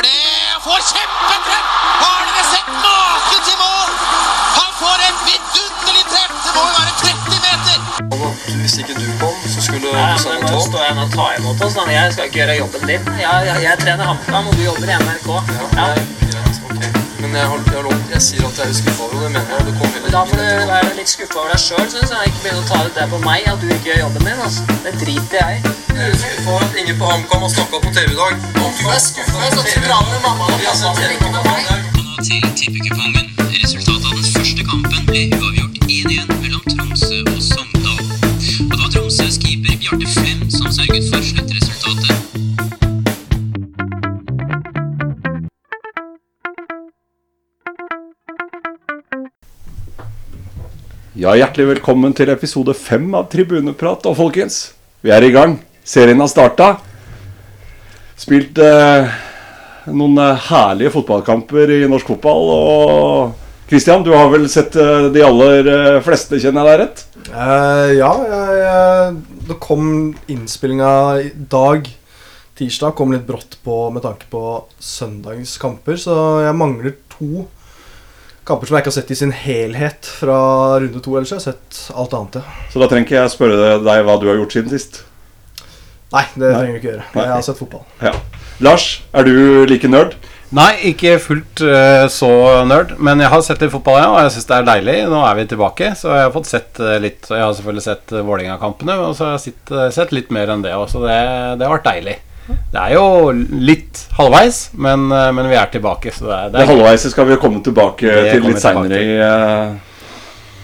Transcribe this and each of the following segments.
gjør det! Får kjempetreff! Har dere sett maken til mål? Han får et vidunderlig treff! Det må jo være 30 meter! Hvis ikke du kom, så skulle Nei, men nå står jeg og tar imot oss. Jeg skal ikke gjøre jobben din. Jeg, jeg, jeg trener HamKam, og du jobber i NRK. Ja. Ok. Men jeg, har, jeg, har lov, jeg sier at jeg er skuffa over det, mener jeg. Det kom Da får du være litt skuffa over deg sjøl, syns jeg. Ikke begynne å ta ut det på meg at du ikke gjør jobben din. Altså. Det driter jeg i. Jeg er skuffa over at ingen på HamKam har snakka på TV i dag. Om du er skuffa, så skal med mamma og pappa. Ikke med meg. nå til tippekupongen. Resultatet av den første kampen ble uavgjort Ja, hjertelig velkommen til episode fem av Tribuneprat. Og folkens, vi er i gang. Serien har starta. Spilt eh, noen eh, herlige fotballkamper i norsk fotball. Og Christian, du har vel sett eh, de aller eh, fleste, kjenner jeg deg rett? Uh, ja, jeg, jeg, det kom innspillinga i dag, tirsdag, kom litt brått på med tanke på søndagens kamper. Så jeg mangler to kamper som jeg ikke har sett i sin helhet fra runde to. Ellers jeg har sett alt annet. ja. Så da trenger ikke jeg spørre deg hva du har gjort siden sist. Nei, det trenger du ikke gjøre. Nei. Jeg har sett fotball. Ja. Lars, er du like nerd? Nei, ikke fullt uh, så nerd, men jeg har sett litt fotball, ja, og jeg syns det er deilig. Nå er vi tilbake, så jeg har fått sett uh, litt. Jeg har selvfølgelig sett uh, Vålerenga-kampene, og så har jeg sett, sett litt mer enn det òg, så det, det har vært deilig. Det er jo litt halvveis, men, eh, men vi er tilbake, så det er, Det halvveise skal vi komme tilbake til litt seinere i uh,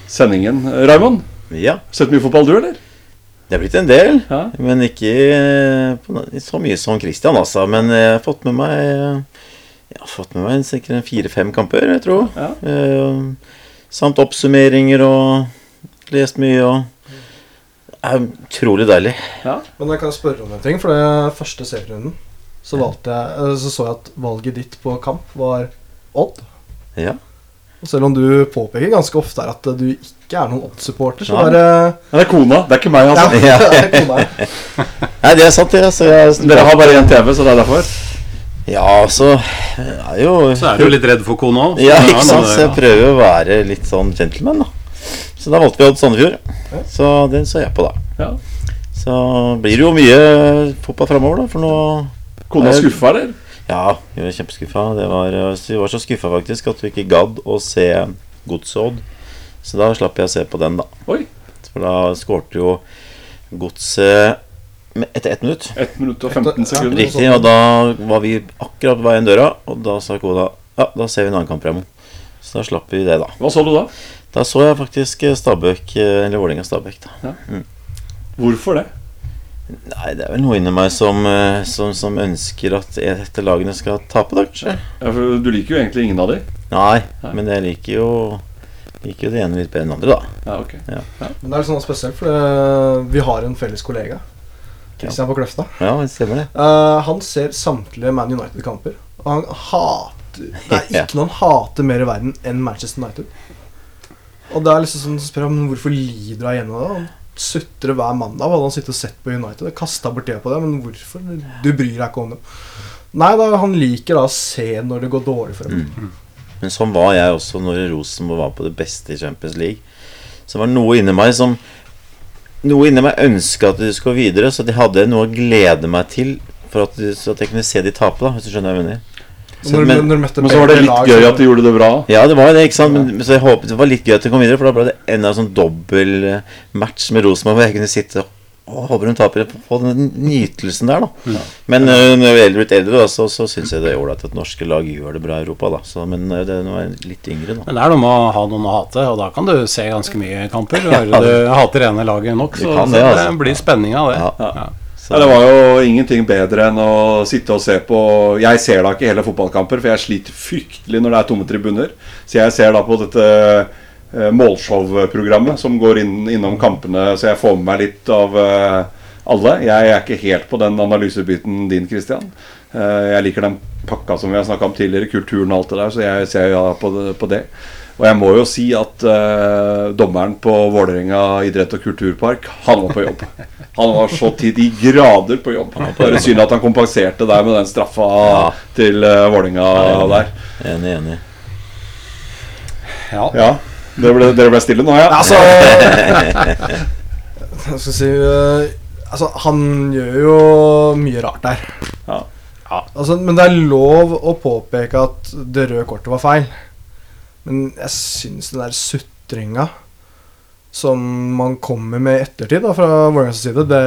sendingen. Raymond, Ja, sett mye fotball du, eller? det er blitt en del. Ja. Men ikke eh, på så mye som Christian, altså. Men jeg har fått med meg Jeg har fått med meg sikkert en fire-fem kamper, jeg tror. Ja. Eh, samt oppsummeringer og lest mye og Det er utrolig deilig. Men jeg kan spørre om en ting. For det første serierunden så, valgte jeg, eh, så så jeg at valget ditt på kamp var Odd. Ja. Og selv om du påpeker ganske ofte at du ikke er noen Odd-supporter, så Nei. var det det er kona, det er ikke meg, altså. ja, det er kona. Nei, det er sant, det. Så jeg, Dere har bare én TV, så det er derfor. Ja, så er jo Så er du litt redd for kona òg. Ja, ikke sant? Så jeg prøver å være litt sånn gentleman, da. Så da valgte vi Odd Sandefjord. Så den så jeg på, da. Ja. Så blir det jo mye fotball framover, da. For nå Kona skuffa, eller? Ja, vi var kjempeskuffa. Var, vi var så skuffa faktisk at vi ikke gadd å se Godsodd. Så da slapp jeg å se på den, da. Oi. For da skårte jo Godset etter ett minutt. 1 minutt og 15 Ja. sekunder. Riktig. Og da var vi akkurat ved veien døra, og da sa kona ja, da ser vi en annen kamp, Raymond. Så da slapp vi det, da. Hva så du da? Da så jeg faktisk Stabæk, eh, eller Vålerenga-Stabæk, da. Hvorfor det? Nei, det er vel noe inni meg som, eh, som, som ønsker at et av lagene skal tape, da, kanskje. Ja, for Du liker jo egentlig ingen av de. Nei, Nei. men jeg liker jo Liker jo det ene litt bedre enn det andre, da. Ja, ok Men det er sånn spesielt, for vi har en felles kollega. Kristian på Kløfta. Ja, det stemmer det. uh, han ser samtlige Man United-kamper. Og han hater Det er Ja. ikke noe han hater mer i verden enn Manchester United. Og det er liksom sånn Så spør men hvorfor lider han gjennom det. Han sutrer hver mandag. Hadde han sittet og sett på United. Kasta bort tida på det. Men hvorfor? Du bryr deg ikke om det. Nei, da, han liker da å se når det går dårlig for ham. Mm. Men sånn var jeg også når Rosenborg var på det beste i Champions League. Så var det noe inni meg som Noe inni meg ønska at de skulle videre, så de hadde noe å glede meg til for at, så at jeg kunne se de tape, da, hvis du skjønner hva jeg mener. Når, men- når du møtte Men så var det litt lag, gøy at de gjorde det bra. Ja, det var det, ikke sant? Men, så jeg håpet det var litt gøy at de kom videre, for da ble det enda en sånn dobbel eh, match med Rosenborg hvor jeg kunne sitte og håpe håper de taper. på den nytelsen der, da. Men uh, når jeg er blitt eldre, da, så, så syns jeg det er ålreit at norske lag gjør det bra i Europa, da. Så, men uh, det er litt yngre, da. Men det er noe med å ha noen å hate, og da kan du se ganske mye kamper. Bare du hater ene laget nok, så, det, så det, det, altså. blir spenning av det. Ja. Ja. Det var jo ingenting bedre enn å sitte og se på Jeg ser da ikke hele fotballkamper, for jeg sliter fryktelig når det er tomme tribuner. Så jeg ser da på dette målshowprogrammet målshow-programmet som går inn, innom kampene, så jeg får med meg litt av eh, alle. Jeg er ikke helt på den analysebiten din, Christian. Eh, jeg liker den pakka som vi har snakka om tidligere, kulturen og alt det der, så jeg ser ja på det. På det. Og jeg må jo si at eh, dommeren på Vålerenga idrett- og kulturpark, han var på jobb. Han var så til de grader på jobb. Bare synd at han kompenserte der med den straffa til eh, Vålerenga der. Enig, enig. Ja. Ja. Dere ble, dere ble stille nå, ja? Altså jeg skal si eh, Altså, han gjør jo mye rart der. Ja. Altså, men det er lov å påpeke at det røde kortet var feil. Men jeg syns den der sutringa som man kommer med i ettertid da, fra Vålerengas side, det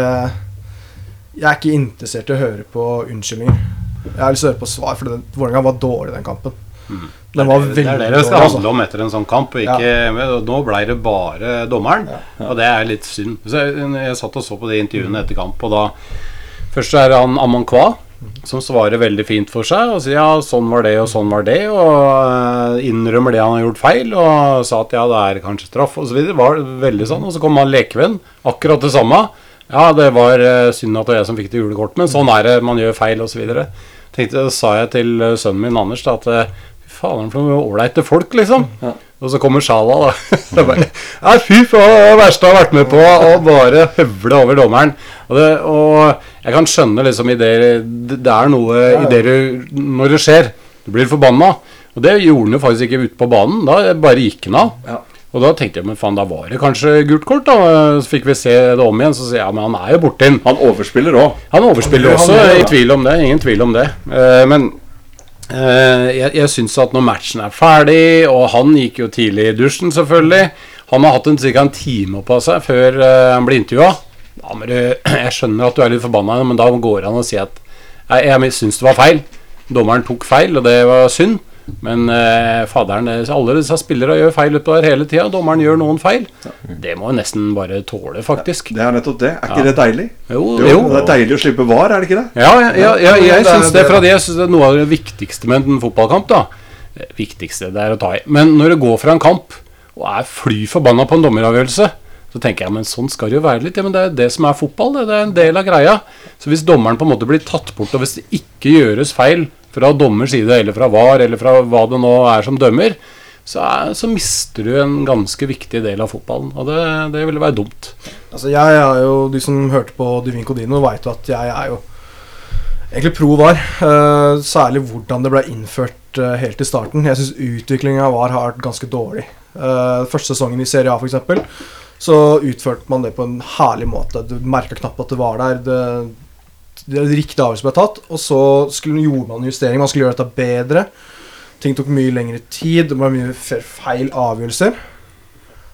Jeg er ikke interessert i å høre på unnskyldninger. Jeg har lyst til å høre på svar, for den- Vålerenga var dårlig den kampen. Den var Det er det det skal. Altså. handle om etter en sånn kamp. Og ikke, Nå ble det bare dommeren, og det er litt synd. Så jeg, jeg satt og så på de intervjuene etter kamp, og da Først er han Amon Kwa, som svarer veldig fint for seg og sier ja, sånn var det og sånn var det, og eh, innrømmer det han har gjort feil, og sa at ja, det er kanskje straff osv. Var veldig sånn. Og så kom han lekevenn, akkurat det samme. Ja, det var eh, synd at det var jeg som fikk det gule kort, men sånn er det, man gjør feil osv. Tenkte, sa jeg til eh, sønnen min Anders da, at fy faen for noen ålreite folk, liksom. Og så kommer Sjala, da. Bare, ja, fy faen, det er verste jeg har vært med på. Og bare høvle over dommeren. Og, det, og jeg kan skjønne liksom i det Det er noe i det du Når det skjer. Du blir forbanna. Og det gjorde han jo faktisk ikke ute på banen. Da bare gikk han av. Ja. Og da tenkte jeg men faen, da var det kanskje gult kort. da Så fikk vi se det om igjen. Så sier jeg ja, men han er jo borte inn. Han overspiller òg. Han overspiller også, i tvil om det. Ingen tvil om det. Eh, men jeg, jeg syns at når matchen er ferdig, og han gikk jo tidlig i dusjen, selvfølgelig Han har hatt en, cirka en time på seg før eh, han blir intervjua. Jeg skjønner at du er litt forbanna, men da går han og sier at jeg, jeg syns det var feil. Dommeren tok feil, og det var synd. Men eh, faderen, eh, alle disse spillerne gjør feil utpå der hele tida. Dommeren gjør noen feil. Det må jo nesten bare tåle, faktisk. Det er nettopp det. Er ikke det deilig? Jo, Jo, jo. Det er deilig å slippe var, er det ikke det? Ja, ja, ja, ja jeg er syns det. det, For da. jeg synes det er noe av det viktigste med en fotballkamp. da Det viktigste det er å ta i. Men når du går fra en kamp og er fly forbanna på en dommeravgjørelse, så tenker jeg men sånn skal det jo være litt. Ja, men det er det som er fotball. Det, det er en del av greia. Så hvis dommeren på en måte blir tatt bort, og hvis det ikke gjøres feil fra dommers side, eller fra VAR, eller fra hva det nå er som dømmer, så, er, så mister du en ganske viktig del av fotballen. Og det, det ville være dumt. Altså jeg er jo, De som hørte på Divin Codino, veit jo at jeg er jo egentlig pro VAR. Uh, særlig hvordan det ble innført uh, helt i starten. Jeg syns utviklinga av VAR har vært ganske dårlig. Uh, første sesongen i Serie A, f.eks., så utførte man det på en herlig måte. Du merka knapt at det var der. Det, det riktige avgjørelse ble tatt, og så skulle, gjorde man en justering. Man skulle gjøre dette bedre. Ting tok mye lengre tid. Det var mye feil avgjørelser.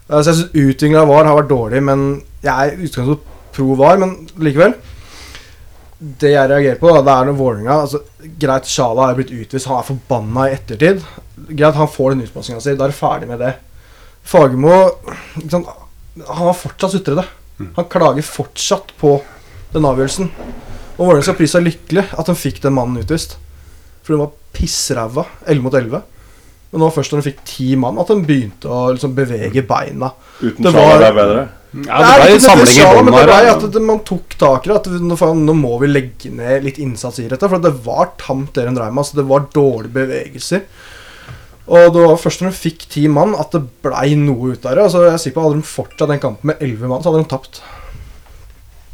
Eh, Så jeg syns utviklinga av VAR har vært dårlig, men jeg er utgangspunkt pro VAR, men likevel. Det jeg reagerer på, det er når Vålerenga altså, Greit, Sjala er blitt utvist, han er forbanna i ettertid. Greit, han får den utpassinga si, da er det ferdig med det. Fagermo Han har fortsatt sutrete. Han klager fortsatt på den avgjørelsen. Og Vålerenga skal prise seg lykkelig at de fikk den mannen utvist. For hun var pissræva, 11 mot 11. Men nå først når de fikk ti mann, at de begynte å liksom bevege beina. Uten Det var, det er bedre. Ja, det ble samling i bånn men det ble her. at det, man tok tak i det. At nå, nå må vi legge ned litt innsats i dette. For det var tamt, det de drev med. Altså, det var dårlige bevegelser. Og det var først når de fikk ti mann, at det blei noe ut av det. Altså, jeg er sikker på Hadde de fortsatt den kampen med elleve mann, så hadde de tapt.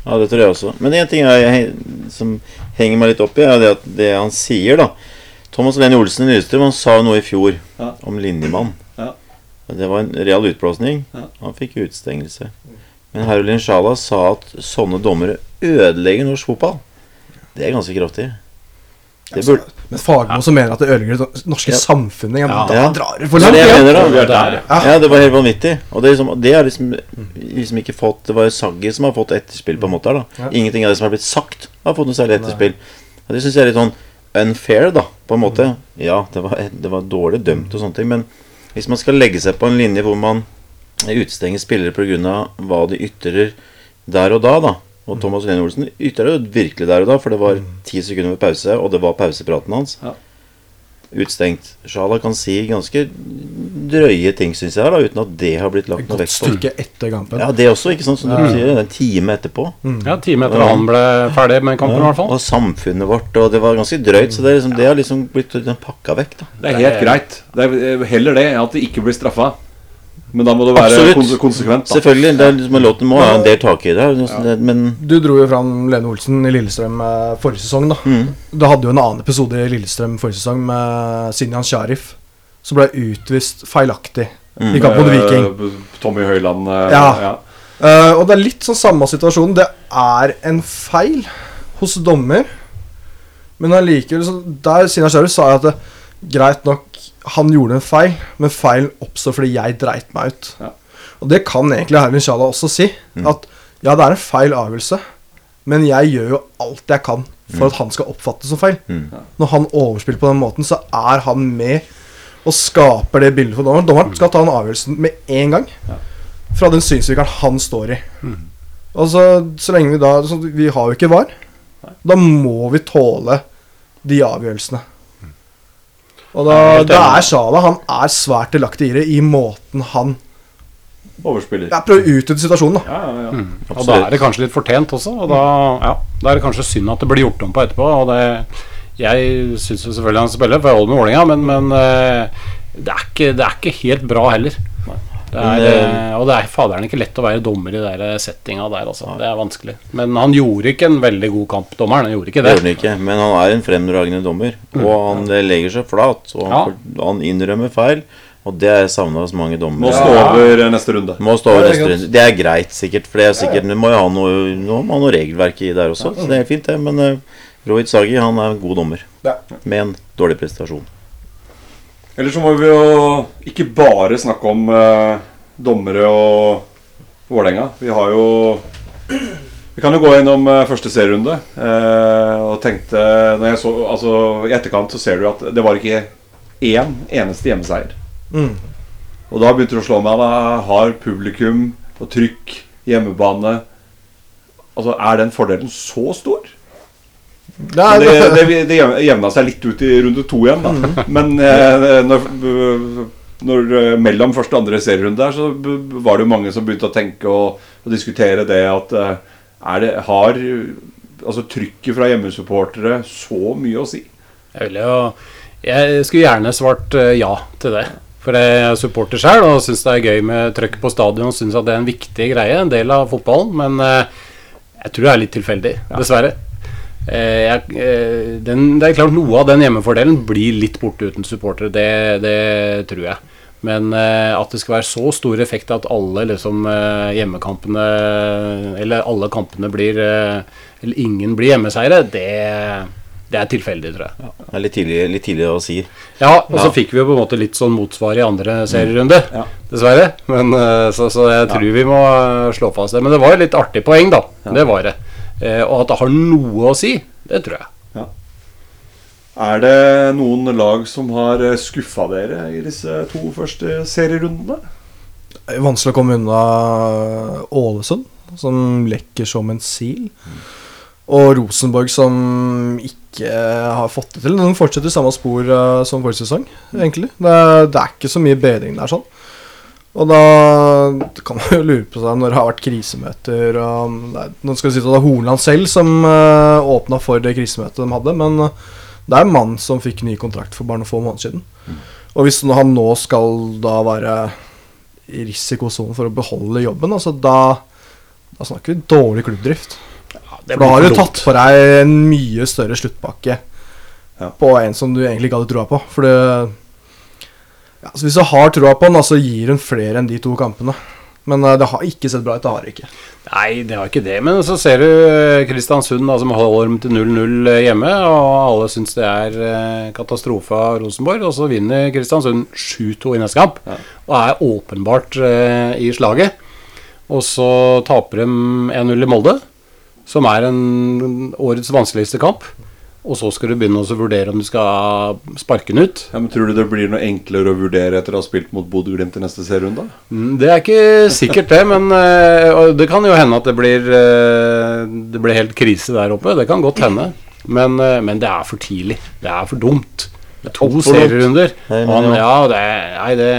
Ja, det tror jeg også. Men en ting jeg, som henger meg litt opp i, er det det han sier, da. Thomas Lenny Olsen i Nystrøm han sa noe i fjor Ja. om linjemann. Ja. Det var en real utblåsning. Ja. Han fikk utstengelse. Men Herulin Sjala sa at sånne dommere ødelegger norsk fotball. Det er ganske kraftig. Det burde Men Fagermo som mener at det ødelegger det norske Ja. samfunnet. Ja. Da Ja. drar det for langt. det jeg mener, da. Vi der. Ja, det var helt vanvittig. Og det er liksom, det er liksom, liksom ikke fått Det var jo Saggi som har fått etterspill, på en måte. her da Ja. Ingenting av det som har blitt sagt, har fått noe særlig etterspill. Og Det syns jeg er litt sånn unfair, da, på en måte. Ja, det var, det var dårlig dømt og sånne ting, men hvis man skal legge seg på en linje hvor man utestenger spillere pga. hva de ytrer der og da, da Og Thomas Lene Olsen ytra jo virkelig der og da, for det var ti sekunder med pause, og det var pausepraten hans. Ja. utstengt. Sjala kan si ganske drøye ting, syns jeg, da, uten at det har blitt lagt noe godt vekt på. stykke etter kampen. Ja, det også, ikke sant, som du sier. En time etterpå. Ja, en time etter han ble ferdig med kampen, i hvert fall. Og samfunnet vårt, og det var ganske drøyt. Så det, er liksom, det har liksom blitt pakka vekk, da. Det er helt greit. Det er heller det at det ikke blir straffa. Men da må det være Absolutt. konsekvent. da Selvfølgelig. Det er liksom, låten må ha en del tak i det, men Du dro jo fram Lene Olsen i Lillestrøm eh, forrige sesong. da Mm. Du hadde jo en annen episode i Lillestrøm forrige sesong med Sinjan Sharif, som ble utvist feilaktig Mm. i kamp mot Viking. Eh, Tommy Høiland eh, Ja. ja. Eh, og det er litt sånn samme situasjon. Det er en feil hos dommer, men allikevel så Der Sinjan Sharif sa jeg at det, greit nok, han gjorde en feil, men feilen oppstår fordi jeg dreit meg ut. Ja. Og det kan egentlig Hervin Sjala også si. At ja, det er en feil avgjørelse, men jeg gjør jo alt jeg kan for at han skal oppfattes som feil. Når han overspiller på den måten, så er han med og skaper det bildet for dommeren. Dommeren skal ta den avgjørelsen med en gang. Fra den synsvinkelen han står i. Og så, så lenge vi da så Vi har jo ikke VAR. Da må vi tåle de avgjørelsene. Og da, er da er Sjala Han er svært delaktig i det i måten han Overspiller. Jeg prøver å utnytte situasjonen, da. Ja, ja, ja. Og da er det kanskje litt fortjent også. Og da, ja, da er det kanskje synd at det blir gjort om på etterpå. Og det, jeg syns jo selvfølgelig han spiller, for jeg holder med Vålerenga, men, men eh, det, er ikke, det er ikke helt bra heller. Det er, Men, eh, og det er faderen ikke lett å være dommer i den settinga der, altså. Det er vanskelig. Men han gjorde ikke en veldig god kamp, dommeren. Han gjorde ikke Det det. gjør ikke, men han er en fremragende dommer. Og han eh, legger seg flat, og han, Ja. han innrømmer feil. Og det er savna hos mange Må stå over eh, neste runde. Må stå over er neste runde. Det er greit, sikkert. For det er sikkert, må jo ha noe, nå må ha noe regelverk i der også. Så det er fint, det. Men uh, Rohit Sagi han er en god dommer. Med en dårlig prestasjon. Eller så må vi jo ikke bare snakke om eh, dommere og Vålerenga. Vi har jo Vi kan jo gå gjennom eh, første serierunde. eh, og tenkte når jeg så, altså I etterkant så ser du at det var ikke én eneste hjemmeseier. Mm. Og da begynte det å slå meg. Da har publikum og trykk, hjemmebane Altså, Er den fordelen så stor? Det er, det, det, det jevna seg litt ut i runde to igjen, da. Men eh, når, når eh, mellom første og andre serierunde der, så var det jo mange som begynte å tenke og, og diskutere det at eh, er det, Har altså trykket fra hjemmesupportere så mye å si? Jeg, ville jo, jeg skulle gjerne svart eh, ja til det. For jeg er supporter sjøl og syns det er gøy med trøkk på stadion. Syns at det er en viktig greie, en del av fotballen. Men eh, jeg tror det er litt tilfeldig, dessverre. Eh, jeg, eh, den, det er klart Noe av den hjemmefordelen blir litt borte uten supportere. Det, det tror jeg. Men eh, at det skal være så stor effekt at alle liksom, eh, hjemmekampene Eller alle kampene blir eh, Eller ingen blir hjemmeseiere, det, det er tilfeldig, tror jeg. Er litt tidlig, litt tidlig å si. Ja, og så fikk vi jo på en måte litt sånn motsvar i andre serierunde, Ja. dessverre. Men, eh, så, så jeg tror vi må eh, slå fast det. Men det var jo litt artig poeng, da. Det var det. Eh, og at det har noe å si, det tror jeg. Er det noen lag som har skuffa dere i disse to første serierundene? Det er vanskelig å komme unna Ålesund, som lekker som en sil. Og Rosenborg, som ikke har fått det til. De fortsetter samme spor eh, som forrige sesong, egentlig. Det, er- det er ikke så mye bedring der, sånn. Og da kan man jo lure på seg når det har vært krisemøter og det Nå skal vi si at det er Hornland selv som uh, åpna for det krisemøtet de hadde, men eh, det er en mann som fikk ny kontrakt for bare noen få måneder siden. Og hvis han nå skal da være i risikosonen for å beholde jobben, altså da, da snakker vi dårlig klubbdrift. Det For da har du tatt på deg en mye større sluttpakke Ja. på en som du egentlig ikke hadde troa på. For det ja, så Hvis du har troa på han, så gir hun flere enn de to kampene. Men eh, det har ikke sett bra ut. Det har ikke. Nei, det har ikke det. Men så ser du eh, Kristiansund, da, som holder dem til 0-0 hjemme. Og alle syns det er eh, katastrofe av Rosenborg. Og så vinner Kristiansund 7-2 i neste kamp. Og er åpenbart eh, i slaget. Og så taper de 1-0 i Molde, som er en årets vanskeligste kamp. Og så skal du begynne å vurdere om du skal sparke den ut. Ja, men Tror du det blir noe enklere å vurdere etter å ha spilt mot Bodø-Glimt i neste serierunde? Mm, Det er ikke sikkert det, men eh, og det kan jo hende at det blir eh, Det blir helt krise der oppe. Det kan godt hende. Men, eh, men det er for tidlig. Det er for dumt. Det er To serierunder. Nei, men han, ja. det Nei, det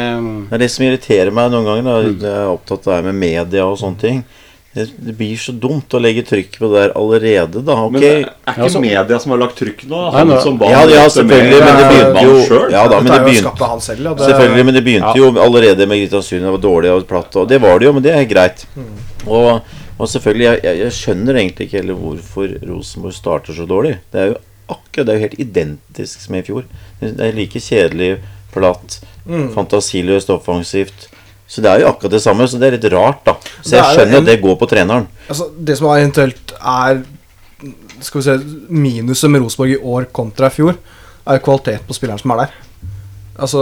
Det er det som irriterer meg noen ganger. Da. Mm. Jeg er opptatt av det med media og sånne ting. Det, blir så dumt å legge trykk på det der allerede, da. Okay. Men det er ikke Ja, så- media som har lagt trykk nå? Nei, Han nå- som Ja, ja, selvfølgelig, men det begynte jo selv. Ja da, men det begynte han selv. Det, Selvfølgelig, men det begynte Ja. jo allerede med Kristiansund. Det var dårlig og platt, og det var det jo, men det er greit. Og, og selvfølgelig, jeg, jeg, jeg skjønner egentlig ikke heller hvorfor Rosenborg starter så dårlig. Det er jo akkurat, det er jo helt identisk som i fjor. Det er like kjedelig, platt, fantasiløst offensivt. Så det er jo akkurat det samme, så det er litt rart, da. Så jeg skjønner at det går på treneren. Altså, det som eventuelt er Skal vi se Minuset med Rosenborg i år kontra i fjor, er kvalitet på spilleren som er der. Altså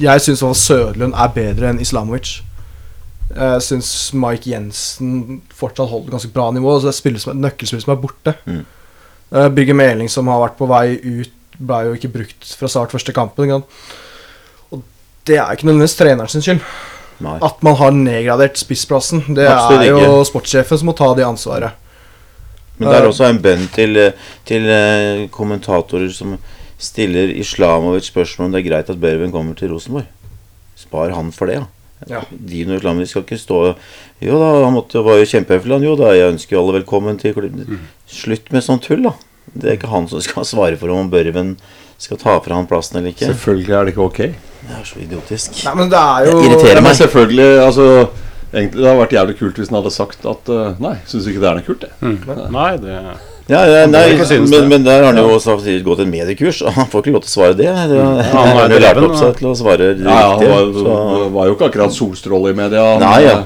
Jeg syns Sødlund er bedre enn Islamovic. Jeg syns Mike Jensen fortsatt holder ganske bra nivå. Så det er er nøkkelspillere som er borte. Mm. Uh, Bygge Meling, som har vært på vei ut, ble jo ikke brukt fra start første kampen. Og det er ikke nødvendigvis treneren sin skyld. Nei. At man har nedgradert spissplassen. Det Absolutt er jo ikke. sportssjefen som må ta det ansvaret. Men det er også en bønn til, eh, til eh, kommentatorer som stiller Islamovic spørsmål om det er greit at Børven kommer til Rosenborg. Spar han for det, ja. Ja. Dino Islamovic skal ikke stå Jo da, han måtte, var jo kjempehøflig, han. Jo da, jeg ønsker jo alle velkommen til klubben. Slutt med sånt tull, da. Det er ikke han som skal svare for om Børven skal ta fra han plassen eller ikke. Selvfølgelig er det ikke ok. Det er så idiotisk. Nei, men det er jo Det irriterer Ja, meg. selvfølgelig, altså Egentlig Det hadde vært jævlig kult hvis han hadde sagt at uh, Nei, syns ikke det er noe kult, det. mm. Nei, det Ja, ja, nei, men, men der har han jo samtidig gått et mediekurs, og han får ikke lov til å svare det. det han han er har jo lært opp seg til å svare Ja, ja, han riktig. var, var jo ikke akkurat solstråle i media. Nei, ja.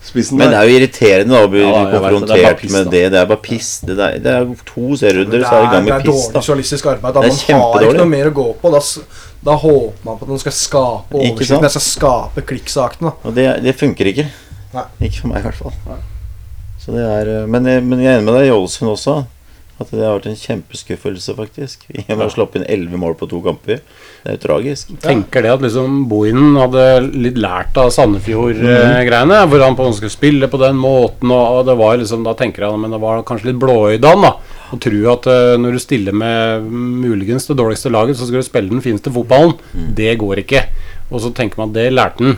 Eh, Men det er jo irriterende da, å bli Ja, er konfrontert piss, med det. Det er bare piss. Det er, det er to serierunder, så er det i med piss det er dårlig da journalistisk arbeid. Da. Man har ikke noe mer å gå på. Da, da håper man på at man skal skape oversikten. Jeg skal skape klikksakene. Og det, det funker ikke. Nei. Ikke for meg, i hvert fall. Så det er, eh, men, jeg- men jeg er enig med deg i Ålesund også. At det har vært en kjempeskuffelse, faktisk. Vi å sluppet inn elleve mål på to kamper. Det er jo tragisk. tenker det at liksom Bohinen hadde litt lært av Sandefjord-greiene. Hvor han på en måte skulle spille på den måten. Og, og det var liksom, Da tenker jeg men det var kanskje litt blåøyd av han. da Å tro at eh, når du stiller med muligens det dårligste laget, så skal du spille den fineste fotballen. Det går ikke. Og så tenker man at det lærte han.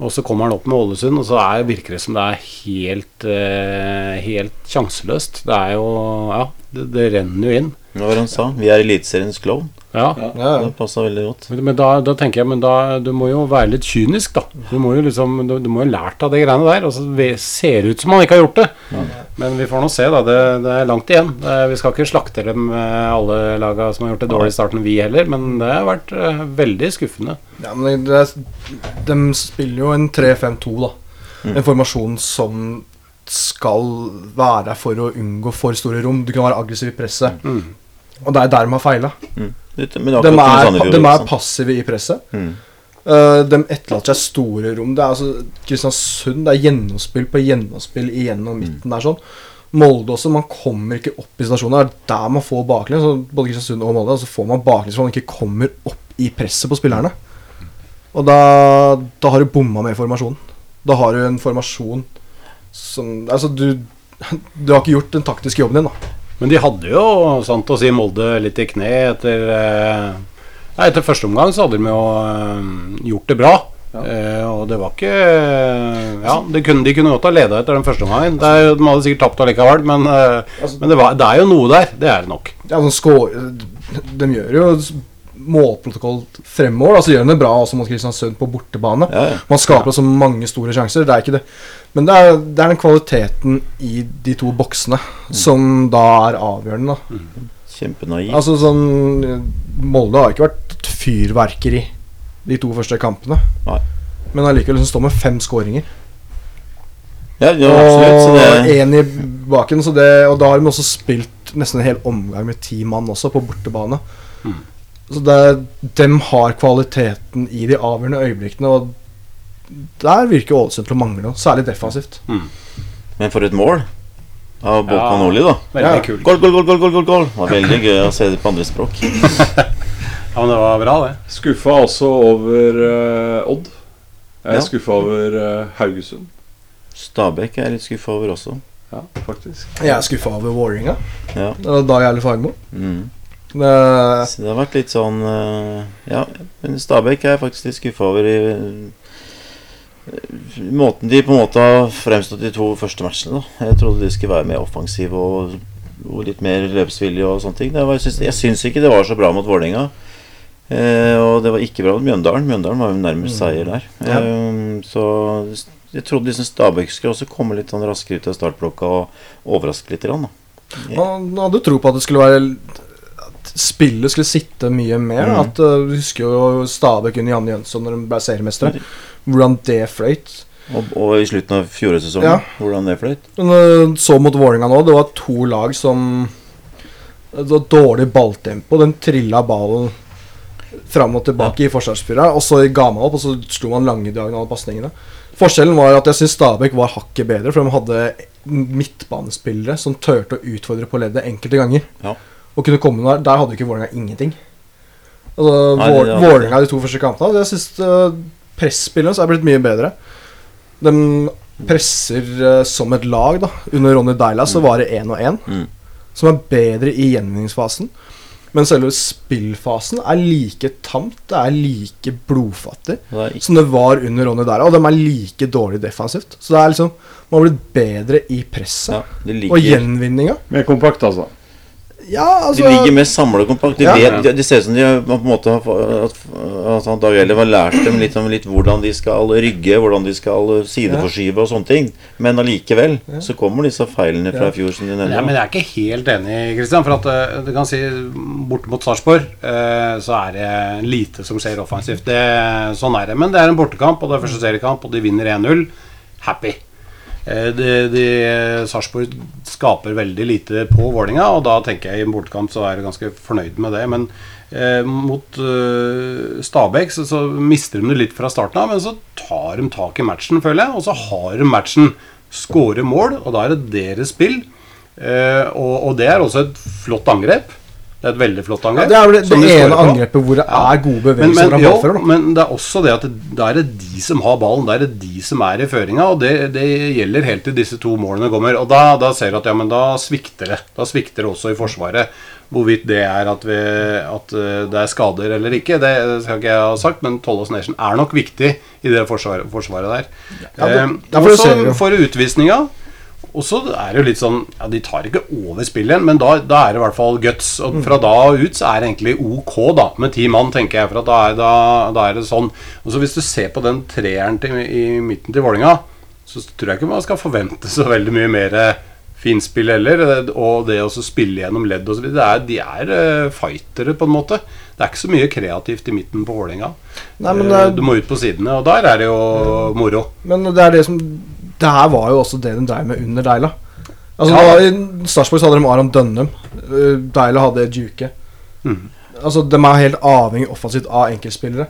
Og så kommer han opp med Ålesund, og så er, virker det som det er helt, eh, helt sjanseløst. Det er jo Ja, det, det renner jo inn. Hva var det han sa? Vi er Eliteseriens klovn. Ja. Ja, Det passa veldig godt. Men, men da, da tenker jeg Men da, du må jo være litt kynisk, da. Du må jo liksom Du, du må jo lært av de greiene der. Altså, det ser ut som man ikke har gjort det. Men vi får nå se, da. Det, det er langt igjen. Det, vi skal ikke slakte dem, eh, alle laga som har gjort det dårlig i starten, vi heller. Men det har vært eh, veldig skuffende. Ja, men det, de spiller jo en 3-5-2, da. En formasjon som skal være der for å unngå for store rom. Du kan være aggressiv i presset. Og det er der de har feila. Det- De er, Sandefjord, de er passive i presset. Mm. Uh, de etterlater seg store rom. Det er altså Kristiansund det er gjennomspill på gjennomspill igjennom Mm. midten der sånn. Molde også, man kommer ikke opp i stasjonen. Det er der man får baklengs. Både Kristiansund og Molde. Så får man baklengs for man ikke kommer opp i presset på spillerne. Og da, da har du bomma med formasjonen. Da har du en formasjon som Altså, du Du har ikke gjort den taktiske jobben din, da. Men de hadde jo, sant å si, Molde litt i kne etter eh, Etter første omgang så hadde de jo eh, gjort det bra. Eh, og det var ikke Ja, de kunne, de kunne godt ha leda etter den første omgangen. Er, de hadde sikkert tapt allikevel, men, eh, men det, var, det er jo noe der. Det er det nok. Ja, de, score, de gjør jo målprotokoll fremover. Altså gjør de det bra også mot Kristiansund på bortebane. Ja, ja. Man skaper så mange store sjanser. Det er ikke det. Men det er, det er den kvaliteten i de to boksene som da er avgjørende. Da. Kjempenaiv. Altså sånn Molde har ikke vært fyrverkeri de to første kampene. Nei. Men allikevel står med fem skåringer. Ja, ja absolutt. Og én i baken. Så det, og da har de også spilt nesten en hel omgang med ti mann også, på bortebane. Mm. Så det, dem har kvaliteten i de avgjørende øyeblikkene, og der virker Ålesund til å mangle noe. Særlig defensivt. men for et mål av Bolkan Ja. Nordli, da. Veldig Ja. kult. Goal, goal, goal, goal. Det var veldig gøy å se det på andre språk. Ja, men det var bra, det. Skuffa også over uh, Odd. Jeg er Ja. skuffa over uh, Haugesund. Stabæk er jeg litt skuffa over også. Ja, faktisk. Jeg er skuffa over Vålerenga. Ja. Det var Dag Erle Fagermo. Mm. Det, Så det har vært litt sånn uh, Ja, men Stabæk er jeg faktisk litt skuffa over i eh, måten de på en måte har fremstått de to første matchene. da Jeg trodde de skulle være mer offensive og, og litt mer løpsvillige og sånne ting. Det var, jeg, syns, jeg syns ikke det var så bra mot Vålerenga. Eh, og det var ikke bra mot Mjøndalen. Mjøndalen var jo nærmest seier der. Ja. Eh, så jeg trodde liksom Stabæk skulle også komme litt sånn raskere ut av startblokka og overraske litt. Grann, da. man hadde tro på at det skulle være spillet skulle sitte mye mer. Mm. At Du husker jo Stabæk under Janne Jønsson når de ble seriemestere. Hvordan det fløyt. Og, og i slutten av fjorårssesongen, Ja. hvordan det fløyt. Men uh, så mot Vålerenga nå, det var to lag som Det var dårlig balltempo. Den trilla ballen fram og tilbake i forsvarsspillere, og så ga man opp, og så slo man lange diagonale pasningene. Forskjellen var at jeg syns Stabæk var hakket bedre, for de hadde midtbanespillere som turte å utfordre på leddet enkelte ganger. Ja. Og kunne komme der. Der hadde jo ikke Vålerenga ingenting. Altså, Nei, Vår- Vålerenga de to første kampene Jeg syns uh, presspillet så er blitt mye bedre. De presser eh, som et lag. da Under Ronny Deila så var det én og én, Mm. som er bedre i gjenvinningsfasen. Men selve spillfasen er like tamt, det er like blodfattig Det er som det var under Ronny Deila. Og de er like dårlig defensivt. Så det er liksom man har blitt bedre i presset. ja, Og gjenvinninga. Mer kompakt, altså. Ja, altså de ligger mer samla kompakt. De, Ja. vet, de, de ser ut som de har på en måte at, at han Dag Ellev har lært dem litt om litt hvordan de skal rygge, hvordan de skal sideforskyve og sånne ting. Men allikevel så kommer disse feilene fra i fjor som de Ja, men jeg er ikke helt enig, Kristian. For at eh, du kan si borte mot Sarpsborg eh, så er det lite som skjer offensivt. Det, sånn er det. Men det er en bortekamp, og det er første seriekamp, og de vinner 1-0. Happy. Eh, de, de, Sarpsborg skaper veldig lite på Vålinga, og da tenker jeg i en bortekamp så er jeg ganske fornøyd med det. Men eh, mot eh, Stabæk så, så mister de det litt fra starten av, men så tar de tak i matchen, føler jeg. Og så har de matchen. Skårer mål, og da er det deres spill. Eh, og, og det er også et flott angrep. Det er et veldig flott ja. Det er det, det ene angrepet hvor det er gode bevegelser men, men, jo, men det er også det at da er det de som har ballen. Da er det de som er i føringa, og det, det gjelder helt til disse to målene kommer. Og da, da ser du at ja, men da svikter det. Da svikter det også i Forsvaret. Hvorvidt det er at, vi, at eh, det er skader eller ikke, det skal ikke jeg ha sagt, men Tollås Nation er nok viktig i det forsvaret, forsvaret der. Ja, det- Eh, også for utvisninga og så er det jo litt sånn Ja, de tar ikke over spillet men da, da er det i hvert fall guts. Og fra da ut så er det egentlig ok, da, med ti mann, tenker jeg. For at da, er, da, da er det sånn. Og så hvis du ser på den treeren til, i midten til Vålinga, så tror jeg ikke man skal forvente så veldig mye mer eh, finspill heller. Og det å spille gjennom ledd. Er, de er eh, fightere, på en måte. Det er ikke så mye kreativt i midten på men Eh, Du må ut på sidene, og der er det jo moro. Men det er det som Det her var jo også det de drev med under Deila. Altså Ja. da, I Sarpsborg hadde de Aron Dønnum. Uh, Deila hadde Juke. Mm. Altså De er helt avhengig offensivt av enkeltspillere.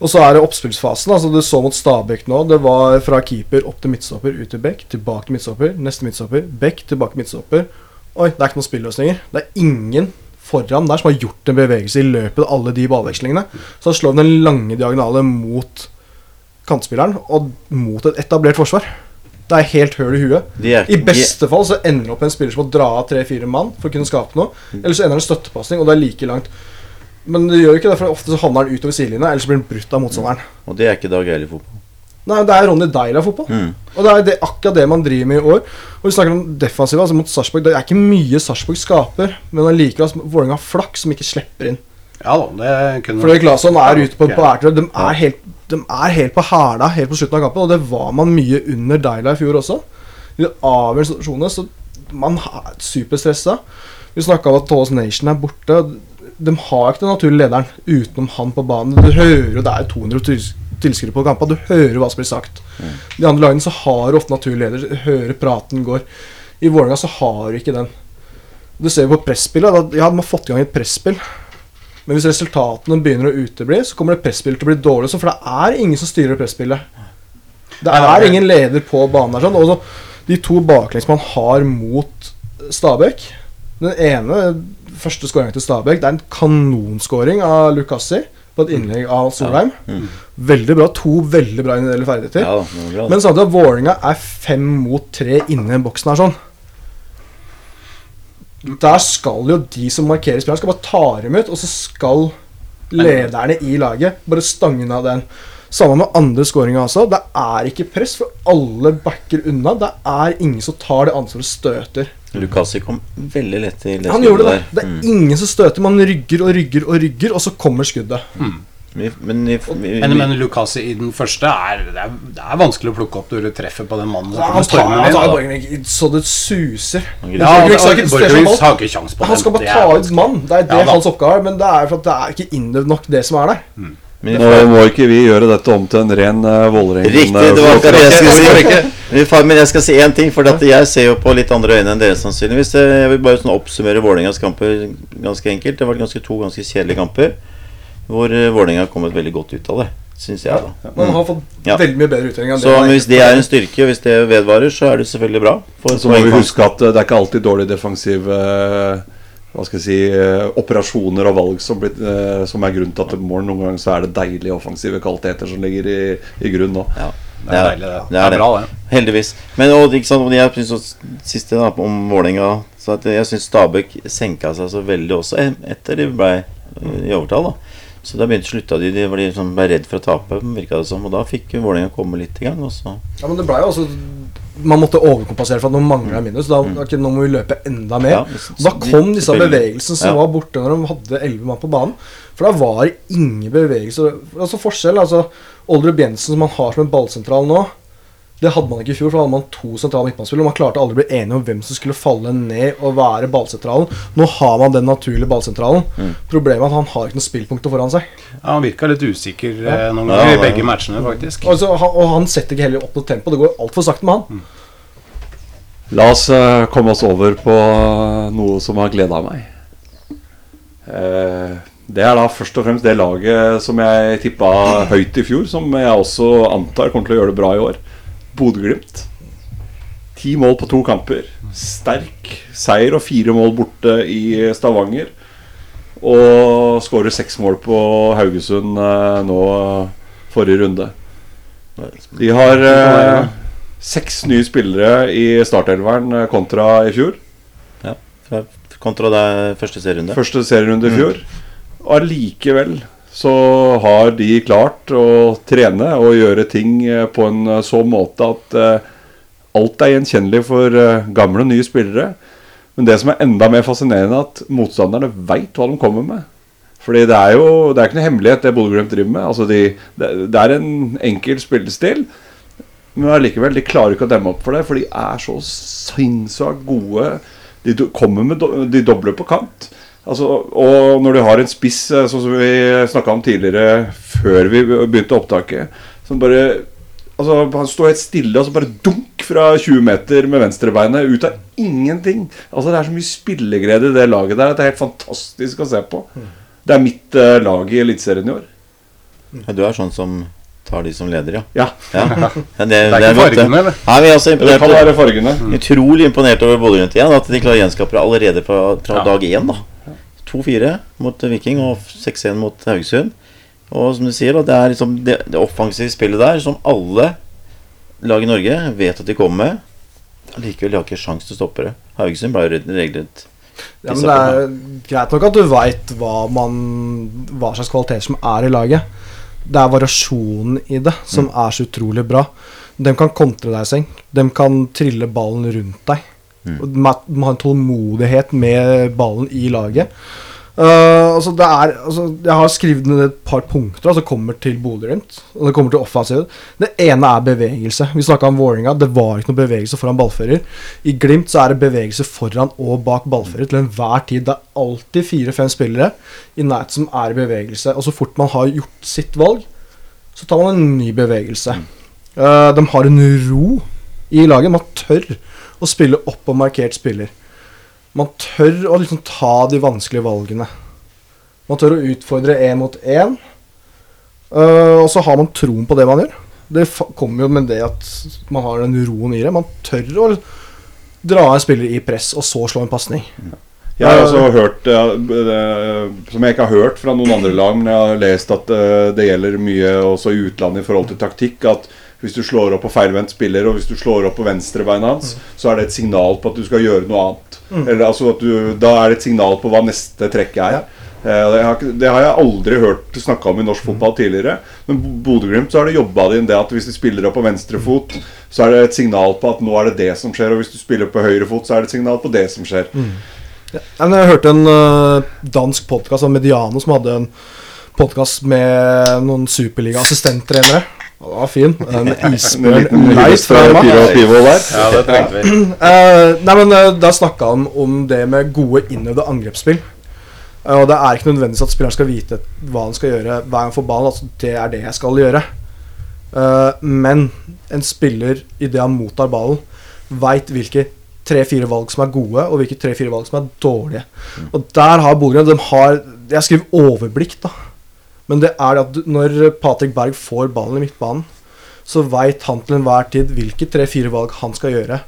Og så er det oppspillsfasen. Altså Du så mot Stabæk nå. Det var fra keeper opp til midtstopper, ut til bekk, tilbake til midtstopper, neste midtstopper, bekk, tilbake til midtstopper. Oi, det er ikke noen spilløsninger. Det er ingen foran der som har gjort en bevegelse i løpet av alle de ballvekslingene. Så slår de den lange diagonale mot kantspilleren og mot et etablert forsvar. Det er helt høl i huet. Er, I beste fall så ender det opp en spiller som må dra av tre-fire mann for å kunne skape noe. Eller så ender det en støttepasning, og det er like langt. Men det gjør ikke det, for ofte så havner han utover sidelinja, eller så blir han brutt av motstanderen. og det er ikke Dag Eilif fotball. Nei, det er Ronny Deila-fotball. Mm. Og det er det, akkurat det man driver med i år. Og vi snakker om defensive, altså mot Sarpsborg. Det er ikke mye Sarpsborg skaper, men allikevel altså, Vålerenga har flaks som ikke slipper inn. Ja da, det kunne Fordi Claesson er ute på, på Ja. De, er helt- de er helt på hæla helt på slutten av kampen, og det var man mye under Deila i fjor også. I de avgjørende situasjonene så man er superstressa. Vi snakka om at Tollos Nation er borte. De har ikke den naturlige lederen utenom han på banen. Du hører jo det er 200 tils- tilskuere på kampene. Du hører hva som blir sagt. De andre lagene så har du ofte naturlig leder. Du hører praten går. I Vålerenga så har du ikke den. Du ser jo på presspillet. da- Ja, de har fått i gang et presspill. Men hvis resultatene begynner å utebli, så kommer det presspillet til å bli dårlig. For det er ingen som styrer presspillet. Det er ingen leder på banen der. Sånn. Også, de to baklengs man har mot Stabæk Den ene, første skåringen til Stabæk, det er en kanonskåring av Lukassi på et innlegg av Solheim. Veldig bra. To veldig bra individuelle ferdigheter. Ja. Men samtidig at Vålerenga er fem mot tre inne i boksen her sånn. Der skal jo de som markerer spilleren, skal bare ta dem ut, og så skal lederne i laget bare stange ned den. Samme med andre skåringer også. Det er ikke press, for alle backer unna. Det er ingen som tar det ansvaret og støter. Lukasi kom veldig lett til det Han gjorde det. Der. Det er Mm. ingen som støter. Man rygger og rygger og rygger, og så kommer skuddet. Vi- Men, vi, vi, Men, men Lukasi i den første er det, er det er vanskelig å plukke opp når du treffer på den mannen. Ja, Han tar, han tar da. Så det suser. Han Ja, større Borchgrevink har ikke kjangs på Han skal bare ta ut mann. Det er det Ja hans oppgave er. Men det er for at det er ikke innøvd nok, det som er der. Mm. Nå må ikke vi gjøre dette om til en ren uh, Vålerengen. Riktig, eh, det var akkurat det jeg skulle si. Men jeg skal si én ting, for jeg ser jo på litt andre øyne enn dere sannsynligvis. Jeg vil bare sånn oppsummere Vålerengas kamper ganske enkelt. Det var ganske to ganske kjedelige kamper hvor eh, Vålerenga har kommet veldig godt ut av det, Synes jeg. da Man har fått Ja. veldig mye bedre uttelling enn Så man hvis det er en styrke, og hvis det vedvarer, så er det selvfølgelig bra. For Så må vi huske at eh, det er ikke alltid dårlig defensiv eh, Hva skal jeg si operasjoner og valg som, blir, som er grunnen til at det mål. Noen ganger så er det deilige offensive kvaliteter som ligger i, i grunn nå. ja, Det er deilig, det. Det er, det. bra, det. Heldigvis. Men og, ikke sant, og jeg synes også, siste da, om Vålerenga Jeg syns Stabæk senka seg så veldig også etter de ble i overtall. da Så da begynte slutta de De var liksom, ble redd for å tape, virka det som. Og da fikk Vålerenga komme litt i gang. Også. Ja, men det ble jo også Man måtte overkompensere for at nå mangla minus. Da, okay, nå må vi løpe enda mer. Ja, da kom disse bevegelsene som Ja. var borte når de hadde elleve mann på banen. For da var det ingen bevegelser. Altså forskjell, altså Oldrup Jensen, som man har som en ballsentral nå, det hadde man ikke i fjor. For da hadde man to sentrale midtbanespillere. Og man klarte aldri å bli enige om hvem som skulle falle ned og være ballsentralen. Nå har man den naturlige ballsentralen. Mm. Problemet er at han har ikke noen spillpunkter foran seg. Ja, han virka litt usikker eh, noen ganger i ja, ja. begge matchene, faktisk. Altså, han, og han setter ikke heller opp noe tempo. Det går altfor sakte med han. La oss eh, komme oss over på noe som har gleda meg. Eh, det er da først og fremst det laget som jeg tippa høyt i fjor, som jeg også antar kommer til å gjøre det bra i år. Bodø-Glimt. Ti mål på to kamper. Sterk seier og fire mål borte i Stavanger. Og skårer seks mål på Haugesund eh, nå forrige runde. De har eh, seks nye spillere i startelveren eh, kontra i fjor. ja, kontra det første serierunde. Første serierunde i fjor. Og allikevel så har de klart å trene og gjøre ting eh, på en eh, så måte at eh, alt er gjenkjennelig for gamle og nye spillere. Men det som er enda mer fascinerende, er at motstanderne veit hva de kommer med. Fordi det er jo det er ikke noe hemmelighet, det Bodø-Glimt driver med. Altså de, det, er en enkel spillestil. Men allikevel, de klarer ikke å demme opp for det, for de er så sinnssykt gode. De kommer med De dobler på kant. Altså, og når du har en spiss, eh, sånn som vi snakka om tidligere, før vi begynte opptaket, som bare Altså, Han står helt stille, og så bare dunk fra 20 meter med venstrebeinet ut av ingenting. Altså, Det er så mye spilleglede i det laget der at det er helt fantastisk å se på. Det er mitt uh, lag i Eliteserien i år. Ja, du er sånn som tar de som leder, ja. Ja. ja. ja det, det, er ikke fargene, eller? Nei, vi er også Det kan være fargene. Utrolig imponert over Bodø-Glimt igjen. At de klarer å gjenskape det allerede fra, fra Ja. dag én. da 2-4 mot Viking og 6-1 mot Haugesund. Og som du sier, da, det er liksom det, det offensive spillet der som alle lag i Norge vet at de kommer med. Allikevel de har ikke sjans til å stoppe det. Haugesund ble jo regelrett Ja, men Det er greit nok at du veit hva, man- hva slags kvaliteter som er i laget. Det er variasjonen i det som er så utrolig bra. De kan kontre deg i seng. De kan trille ballen rundt deg. Og De må ha en tålmodighet med ballen i laget. Uh, altså det er, altså jeg har skrevet ned et par punkter altså kommer til Bodø-Glimt. Og det kommer til offensiv. Det ene er bevegelse. Vi snakka om Vålerenga. Det var ikke noe bevegelse foran ballfører. I Glimt så er det bevegelse foran og bak ballfører til enhver tid. Det er alltid fire-fem spillere i nærheten som er i bevegelse. Og så fort man har gjort sitt valg, så tar man en ny bevegelse. Uh, de har en ro i laget. Man tør å spille opp på markert spiller. Man tør å liksom ta de vanskelige valgene. Man tør å utfordre én mot én. Uh, og så har man troen på det man gjør. Det kommer jo med det at man har den roen i det. Man tør å dra en spiller i press, og så slå en pasning. Jeg har også hørt, ja, det- som jeg ikke har hørt fra noen andre lag, men jeg har lest at eh, det gjelder mye også i utlandet i forhold til taktikk, at Hvis du slår opp på feilvendt spiller, og hvis du slår opp på venstrebeinet hans, så er det et signal på at du skal gjøre noe annet. Eller altså at du, Da er det et signal på hva neste trekk er. Ja. det, har, det har jeg aldri hørt snakka om i norsk fotball tidligere. Men Bo- Bodø-Glimt så har det jobba inn det at hvis de spiller opp på venstre fot, så er det et signal på at nå er det det som skjer. Og hvis du spiller på høyre fot, så er det et signal på det som skjer. Ja, men jeg hørte en øh, dansk podkast Mediano som hadde en podkast med noen superliga-assistenttrenere. Den var fin. En isbjørn leis fra. Ja, det trengte vi. Eh, nei, men eh, Da snakka han om det med gode innøvde angrepsspill. Uh, og Det er ikke nødvendigvis at spilleren skal vite hva han skal gjøre hver gang for ballen. Altså, det er det jeg skal gjøre. Eh, men en spiller idet han mottar ballen, veit hvilke tre-fire valg som er gode, og hvilke tre-fire valg som er dårlige. Og der har Bodø De har Jeg skriver overblikk, da. Men det er at når Patrick Berg får ballen i midtbanen, så veit han til enhver tid hvilke tre-fire valg han skal gjøre,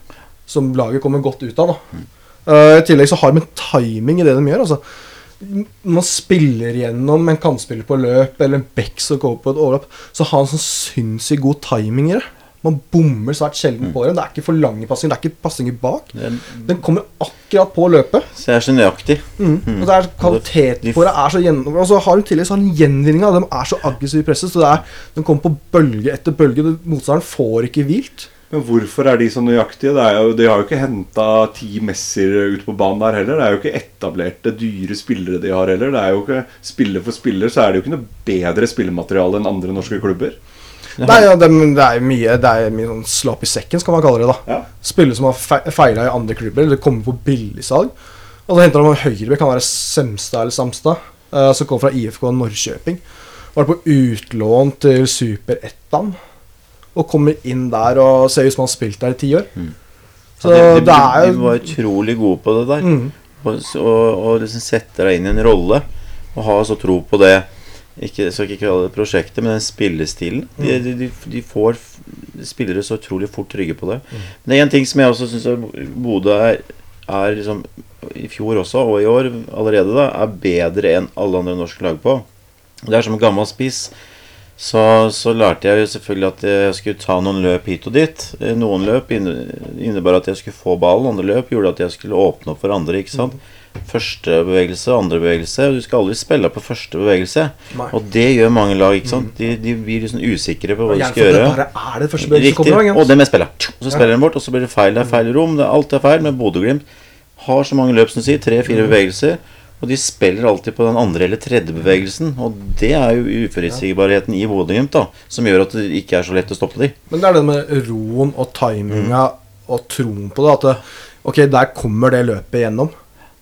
som laget kommer godt ut av. da Uh, I tillegg så har de en timing i det de gjør. altså Man spiller gjennom en kantspiller på løp eller en back som går på et overlapp, så har han sånn sinnssykt god timing i det. Man bommer svært sjelden på den. Det er ikke for lange passinger, det er ikke passinger bak. Den, Den kommer akkurat på løpet. så jeg er så nøyaktig. Og det er kvalitet på det er så gjennom... Og så har hun tidligere tillegg så har gjenvinninga. De er så aggressive i presset. Så det er, de kommer på bølge etter bølge. Motstanderen får ikke hvilt. Men hvorfor er de så nøyaktige? Det er jo, de har jo ikke henta ti messer ut på banen der heller. Det er jo ikke etablerte, dyre spillere de har heller. Det er jo ikke Spiller for spiller så er det jo ikke noe bedre spillemateriale enn andre norske klubber. Nei, ja, det, det er jo mye Det er mye sånn slapp i sekken, skal man kalle det. da Ja. Spillere som har fe feila i andre klubber, eller kommer på billigsalg. Og så henter de høyrebekk, kan være Semstad eller Samstad, uh, som kommer fra IFK Norrköping. Var på utlån til Super-Ettan, og kommer inn der og ser ut som han har spilt der i ti år. Så de, det, det er de var utrolig gode på det der. Mm. Og, og, og liksom sette deg inn i en rolle og ha så tro på det. Ikke, jeg skal ikke kalle det prosjektet, men den spillestilen. Mm. De, de, de, de får spillere så utrolig fort trygge på det. Mm. Men det er en ting som jeg også syns Bodø er, er liksom, i fjor også, og i år allerede, da, er bedre enn alle andre norske lag på. Det er som en gammel spiss. Så, så lærte jeg jo selvfølgelig at jeg skulle ta noen løp hit og dit. Eh, Noen løp innebar at jeg skulle få ballen, andre løp gjorde at jeg skulle åpne opp for andre. ikke sant? Første bevegelse, andre bevegelse. Og Du skal aldri spille på første bevegelse. Nei. Og det gjør mange lag. ikke sant? De, de blir liksom usikre på hva de skal gjøre. det bare er det første Riktig. kommer. Og det med spillet. Og så spiller den bort, og så blir det feil. Det er feil rom. Det er, alt er feil. Men Bodø-Glimt har så mange løp som du sier. Tre-fire bevegelser. Og de spiller alltid på den andre eller tredje bevegelsen. Og det er jo uforutsigbarheten i Bodø-Glimt som gjør at det ikke er så lett å stoppe dem. Men det er det med roen og timinga og troen på det. At det, ok, der kommer det løpet gjennom,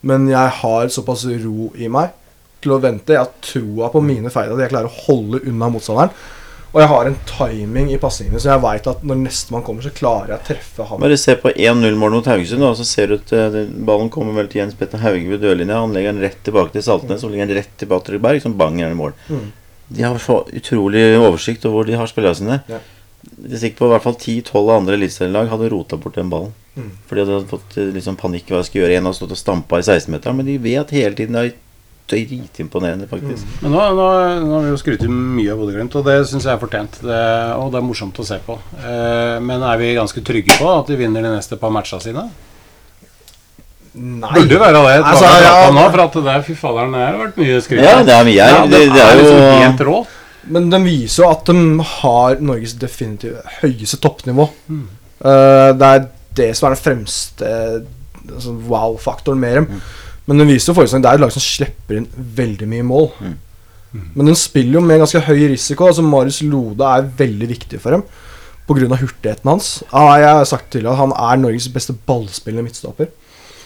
men jeg har såpass ro i meg til å vente. Jeg har troa på mine feil, at jeg klarer å holde unna motstanderen. Og jeg har en timing i pasningene, så jeg veit at når nestemann kommer, så klarer jeg å treffe ham. Bare se på 1-0-mål mot Haugesund, og så ser du at eh, ballen kommer vel til Jens Petter Hauge ved dørlinja. Han legger den rett tilbake til Saltnes, så legger den rett til Patrick Berg, som bang er i mål. De har så utrolig oversikt over hvor de har spillerne sine. Ja. Jeg er sikker på i hvert fall 10-12 andre eliteserielag hadde rota bort den ballen. Fordi de hadde fått eh, liksom panikk hva de skulle gjøre. En har stått og stampa i 16-meteren, men de vet hele tiden det er dritimponerende, faktisk. Men nå, nå, nå har vi jo skrytt mye av Bodø-Glimt, og det syns jeg er fortjent. Det, og det er morsomt å se på. Eh, men er vi ganske trygge på at de vinner de neste par matcha sine? Nei. Burde være det. Altså, ja. nå, for at det er, fy faderen, det har vært mye skryt. Ja, det er, mye jeg, Ja, det, det er liksom jo helt rå. Men den viser jo at de har Norges definitivt høyeste toppnivå. Eh, det er det som er den fremste altså, wow-faktoren med dem. Men den viser jo forrige sesong det er et lag som slipper inn veldig mye mål. Men den spiller jo med ganske høy risiko. Altså Marius Lode er veldig viktig for dem pga. hurtigheten hans. Ja, jeg har sagt til at han er Norges beste ballspillende midtstopper.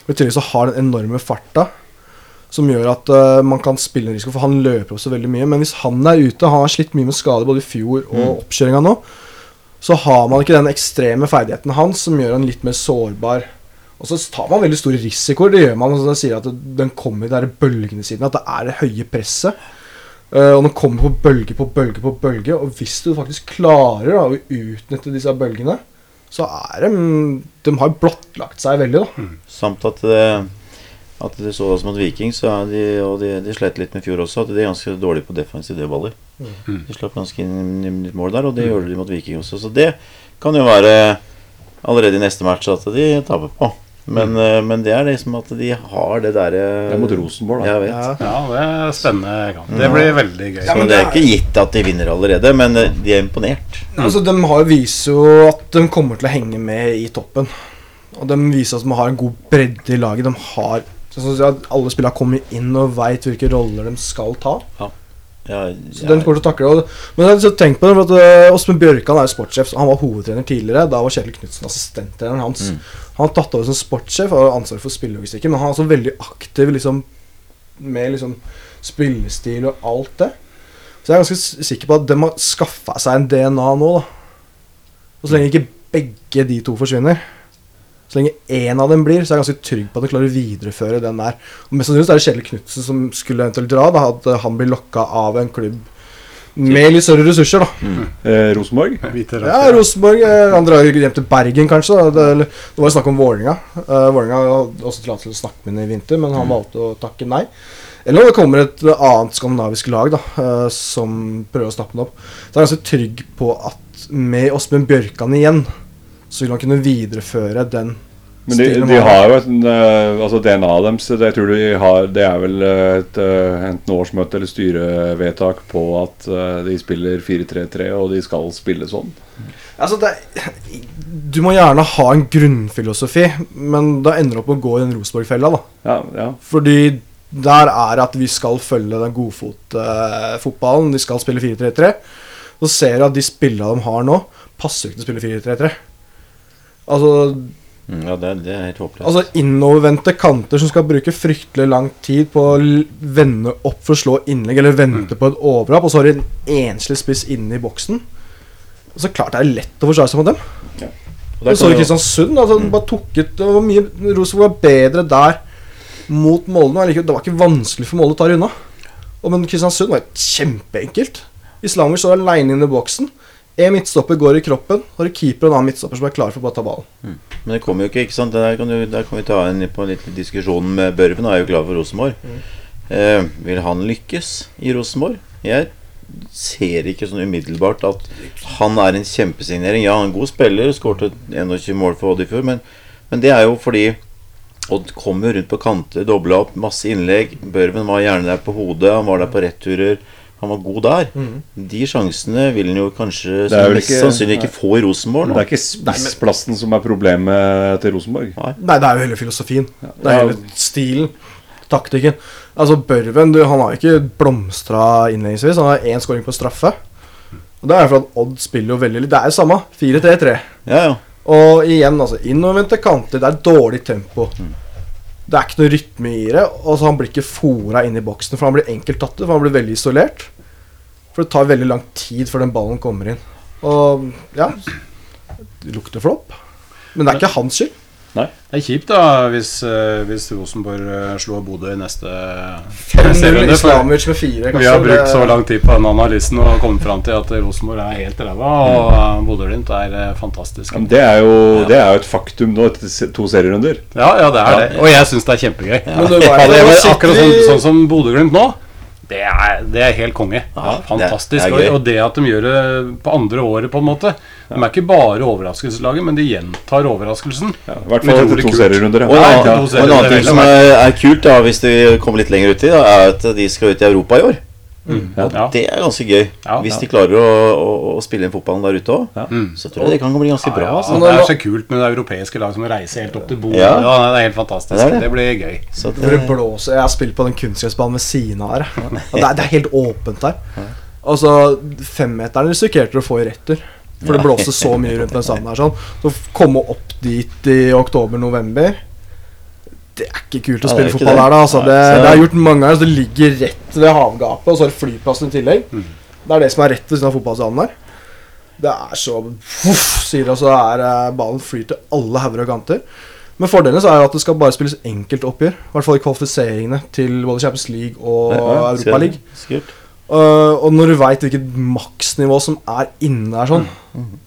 I tillegg så har den enorme farta som gjør at uh, man kan spille en risiko, for han løper også veldig mye. Men hvis han er ute, han har slitt mye med skade både i fjor og oppkjøringa nå, så har man ikke den ekstreme ferdigheten hans som gjør han litt mer sårbar. Og så tar man veldig store risikoer. Det gjør man. Altså, jeg sier at det, Den kommer i de bølgene siden, at det er det høye presset. Uh, og den kommer på bølge på bølge på bølge. Og hvis du faktisk klarer da, å utnytte disse bølgene, så er de De har blottlagt seg veldig, da. Samt at det, At de så oss mot Viking, så er de, og de, de slet litt med i fjor også, at de er ganske dårlige på defensive dødballer. De slapp ganske inn i mål der, og det gjorde de mot Viking også. Så det kan jo være allerede i neste match at de taper på. Men, mm. men det er liksom at de har det derre Det er mot Rosenborg, da. Jeg vet. Ja. Ja, det er spennende kamp. Det blir veldig gøy. Så det er ikke gitt at de vinner allerede, men eh, de er imponert. Altså, de har, viser jo at de kommer til å henge med i toppen. Og de viser at de har en god bredde i laget. De har sånn som at Alle spillerne kommer inn og veit hvilke roller de skal ta. Ja, Så den kommer til å takle det. Men så tenk på det, for at uh, Åsmund Bjørkan er sportssjef. Han var hovedtrener tidligere. Da var Kjetil Knutsen assistenttreneren hans. Han har tatt over som sportssjef og har ansvar for spillelogistikken. Men han er også veldig aktiv liksom, med liksom, spillestil og alt det. Så jeg er ganske sikker på at de har skaffa seg en DNA nå. da Og så lenge ikke begge de to forsvinner, så lenge én av dem blir, så er jeg ganske trygg på at de klarer å videreføre den der. Og Mest sannsynlig er det Kjell Knutsen som skulle eventuelt dra. Da, at eh, han blir lokka av en klubb med litt større ressurser. da Eh, Rosenborg? Ja. Rosenborg. eh, Han drar hjem til Bergen, kanskje. Da. Det, det var jo snakk om Vålerenga. Uh, Vålerenga hadde også tillatelse til å snakke med henne i vinter, men han valgte å takke nei. Eller om det kommer et annet skandinavisk lag da eh, som prøver å snappe den opp. Så jeg er ganske trygg på at med Åsmund Bjørkan igjen, så vil han kunne videreføre den Men de, de har jo et eh, altså DNA-et deres. Det, tror de har, det er vel et eh, enten årsmøte eller styrevedtak på at eh, de spiller 4-3-3, og de skal spille sånn. Altså, det, du må gjerne ha en grunnfilosofi, men da ender du opp med å gå i den Rosenborg-fella. Ja, ja. Fordi der er at vi skal følge den godfotfotballen. de skal spille 4-3-3. Så ser du at de spillene de har nå, passer ikke til å spille 4-3-3. Altså, Mm, Ja, det, det er helt håpløst. altså innovervendte kanter som skal bruke fryktelig lang tid på å vende opp for å slå innlegg, eller vente på et overlapp, og så har de en enslig spiss inne i boksen. Så klart det er lett å forsvare seg mot dem. Og der Du så jo- Kristiansund. Altså, den bare tok ut Det var mye Rosenborg var bedre der mot Molde. Det var ikke vanskelig for Molde å ta det unna. Og, men Kristiansund var kjempeenkelt. Islamer står aleine inne i boksen. En midtstopper går i kroppen. Har keeper og en annen midtstopper som er klar for å bare ta ballen. Men det kommer jo ikke, ikke sant? Der kan, du, der kan vi ta en på en liten diskusjon med Børven. Er jo glad for Rosenborg. Eh, vil han lykkes i Rosenborg? Jeg ser ikke sånn umiddelbart at han er en kjempesignering. Ja, han er en god spiller, skåret 21 mål for Odd i fjor, men, men det er jo fordi Odd kommer rundt på kanter, dobla opp, masse innlegg. Børven var gjerne der på hodet, han var der på returer. Han var god der. De sjansene vil han jo kanskje Det er vel mest ikke- sannsynlig ikke få i Rosenborg. Nå. Det er ikke spissplassen som er problemet til Rosenborg. Nei, det er jo hele filosofien. Det er hele stilen. Taktikken. Altså, Børven du, han har ikke blomstra innledningsvis. Han har én scoring på straffe. Og Det er for at Odd spiller jo veldig litt. Det er jo samme. 4-3-3. Ja, ja. Og igjen, altså, innovervendte kanter. Det er dårlig tempo. Det er ikke noe rytme i det. Og så Han blir ikke fora inn i boksen, for han blir enkelt tatt ut. For han blir veldig isolert. For det tar veldig lang tid før den ballen kommer inn. Og ja lukter flopp. Men det er ikke hans skyld. Det er kjipt da hvis, eh, hvis Rosenborg eh, slår Bodø i neste 5-0 serierunde. Vi har brukt så lang tid på den analysen og kommet fram til at Rosenborg er helt ræva, og eh, Bodø-Glimt er fantastisk. Men det, er jo, det er jo et faktum nå etter to serierunder. Ja, ja, det er det. Og jeg syns det er kjempegøy. Men det var- Ja, det, var akkurat sånn, sånn som Bodø-Glimt nå, det er, det er helt konge. Ja, Fantastisk. det og, og det at de gjør det på andre året, på en måte. De er ikke bare overraskelseslaget, men de gjentar overraskelsen. Ja, I hvert fall etter to serierunder. Ja. og en annen ting som er, er kult, da, hvis de kommer litt lenger uti, er at de skal ut i Europa i år. Og Ja. det er ganske gøy. Ja. hvis de klarer å, å, å spille inn fotballen der ute òg, ja. så tror jeg det kan bli ganske bra. Ja, Altså. ja, det er så kult med det europeiske lag som reiser helt opp til bordet. Ja. Ja. det er helt fantastisk. Det Det, det. blir gøy. Det blåser Jeg har spilt på den kunstgressbanen ved siden av her. Og det, er, det er helt åpent her. Altså, femmeteren risikerte du å få i retur. For det blåste så mye rundt den sanden her. Sånn. Så komme opp dit i oktober-november Det er ikke kult å det spille ja, fotball det. der, da. Altså. Det, så- det er gjort mange ganger. Så det ligger rett ved havgapet, og så er det flyplassen i tillegg. Det er det som er rett ved siden av fotballsalen der. Det er så Uff, sier det, og så er eh, ballen flyr til alle hauger og kanter. Men fordelen så er jo at det skal bare spilles enkeltoppgjør. I hvert fall i kvalifiseringene til både Champions League og Ja, ja, Europa League. Skummelt. Uh, og når du veit hvilket maksnivå som er inne der, sånn,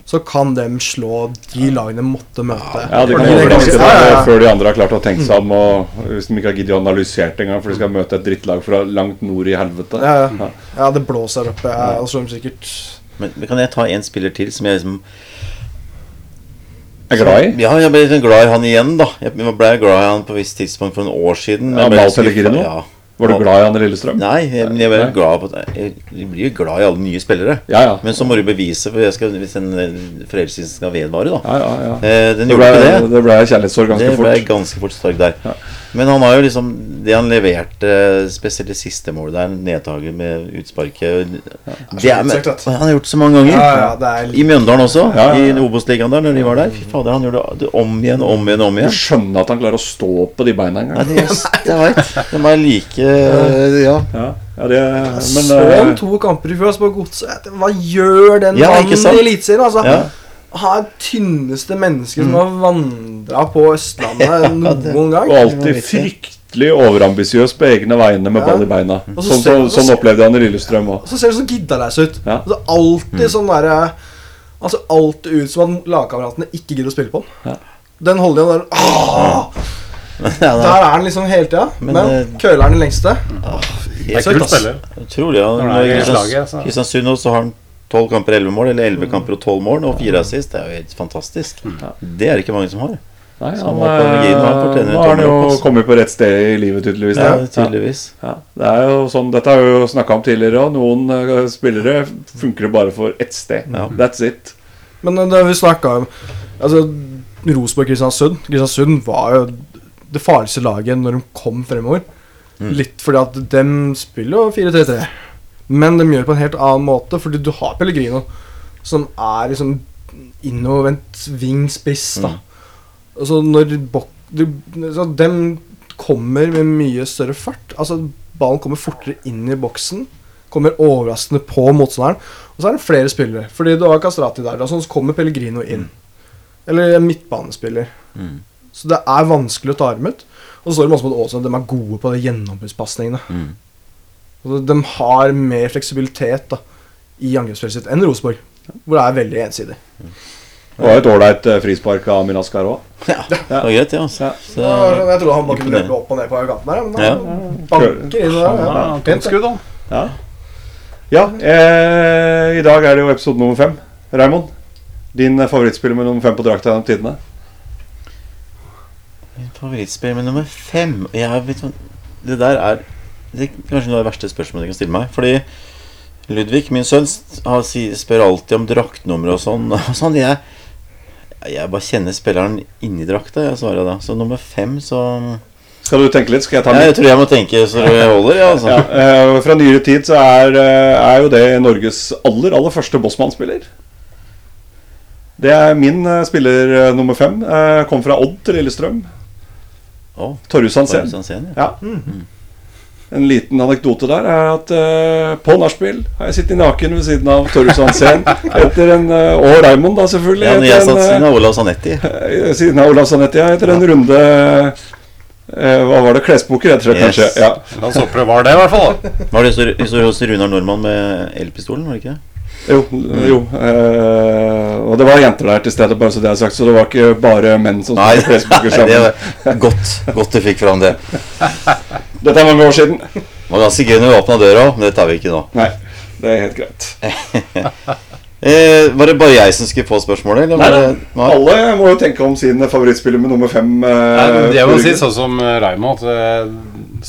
så kan dem slå de lagene måtte møte. Ja, de kan overraske ganske- ja, deg ja, ja. før de andre har klart å tenke seg om. Og hvis de ikke har giddet å analysere det engang, for de skal møte et drittlag fra langt nord i helvete. Ja, ja. ja, det blåser oppe. Jeg slår dem sikkert Men men kan jeg ta en spiller til som jeg liksom Er glad i? Ja, jeg ble glad i han igjen, da. Jeg ble glad i han på et visst tidspunkt for en år siden. Ja, Mal. Pellegrino? Ja. Var du glad i Anne Lillestrøm? Nei, jeg, men jeg ble Nei. glad på Jeg, jeg blir jo glad i alle nye spillere. Ja, ja. Men så må du bevise for jeg skal, hvis den eh, forelskelsen skal vedvare, da. Ja, ja, ja. Eh, den Det ble, det. det ble kjærlighetssorg ganske Det ble fort. ganske fort der. Men han har jo liksom Det han leverte, spesielt det siste målet der, nedtaket med utsparket det er, med. Han har gjort det så mange ganger. Ja, ja, det er I Mjøndalen også, Ja, ja, ja. i Obos-ligaen der, når de var der. Fy fader, han gjorde det om igjen, om igjen, om igjen Du skjønner at han klarer å stå på de beina en Nei, gang. det, det var De er like Ja. Ja, ja det, men Så eh, han to kamper i fjor altså på Godset. Hva gjør den Ja, mannen i Eliteserien? Altså, Ja. Han er tynneste mennesket som har vandra på Østlandet noen gang. Og alltid fryktelig overambisiøs på egne vegne med Ja. ball i beina. Sånn, så Sånn, sånn, sånn opplevde jeg han i Lillestrøm òg. Så ser det så giddaleis ut. Ja. Altså, alltid sånn derre Altså alltid ut som at lagkameratene ikke gidder å spille på den. Ja. Den holder igjen der Åh! Ja, Der er den liksom hele tida. Men, Men, eh, køler den lengste. Det er kult spiller. er utrolig. Ja. Når det er Når i Kristians- slaget, så- Kristiansund også har han tolv kamper, elleve mål. Eller elleve kamper og tolv mål, og fire assist. Det er jo helt fantastisk. Det er det ikke mange som har. Nei, han, han nå har han jo opp, kommet på rett sted i livet, tydeligvis. Ja, tydeligvis. Ja, det er jo sånn, Dette har vi jo snakka om tidligere òg. Noen uh, spillere funker det bare for ett sted. Ja. That's it. Men eh, det vi snakka om Altså Rosenborg-Kristiansund Kristiansund var jo det farligste laget når de kom fremover. Litt fordi at de spiller jo 4-3-3, men de gjør det på en helt annen måte. Fordi du har Pellegrino, som er liksom innovervendt wingspiss. da Altså når bok, du, så De kommer med mye større fart. Altså Ballen kommer fortere inn i boksen. Kommer overraskende på motstanderen. Og så er det flere spillere. Fordi du har Kastrati der, Altså, så kommer Pellegrino inn. Eller en midtbanespiller. Mm. Så det er vanskelig å ta dem ut. Og så står det masse på at at de er gode på de gjennombruddspasningene. Mm. Altså, de har mer fleksibilitet da i angrepsspillet sitt enn Rosenborg, hvor det er veldig ensidig. Det var jo et ålreit eh, frispark av Minaskar òg. Ja, det var greit, det. Altså. Ja. Jeg trodde han bare kunne løpe opp og ned på kanten her, men Ja. han banker inn der. Ja, Ja, Pent, det. skudd, han. Ja, ja eh, i dag er det jo episode nummer fem. Raymond, din eh, favorittspiller med nummer fem på drakta gjennom tidene? Favorittspiller med nummer fem jeg vet, hva- Det der er det er kanskje noe av det verste spørsmålet du kan stille meg. Fordi Ludvig, min sønn, spør alltid om draktnummer og sånn. Og sånn jeg, jeg bare kjenner spilleren inni drakta, jeg svarer da. Så nummer fem, så Skal du tenke litt? Skal jeg ta min? Jeg tror jeg må tenke så det holder, ja. Altså. Ja, eh, fra nyere tid så er, eh, er jo det Norges aller, aller første Bossmann-spiller. Det er min eh, spiller nummer fem. Kom fra Odd til Lillestrøm. Oh, Torjus Hansen. Ja. ja. Ja. En liten anekdote der er at uh, på nachspiel har jeg sittet naken ved siden av Torjus Hansen etter en uh, Og Raymond, da, selvfølgelig. Ja, når jeg satt siden eh, av Olav Sanetti. eh, siden av Olav Sanetti, ja, etter en runde eh, Hva var det? Klesboker, heter det Yes. kanskje. Ja. La oss håpe det var det, i hvert fall. da. Var det så, så hos Runar Nordmann med elpistolen, var det ikke det? Jo. jo eh, og det var jenter der til stede, bare så det er sagt. Så det var ikke bare menn som Nei, det var godt, godt du fikk fram det. Dette er mange år siden. Det var ganske gøy når vi åpna døra men det tar vi ikke nå. Nei, det er helt greit. Eh, var det bare jeg som skulle få spørsmålet? Eller Nei, nei. det, nei? Alle må jo tenke om sin favorittspiller med nummer fem. Nei, Eh, jeg må si sånn som eh, Raymond at eh,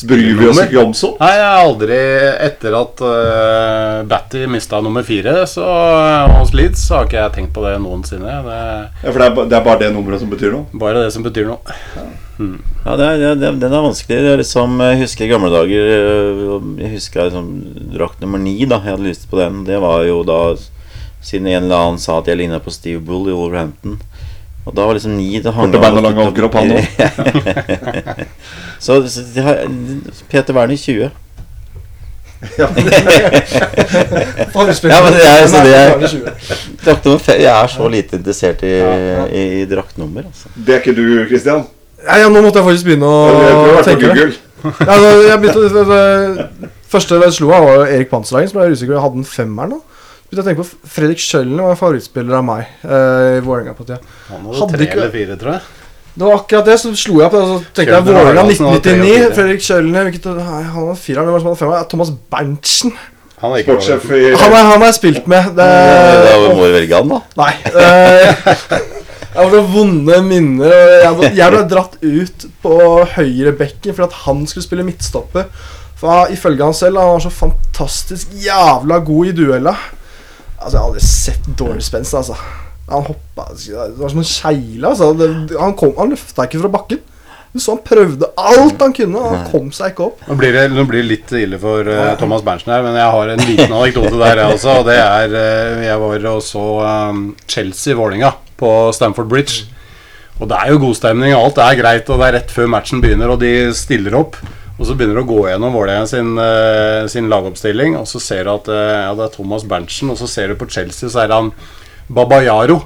Bryr vi oss ikke om sånn? Nei, jeg har aldri Etter at uh, Batty mista nummer fire så, hos Leeds, så har ikke jeg tenkt på det noensinne. Det Ja, for det er, det er bare det nummeret som betyr noe? bare det som betyr noe. Ja, det er, det, er- den er vanskelig. Det er liksom, jeg husker i gamle dager Jeg husker liksom drakt nummer ni. da Jeg hadde lyst på den. Det var jo da Siden en eller annen sa at jeg ligna på Steve Bull i Wolverhampton. Og da var liksom ni det hang bein og lang overkropp, han Så, så de har, Peter Werner 20. Ja, men det er så det er- Jeg er så lite interessert i, i, i draktnummer. Altså. Det er ikke du, Christian? Ja, ja, nå måtte jeg faktisk begynne å tenke det. Ja, altså, jeg begynte det, det, Første jeg slo av, var Erik Panserhagen, som jeg er usikker på. Jeg hadde en femmer nå. Begynte jeg å tenke på Fredrik Schjøllen var en favorittspiller av meg eh, i Vålerenga på tida. Han hadde Hadde tre ikke- eller fire, tror jeg. Det var akkurat det, så slo jeg på det, og så tenkte jeg Vålerenga Haraldsen hadde tre og 1999. Fredrik Schjøllen hvilket, nei, Han var fire, hvem var det som hadde femmer? Thomas Berntsen. Han er ikke Han har han spilt med. Det, Da Åh, må vi velge han, da. Nei. eh, jeg har vonde minner. Jeg ble, jeg ble dratt ut på høyrebekken fordi at han skulle spille midtstopper. For Ifølge han selv han var så fantastisk jævla god i duella. Altså, Jeg har aldri sett dårlig spenst. altså Han hoppa Det var som en kjegle. Altså. Det, han kom, han løfta ikke fra bakken. Du så han prøvde alt han kunne, og han kom seg ikke opp. Nå blir det, nå blir det litt ille for uh, Thomas Berntsen her, men jeg har en liten anekdote der, jeg også. Og det er uh, Jeg var og så um, Chelsea-Vålinga på Stamford Bridge. Og det er jo god stemning, og alt er greit, og det er rett før matchen begynner, og de stiller opp. Og så begynner du å gå gjennom Vålerenga sin, eh, sin lagoppstilling, og så ser du at eh, ja, det er Thomas Berntsen, og så ser du på Chelsea, så er han Babayaro.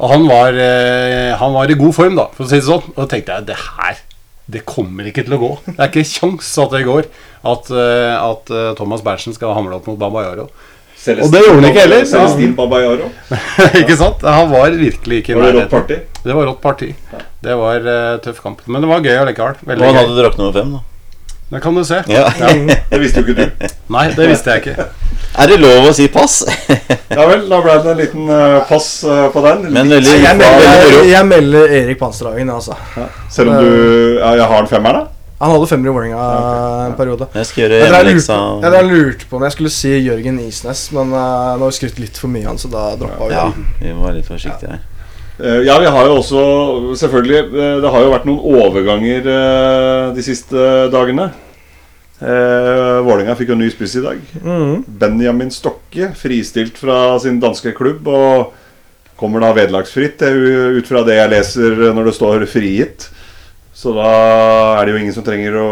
Og han var, eh, han var i god form, da, for å si det sånn. Og da tenkte jeg det her det kommer ikke til å gå. Det er ikke kjangs at det går. At, at Thomas Berntsen skal hamle opp mot Babayaro. Celestin- Og det gjorde han ikke heller. Celestin Babayaro. ikke sant? Han var virkelig ikke i Var det rått parti? Det var rått parti. Det var uh, tøff kamp. Men det var gøy allikevel. Og han hadde drakt nummer fem, da. Det kan du se. Ja. Det visste jo ikke du. Nei, det visste jeg ikke. Er det lov å si pass? Ja vel, da ble det en liten eh, pass eh, på den. Men veldig, Jeg melder, jeg melder Erik Panserhagen, altså. Selv om du ja, Jeg har en femmer, da? Han hadde femmer i Vålerenga en periode. Jeg skal gjøre Jeg og lurte, jeg drev lurte på om jeg skulle si Jørgen Isnes, men uh, nå har vi skrytt litt for mye av han, så da droppa vi Ja, vi var litt forsiktige her. Eh, Ja, vi har jo også Selvfølgelig, eh, det har jo vært noen overganger eh, de siste dagene. Eh, Vålerenga fikk jo ny spiss i dag. Mm. Benjamin Stokke, fristilt fra sin danske klubb. Og kommer da vederlagsfritt, er ut fra det jeg leser når det står 'frigitt'. Så da er det jo ingen som trenger å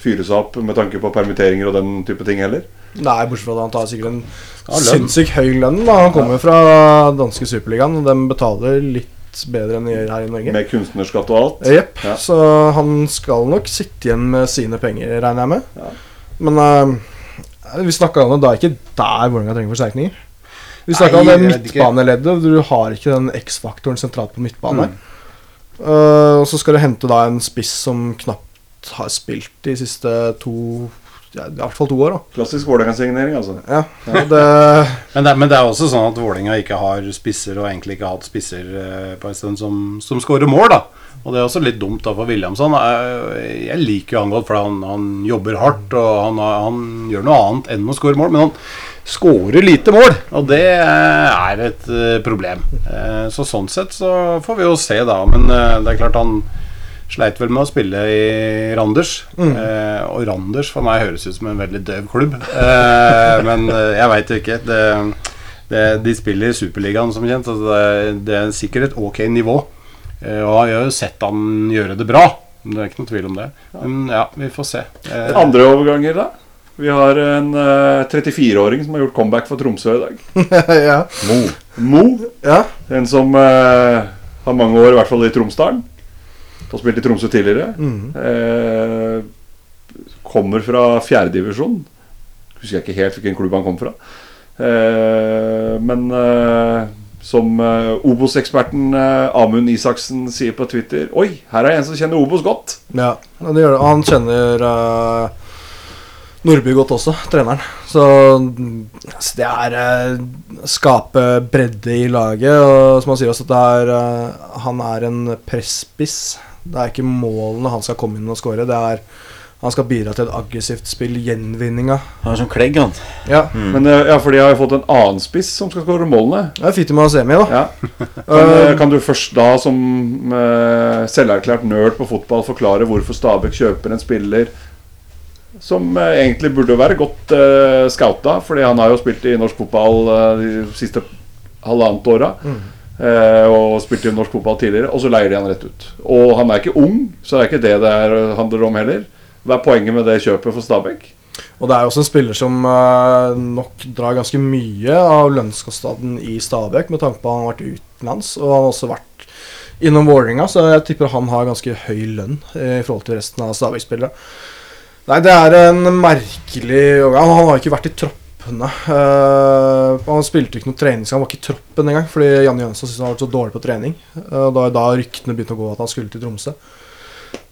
fyre seg opp med tanke på permitteringer og den type ting heller. Nei, bortsett fra at han tar sikkert en Ja, sinnssykt høy lønn. da Han kommer jo fra danske superligaen, og de betaler litt bedre enn de gjør her i Norge. Med kunstnerskatt og alt. Jepp. Ja. Så han skal nok sitte igjen med sine penger, regner jeg med. Ja. Men uh, vi snakka om det, da ikke der Vålerenga trenger forsterkninger. Vi snakka om det midtbaneleddet. Du har ikke den X-faktoren sentralt på midtbane. Mm. Uh, og så skal du hente da en spiss som knapt har spilt de siste to ja, I hvert fall to år. da Klassisk Vålerenga-signering, altså. Ja, det, Men det, men det er også sånn at Vålinga ikke har spisser, og egentlig ikke har hatt spisser eh, på en stund som, som skårer mål, da. Og det er også litt dumt da for Williamson. Jeg, jeg liker jo han godt, for han, han jobber hardt, og han, han gjør noe annet enn å skåre mål. Men han skårer lite mål, og det er et eh, problem. Eh, Så sånn sett så får vi jo se, da. Men eh, det er klart han sleit vel med å spille i Randers. Eh, og Randers for meg høres ut som en veldig døv klubb. Eh, men eh, jeg veit ikke. Det, det, de spiller i Superligaen, som kjent. Altså det, det er sikkert et ok nivå. Eh, og jeg har jo sett han gjøre det bra. Det er ikke noen tvil om det. Men ja, vi får se. Eh, Andre overganger, da? Vi har en eh, 34-åring som har gjort comeback for Tromsø i dag. ja. Mo. ja. En som eh, har mange år, i hvert fall i Tromsdalen. Har spilt i Tromsø tidligere. Eh, kommer fra fjerdedivisjon. Husker jeg ikke helt hvilken klubb han kom fra. Eh, men eh, som eh, Obos-eksperten eh, Amund Isaksen sier på Twitter Oi, her er en som kjenner Obos godt. Ja, det gjør det. Han kjenner uh, Nordby godt også, treneren. Så mm, det er eh, skape bredde i laget. Og som han sier også, det er, eh, han er en presspiss. Det er ikke målene han skal komme inn og score. Det er han skal bidra til et aggressivt spill, gjenvinninga. Han er som klegg, han. Ja, Men eh, ja, for de har jo fått en annen spiss som skal skåre målene. det er fint med Asemi, da. Ja. Kan, eh, kan du først da, som uh, selverklært nerd på fotball, forklare hvorfor Stabæk kjøper en spiller som uh, egentlig burde være godt uh, scouta, fordi han har jo spilt i norsk fotball uh, de siste halvannet åra. eh, og spilte i norsk fotball tidligere, og så leier de han rett ut. Og han er ikke ung, så det er ikke det det er, handler om heller. Hva er poenget med det kjøpet for Stabæk? Og det er jo også en spiller som eh, nok drar ganske mye av lønnskostnaden i Stabæk, med tanke på at han har vært utenlands, og han har også vært innom Vålerenga, så jeg tipper han har ganske høy lønn eh, i forhold til resten av Stabæk-spillere. Nei, det er en merkelig. Han har ikke vært i troppene. Uh, han spilte ikke noe treningskamp, han var ikke i troppen engang, fordi Janne Jønsson syntes han var så dårlig på trening. Uh, da da ryktene begynte å gå at han skulle til Tromsø.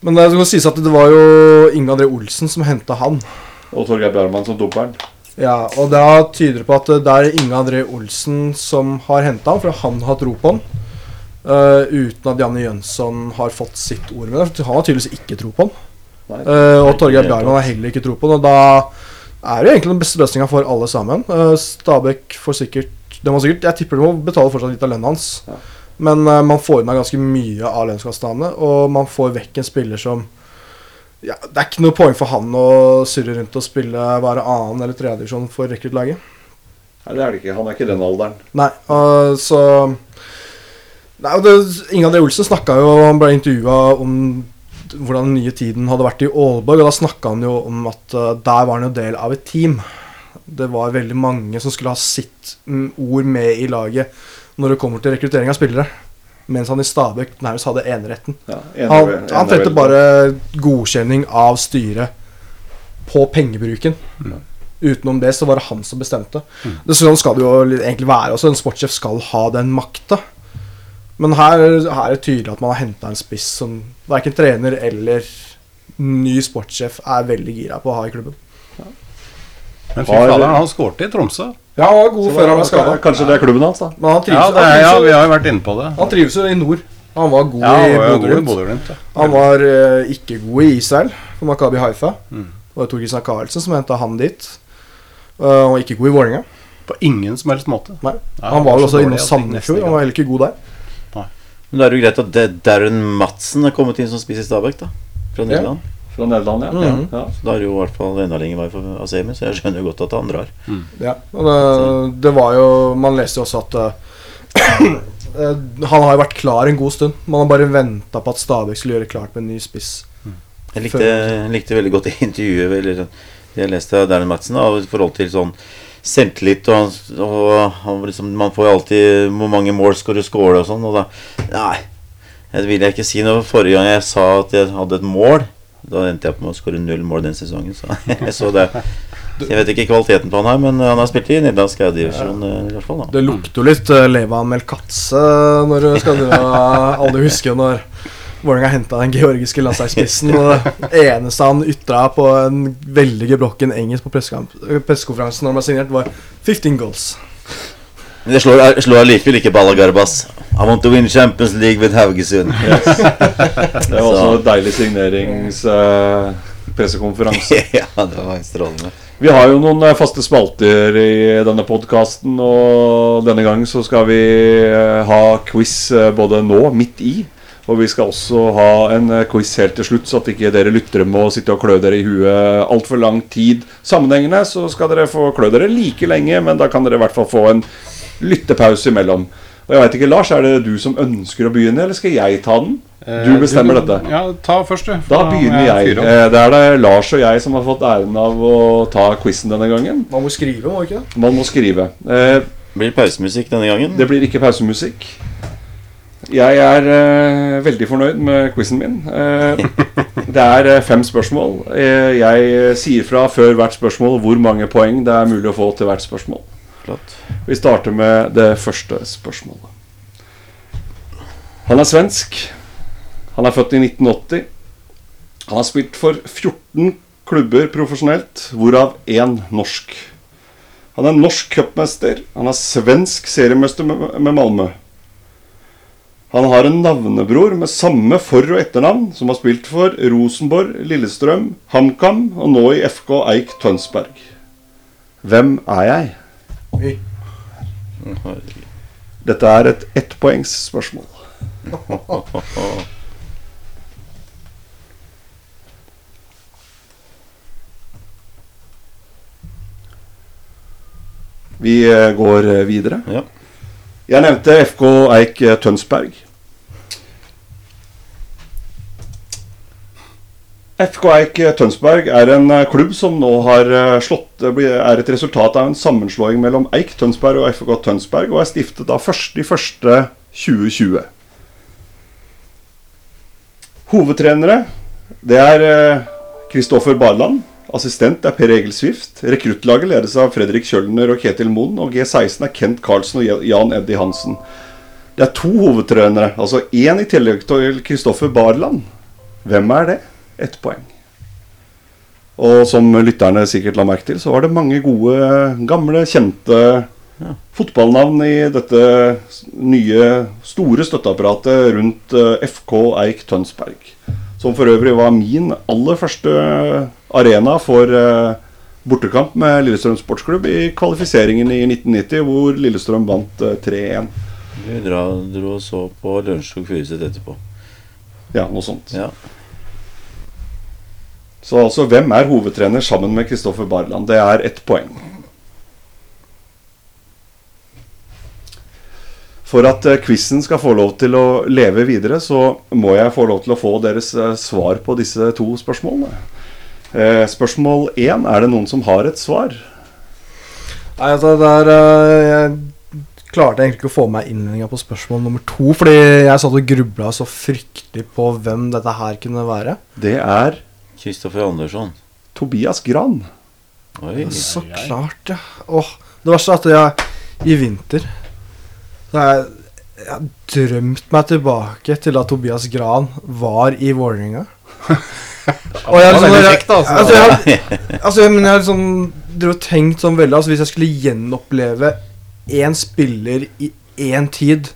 Men det skal sies at det var jo Inge André Olsen som henta han. Og Torgeir Bjarmann som domperen. Ja, og da tyder det på at det er Inge André Olsen som har henta han, for han har tro på han. Uh, uten at Janne Jønsson har fått sitt ord med det. For Han har tydeligvis ikke tro på han. Nei, uh, og Torgeir Bjarmann har heller ikke tro på han. Og da er jo egentlig den beste løsninga for alle sammen. Eh, Stabæk får sikkert det må sikkert, Jeg tipper de må betale fortsatt litt av lønna hans. Ja. Men eh, man får unna ganske mye av lønnskostnadene, og man får vekk en spiller som ja, Det er ikke noe poeng for han å surre rundt og spille være annen eller tredje divisjon for rekruttlaget. Nei, det er det ikke. Han er ikke i den alderen. Nei, uh, så Nei, det, Inge André Olsen snakka jo Han ble intervjua om hvordan den nye tiden hadde vært i Aalborg, og da snakka han jo om at øh, der var han jo del av et team. Det var veldig mange som skulle ha sitt mm, ord med i laget når det kommer til rekruttering av spillere. Mens han i Stabæk nærmest hadde eneretten. Ja, enig- Han, han trengte bare godkjenning av styret på pengebruken. Utenom det så var det han som bestemte. Det Dessuten skal det jo egentlig være også. En sportssjef skal ha den makta. Men her, her er det tydelig at man har henta en spiss som verken trener eller ny sportssjef er veldig gira på å ha i klubben. Men fy fader, han skårte i Tromsø. Ja, han var god før han ble skada. Kanskje det er klubben hans, da. Men han trives, Ja, det er, ja, vi har jo vært inne på det. han trives jo i nord. Han var god Ja, i han var i Bodø-Glimt. Ja. Han var uh, ikke god i Israel for Makabi Haifa. Mm. Det var Tor Christian Karlsen som henta han dit. Uh, han var ikke god i Vålerenga. På ingen som helst måte. Nei. Nei han var vel også inne innom Sandefjord. Han var heller ikke god der. Men da er det jo greit at det- Darren Madsen er kommet inn som spiss i Stabæk, da. Fra Nederland. Fra Nederland, ja. Mhm. ja. Så da er det jo i hvert fall enda lenger vei for Asemi, så jeg skjønner jo godt at han drar. Ja, og det, det var jo Man leste jo også at eh, eh, Han har jo vært klar en god stund. Man har bare venta på at Stabæk skulle gjøre klart med en ny spiss. Jeg likte, jeg likte veldig godt det intervjuet eller, jeg leste av Darren Madsen da, i forhold til sånn selvtillit. Og, han- og liksom, man får jo alltid hvor mange mål skal du score og sånn. Og da Nei, det vil jeg ikke si noe. Forrige gang jeg sa at jeg hadde et mål, da endte jeg på med å skåre null mål den sesongen. Så, så det Jeg vet ikke kvaliteten på han her, men han har spilt i nederlandsk divisjon Ja. fall. Det lukter jo litt uh, Leva Melkatse når du skal Alle husker når Vålerenga henta den georgiske landslagsspissen. Og det eneste han ytra på en veldig gebrokken engelsk på eh, pressekonferansen når han ble signert, var 15 goals. Men det slår, slår allikevel ikke Balla Garbas. I want to win Champions League with Haugesund. Det var også en deilig signeringspressekonferanse. ja, det var strålende. Vi har jo noen eh, faste spalter i denne podkasten, og denne gang så skal vi eh, ha quiz eh, både nå, midt i, og vi skal også ha en eh, quiz helt til slutt, så at ikke dere lyttere må sitte og klø dere i huet altfor lang tid sammenhengende. Så skal dere få klø dere like lenge, men da kan dere i hvert fall få en lyttepause imellom. Og jeg vet ikke, Lars, er det du som ønsker å begynne, eller skal jeg ta den? Du bestemmer dette. Ja, ta først, du. Da begynner jeg. Eh, Det er det Lars og jeg som har fått æren av å ta quizen denne gangen. Man må skrive, må ikke det? Man må skrive. Det Blir pausemusikk denne gangen? Det blir ikke pausemusikk. Jeg er uh, veldig fornøyd med quizen min. Uh, det er eh, fem spørsmål. Uh, jeg sier fra før hvert spørsmål hvor mange poeng det er mulig å få til hvert spørsmål. Flott. Vi starter med det første spørsmålet. Han er svensk. Han er født i 1980. Han har spilt for 14 klubber profesjonelt, hvorav én norsk. Han er norsk cupmester. Han er svensk seriemester med med Malmö. Han har en navnebror med samme for- og etternavn, som har spilt for Rosenborg, Lillestrøm, HamKam og nå i FK Eik Tønsberg. Hvem er jeg? Oi. Dette er et ettpoengsspørsmål. Vi eh, går videre. Ja. Jeg nevnte FK Eik eh, Tønsberg. FK Eik eh, Tønsberg er en eh, klubb som nå har slått er et resultat av en sammenslåing mellom Eik Tønsberg og FK Tønsberg, og er stiftet da 1.1.2020. Hovedtrenere det er Kristoffer Barland. Assistent er Per Egil Swift. Rekruttlaget ledes av Fredrik Kjølner og Ketil Moen. Og G16 er Kent Karlsen og Jan Eddie Hansen. Det er to hovedtrenere, altså én i tillegg til Kristoffer Barland. Hvem er det? Ett poeng. Og som lytterne sikkert la merke til, så var det mange gode, gamle, kjente fotballnavn i dette nye, store støtteapparatet rundt eh, FK Eik Tønsberg. Som for øvrig var min aller første arena for eh, bortekamp med Lillestrøm sportsklubb i kvalifiseringen i 1990, hvor Lillestrøm vant eh, 3-1. Vi dra, dro og så på Lørenskog Furuset etterpå. Ja, noe sånt. Ja. Så altså, hvem er hovedtrener sammen med Kristoffer Barland? Det er ett poeng. For at eh, quizen skal få lov til å leve videre, så må jeg få lov til å få deres eh, svar på disse to spørsmålene. Eh, spørsmål én er det noen som har et svar? Nei, altså, det er øh, Jeg klarte egentlig ikke å få med innledninga på spørsmål nummer to, fordi jeg satt og grubla så fryktelig på hvem dette her kunne være. Det er Kristoffer Andersson. Tobias Gran. Oi. Så klart, ja. Åh, det verste er at jeg i vinter så jeg, jeg har drømt meg tilbake til da Tobias Gran var i Vålerenga. Og jeg, liksom, jeg, altså. altså, jeg, altså, jeg, men jeg har liksom drev og tenkt sånn veldig Altså Hvis jeg skulle gjenoppleve én spiller i én tid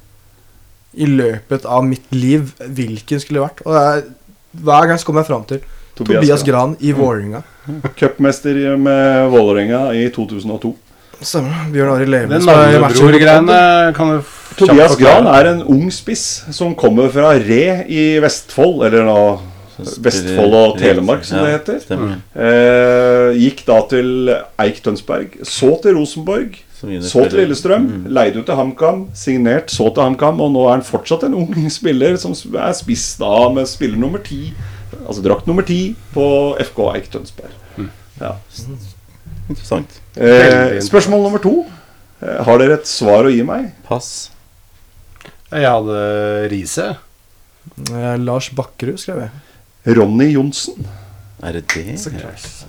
i løpet av mitt liv, hvilken skulle det vært? Og jeg, hver gang så kommer jeg fram til Tobias, Gran i Vålerenga. Cupmester med Vålerenga i 2002. Stemmer. Bjørn Arild Leven. i matchen. Tobias. Gran er en ung spiss som kommer fra Re i Vestfold, eller nå Vestfold og Telemark, som det heter. Eh, gikk da til Eik Tønsberg, så til Rosenborg, så til. Lillestrøm, Mm. leid ut til HamKam, signert, så til HamKam, og nå er han fortsatt en ung spiller som er spiss da med spiller nummer ti, altså drakt nummer ti på FK Eik Tønsberg. Ja. Interessant. Eh, spørsmål nummer to. Eh, har dere et svar å gi meg? Pass. Jeg hadde Riise. Eh, Lars Bakkerud, skrev jeg. Ronny Johnsen. Er det det?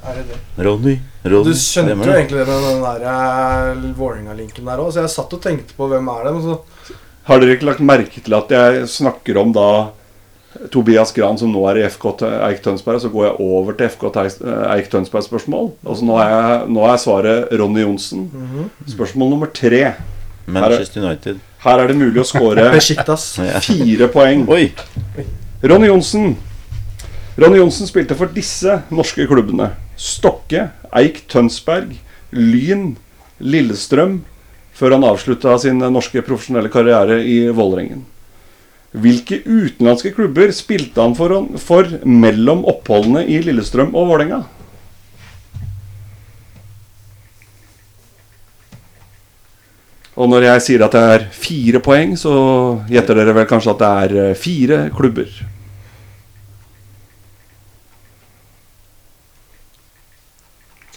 Er det det? Ronny. Ronny. Du skjønte jo egentlig det med den der eh, Vålerenga-linken der òg, så jeg satt og tenkte på hvem er det, men så Har dere ikke lagt merke til at jeg snakker om da Tobias Gran som nå er i FK Eik Tønsberg, så går jeg over til FK eh, Eik Tønsberg spørsmål. Altså nå er, jeg, nå er svaret Ronny Johnsen. Spørsmål nummer tre. Manchester United. Her er det mulig å score fire poeng. Ronny Johnsen. Ronny Johnsen spilte for disse norske klubbene. Stokke, Eik Tønsberg, Lyn, Lillestrøm, før han avslutta sin norske profesjonelle karriere i Vålerengen. Hvilke utenlandske klubber spilte han for, for mellom oppholdene i Lillestrøm og Vålerenga? Og når jeg sier at det er fire poeng, så gjetter dere vel kanskje at det er eh, fire klubber.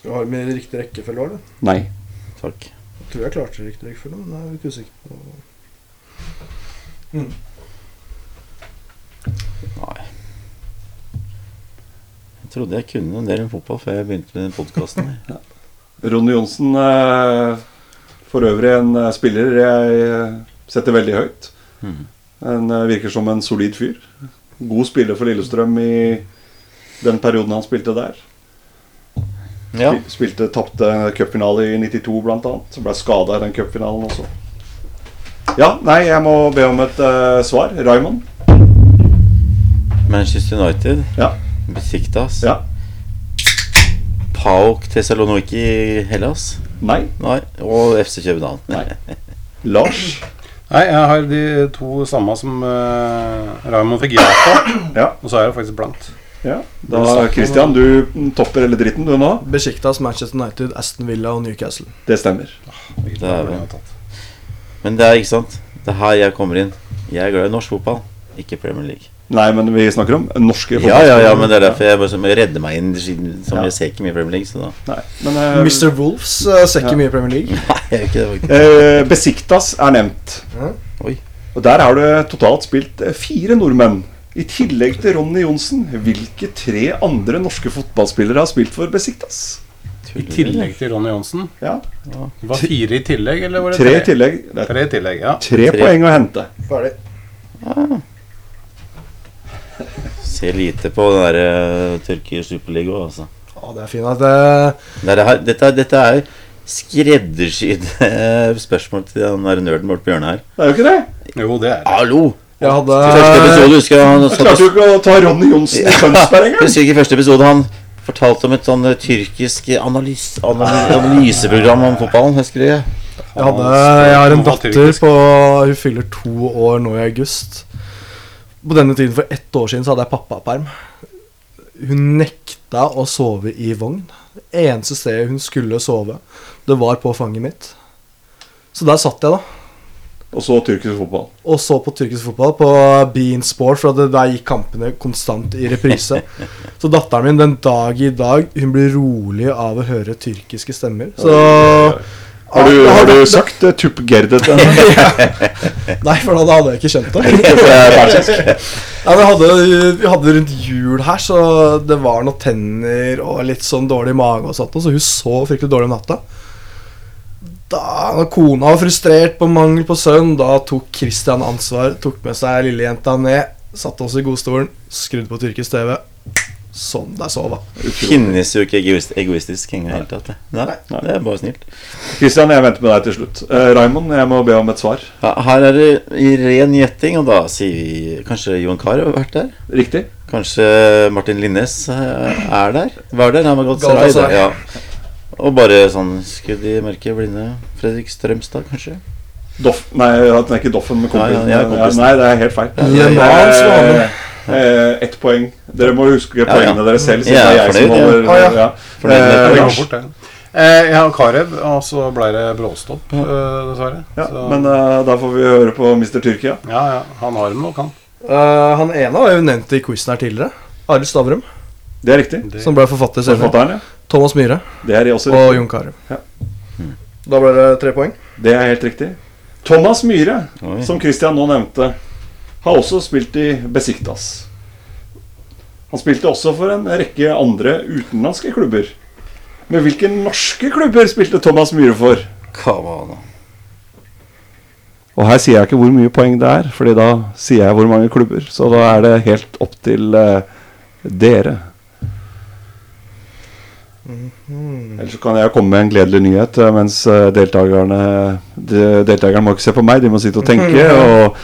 Skal vi ha med riktig rekkefølge var det? Nei. Takk. Jeg tror jeg klarte riktig rekkefølge, men jeg er litt usikker. på Nei. Jeg trodde jeg kunne en del om fotball før jeg begynte med podkasten. ja. Ronny Johnsen eh, for øvrig en eh, spiller jeg eh, setter veldig høyt. Mm. Eh, virker som en solid fyr. God spiller for Lillestrøm i den perioden han spilte der. Ja. Spilte Tapte cupfinale i 92 blant annet. Så ble skada i den cupfinalen også. Ja, nei, jeg må be om et uh, svar. Raymond? Manchester United. Ja. Besiktas. Ja. Paok Thessaloniki Hellas. Nei. Nei. Og FC København. Nei. Lars? Nei, jeg har de to samme som uh, Raymond fikk ja på. Ja. Og så er det faktisk blankt. Ja. Da, Christian, du topper hele dritten, du nå. Besjiktas, Manchester United, Aston Villa og Newcastle. Det stemmer. Det er. Men det er ikke sant. Det er her jeg kommer inn. Jeg er glad i norsk fotball, ikke Premier League. Nei, men vi snakker om norske Ja, ja, ja, men det er derfor jeg bare redder meg inn. Som Ja. jeg ser ikke mye Premier League, så da Nei, men uh, Mr. Wolves uh, ser ikke Ja. mye Premier League. Nei, jeg gjør ikke det, faktisk. eh, Besiktas er nevnt. Mm. Oi. Og der har du totalt spilt eh, fire nordmenn. I tillegg til Ronny Johnsen, hvilke tre andre norske fotballspillere har spilt for Besiktas? I tillegg til Ronny Johnsen. Ja, Det var fire i tillegg, eller var det Tre i tillegg. Det Tre tillegg, ja. tre Tre. poeng å hente. Ferdig. Ser lite på den derre uh, Tyrkia Superliga, altså. Å, det er fint at det Det er, dette, dette er skreddersydd eh, spørsmål til den der nerden Mort Bjørne her. Det er jo ikke det. Jo, det er det. Hallo! Jeg hadde Første episode, husker jeg han Jeg satt klarte jo ikke å ta Ronny Johnsen i Tønsberg engang. Husker ikke første episode han fortalte om et sånn eh, tyrkisk analys, analyseprogram om fotballen. Husker du det? Jeg, hadde, jeg har en datter på Hun fyller to år nå i august. På denne tiden for ett år siden så hadde jeg pappaperm. Hun nekta å sove i vogn. Det eneste stedet hun skulle sove, det var på fanget mitt. Så der satt jeg, da. Og så tyrkisk fotball. Og så på tyrkisk fotball på Bean Sport, for der gikk kampene konstant i reprise. Så datteren min den dag i dag Hun blir rolig av å høre tyrkiske stemmer. Så Har du, har det- du sagt uh, Tupp Gerde ja. Nei, for da hadde jeg ikke skjønt det. Ja, vi, hadde, vi hadde rundt jul her, så det var noen tenner og litt sånn dårlig mage og sånt, så hun så fryktelig dårlig om natta. Da når kona var frustrert på mangel på søvn, da tok Christian ansvar, tok med seg lillejenta ned, satte oss i godstolen, skrudde på tyrkisk TV. Sånn, der sov hun. Finnes jo ikke egoist, egoistisk engang i det hele tatt. det. Nei, det er bare snilt. Kristian, jeg venter med deg til slutt. Uh, Raymond, jeg må be om et svar. Ja, her er det i ren gjetting, og da sier vi kanskje Johan Carew har vært der. Riktig? Kanskje Martin Linnes eh, er der. Var der, han var gått Galatasaray. Ja. Og bare sånn skudd i mørket, blinde Fredrik Strømstad, kanskje. Doff, nei, den er ikke Doffen med kompisen. Ja, ja, er nei, det er helt feil. Ja, ja, ja. som. Eh, Ett poeng. Dere må huske ja. poengene dere selv. Jeg det er jeg som fornøyd, holder ja. ja. Eh. Eh, jeg har Karev, og så ble det bråstopp, eh, dessverre. Ja, Så- men eh, da får vi høre på Mr. Tyrkia. ja, ja, han har dem nok, han. Eh, han ene var jo nevnt i quizen her tidligere. Arild Stavrum, Det er riktig. Det- som ble forfatter selv. Forfatteren, ja. Thomas Myhre Det er også og. Jon Carew. Ja. Da ble det tre poeng. Det er helt riktig. Thomas Myhre, Oi. som Christian nå nevnte, har også spilt i Besiktas. Han spilte også for en rekke andre utenlandske klubber. Men hvilke norske klubber spilte Thomas Myhre for? Kavana. Og her sier jeg ikke hvor mye poeng det er, Fordi da sier jeg hvor mange klubber. Så da er det helt opp til uh, dere. Ellers så kan jeg komme med en gledelig nyhet eh, mens eh, deltakerne de, Deltakerne må ikke se på meg, de må sitte og tenke. Og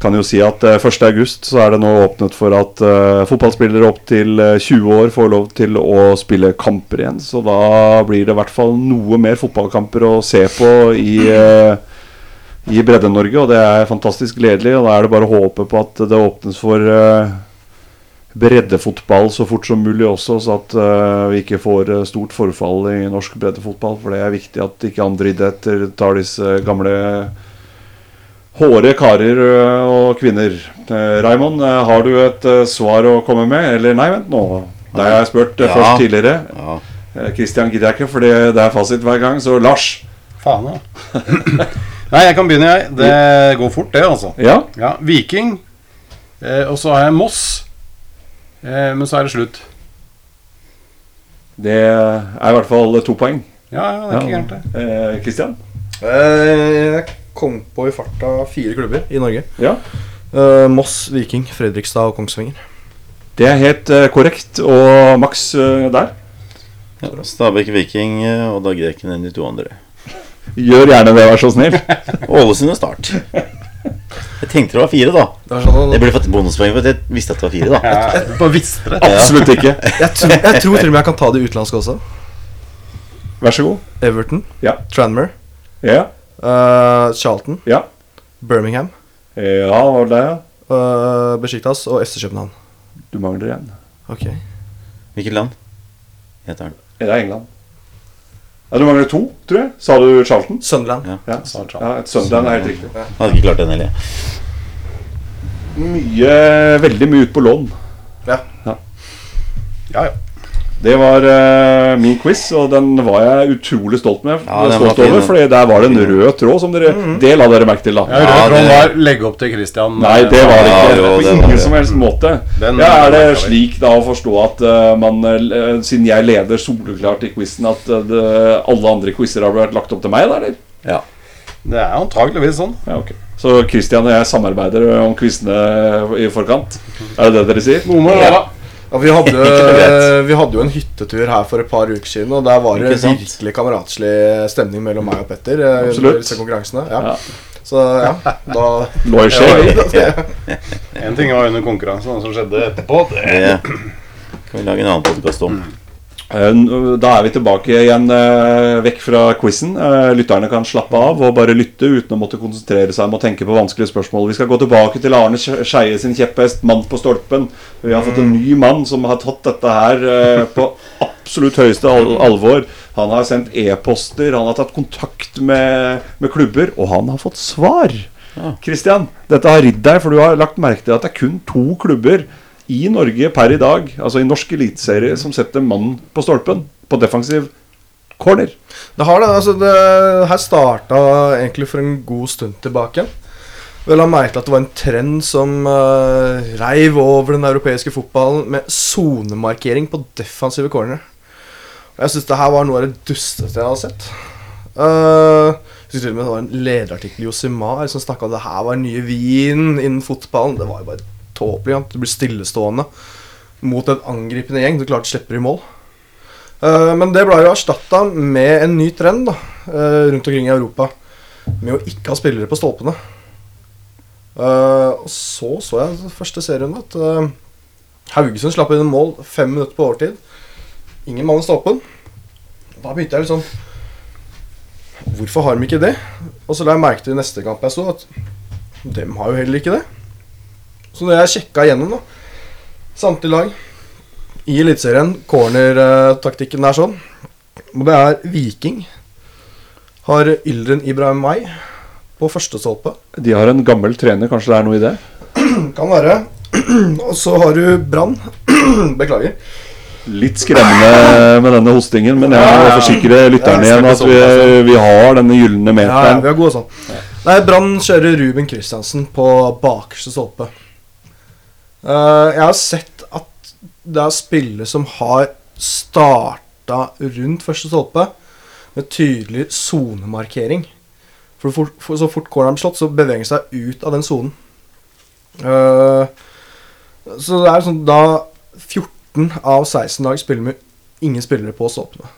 kan jo si at eh, 1.8 så er det nå åpnet for at uh, fotballspillere opp til eh, 20 år får lov til å spille kamper igjen. Så da blir det i hvert fall noe mer fotballkamper å se på i uh, i Bredde-Norge, og det er fantastisk gledelig. Og da er det bare å håpe på at det åpnes for eh, breddefotball så fort som mulig også, så at uh, vi ikke får eh, stort forfall i norsk breddefotball. For det er viktig at ikke andre idretter tar disse gamle hårde karer eh, og kvinner. Uh, Raymond, har du et uh, svar å komme med? Eller nei, vent nå. Deg har jeg spurt Ja. først tidligere. Ja. Christian gidder jeg ikke, for det det er fasit hver gang. Så Lars. Faen, ja. Nei, jeg kan begynne, jeg. Det går fort, det, altså. Ja? Ja, Viking. Eh, og så har jeg Moss. Eh, men så er det slutt. Det er i hvert fall to poeng. Ja, ja, det er ikke gærent, det. Eh, Christian? Eh, Jeg kom på i farta fire klubber i Norge. Ja. Eh, Moss, Viking, Fredrikstad og Kongsvinger. Det er helt eh, korrekt. Og Max eh, der. Ja. Stabæk Viking eh, og da Greken enn de to andre. Gjør gjerne det, vær så snill. Ålesund og Start. Jeg tenkte det var fire, da. Det var sånn, Jeg burde fått bonuspoeng for at jeg visste at det var fire. da Ja, jeg bare visste det. Absolutt ikke. jeg, tror, jeg tror til og med jeg kan ta det utenlandske også. Vær så god. Everton, Ja. Tranmer, Ja. Uh, Charlton, Ja. Birmingham, Ja, hva var det? ja? uh, Besiktas og FC København. Du mangler en. Ok. Hvilket land heter den? Det er England. Ja, Du mangler to, tror jeg. Sa du Charlton? Sunderland. Ja. Ja, ja et Sunderland er helt riktig. Hadde ikke klart den heller. Mye, veldig mye ut på lån. Ja. Ja, ja. Det var uh, min quiz, og den var jeg utrolig stolt med. Ja, stolt over. Fordi der var det en rød tråd som dere Det la dere merke til, da. Ja, Ja, Rød tråd var legge opp til Christian. Nei, det var det Ja, ikke. jo, på det ingen det. som helst måte. Den- ja, er det slik da å forstå at uh, man, uh, siden jeg leder soleklart i quizen, at det, alle andre quizer har vært lagt opp til meg, da, eller? Ja. Det er antageligvis sånn. Ja, okay. Så Christian og jeg samarbeider om quizene i forkant? Er det det dere sier? Noen må være. Ja, vi, hadde, vi hadde jo en hyttetur her for et par uker siden, og der var det virkelig kameratslig stemning mellom meg og Petter. eh, Absolutt. disse konkurransene. Ja. Ja. Så ja, da Lå i skje. En ting var under konkurransen, og som skjedde etterpå. Det kan vi lage en annen podkast om. Eh, Da er vi tilbake igjen eh, vekk fra quizen. Eh, Lytterne kan slappe av og bare lytte uten å måtte konsentrere seg om å tenke på vanskelige spørsmål. Vi skal gå tilbake til Arne Ske- Skeie sin kjepphest, 'Mann på stolpen'. Vi har fått en ny mann som har tatt dette her eh, på absolutt høyeste alvor. Han har sendt e-poster, han har tatt kontakt med, med klubber, og han har fått svar. Kristian, dette har ridd deg, for du har lagt merke til at det er kun to klubber i Norge per i dag, altså i norsk eliteserie, som setter mannen på stolpen på defensiv corner. Det har det. altså det Her starta egentlig for en god stund tilbake. Vel har merket at det var en trend som uh, reiv over den europeiske fotballen med sonemarkering på defensive corner. Jeg syns det her var noe av det dusteste jeg har sett. Uh, jeg til og med Det var en lederartikkel i Josimar som snakka om det her var nye vin innen fotballen. Det var jo bare tåpelig. Du blir stillestående mot en angripende gjeng. Du klart slipper i mål. Eh, men det ble jo erstatta med en ny trend da, eh, rundt omkring i Europa. Med å ikke ha spillere på stolpene. Eh, og så så jeg første serien at Haugesund slapp inn en mål fem minutter på overtid. Ingen mann i stolpen. Da begynte jeg liksom Hvorfor har de ikke det? Og så la jeg merke til neste kamp jeg så, at dem har jo heller ikke det. Så når jeg sjekka igjennom, da Samtlige lag i Eliteserien, cornertaktikken er sånn. Og det er Viking. Har Yldren Ibrahim May på førstestolpe. De har en gammel trener, kanskje det er noe i det? Kan være. Og så har du Brann. Beklager. Litt skremmende med denne hostingen, men jeg må forsikre lytterne igjen at vi, vi har denne gylne Ja, ja, vi er gode sånn. Nei, Brann kjører Ruben Kristiansen på bakerste stolpe. Eh, jeg har sett at det er spillere som har starta rundt første stolpe med tydelig sonemarkering. For, for, for så fort corneren blir slått, så beveger han seg ut av den sonen. Uh, så det er sånn da 14 av 16 lag spiller med ingen spillere på stolpene.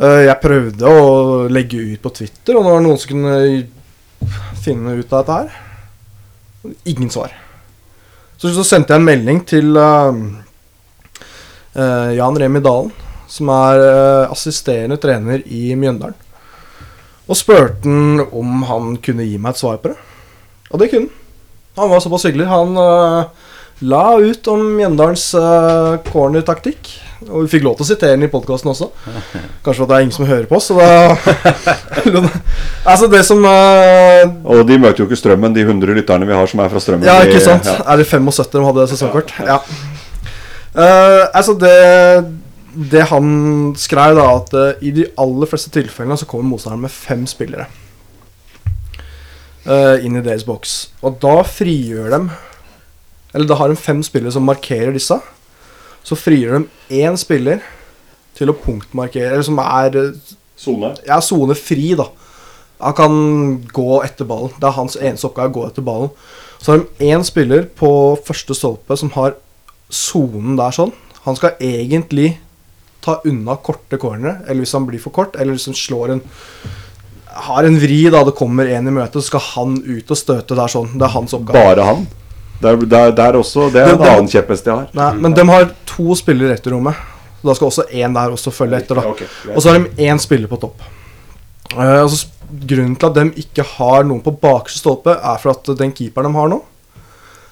Uh, jeg prøvde å legge ut på Twitter, og det var noen som kunne finne ut av dette her. Ingen svar. Så, så sendte jeg en melding til uh, uh, Jan Remi Dalen, som er uh, assisterende trener i Mjøndalen. Og spurte han om han kunne gi meg et svar på det. Og det kunne han. Han var såpass hyggelig. Han eh, la ut om Mjøndalens cornertaktikk. Og vi fikk lov til å sitere den i podkasten også. Kanskje for at det er ingen som hører på, så da Altså, det som uh, Og de møter jo ikke Strømmen, de 100 lytterne vi har som er fra Strømmen. Ja, ikke sant? ja. Er det 75 de hadde sesongkort? Ja. Uh, altså, det Det han skrev, da, at uh, i de aller fleste tilfellene så kommer motstanderen med fem spillere inn i deres boks. Og da frigjør dem Eller da har de fem spillere som markerer disse. Så frigjør de én spiller til å punktmarkere, eller som er eh, Sone. ja, sonefri, da. Han kan gå etter ballen. Det er hans eneste oppgave å gå etter ballen. Så har de én spiller på første stolpe som har sonen der sånn. Han skal egentlig ta unna korte cornere, eller hvis han blir for kort, eller hvis han slår en Har en vri, da det kommer en i møte, så skal han ut og støte der sånn. Det er hans oppgave. Bare han. Der, der, der også, det er en annen kjepphest jeg har. Nei, men de har to spillere etter rommet. Så da skal også én der også følge etter. da okay. Og så har de én spiller på topp. Uh, altså, grunnen til at de ikke har noen på bakerste stolpe, er for at den keeperen de har nå,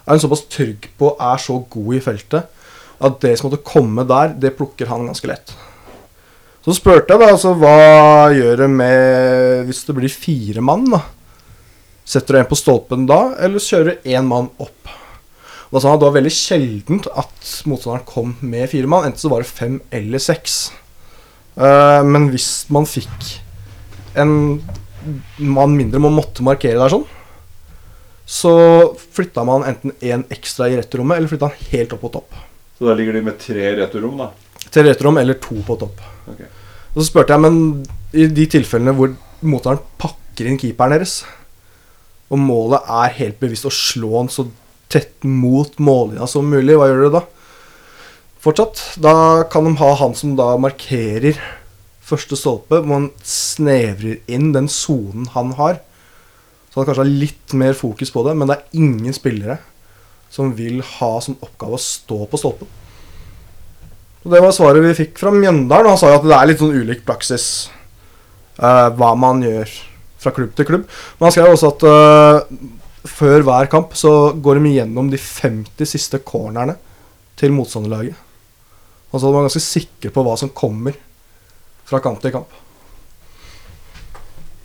er en såpass trygg på er så god i feltet at det som måtte komme der, det plukker han ganske lett. Så spurte jeg da altså hva gjør det med hvis det blir fire mann, da? Setter du en på stolpen da, eller kjører én mann opp? Da sa han at det var veldig sjeldent at motstanderen kom med fire mann. Enten så var det fem eller seks. Uh, men hvis man fikk en mann mindre man måtte markere der sånn, så flytta man enten én ekstra i returrommet, eller flytta han helt opp på topp. Så da ligger de med tre returrom, da. Tre returrom eller to på topp. Okay. Og så spurte jeg, men i de tilfellene hvor motstanderen pakker inn keeperen deres, og målet er helt bevisst å slå han så tett mot mållinja som mulig, hva gjør dere da? Fortsatt. Da kan de ha han som da markerer første stolpe, man snevrer inn den sonen han har. Så han kanskje har litt mer fokus på det, men det er ingen spillere som vil ha som oppgave å stå på stolpen. Og Det var svaret vi fikk fra Mjøndalen. Han sa jo at det er litt sånn ulik praksis uh, hva man gjør fra klubb til klubb. Men han skrev også at eh, før hver kamp så går de gjennom de 50 siste cornerne til motstanderlaget. Altså de er ganske sikre på hva som kommer fra kamp til kamp.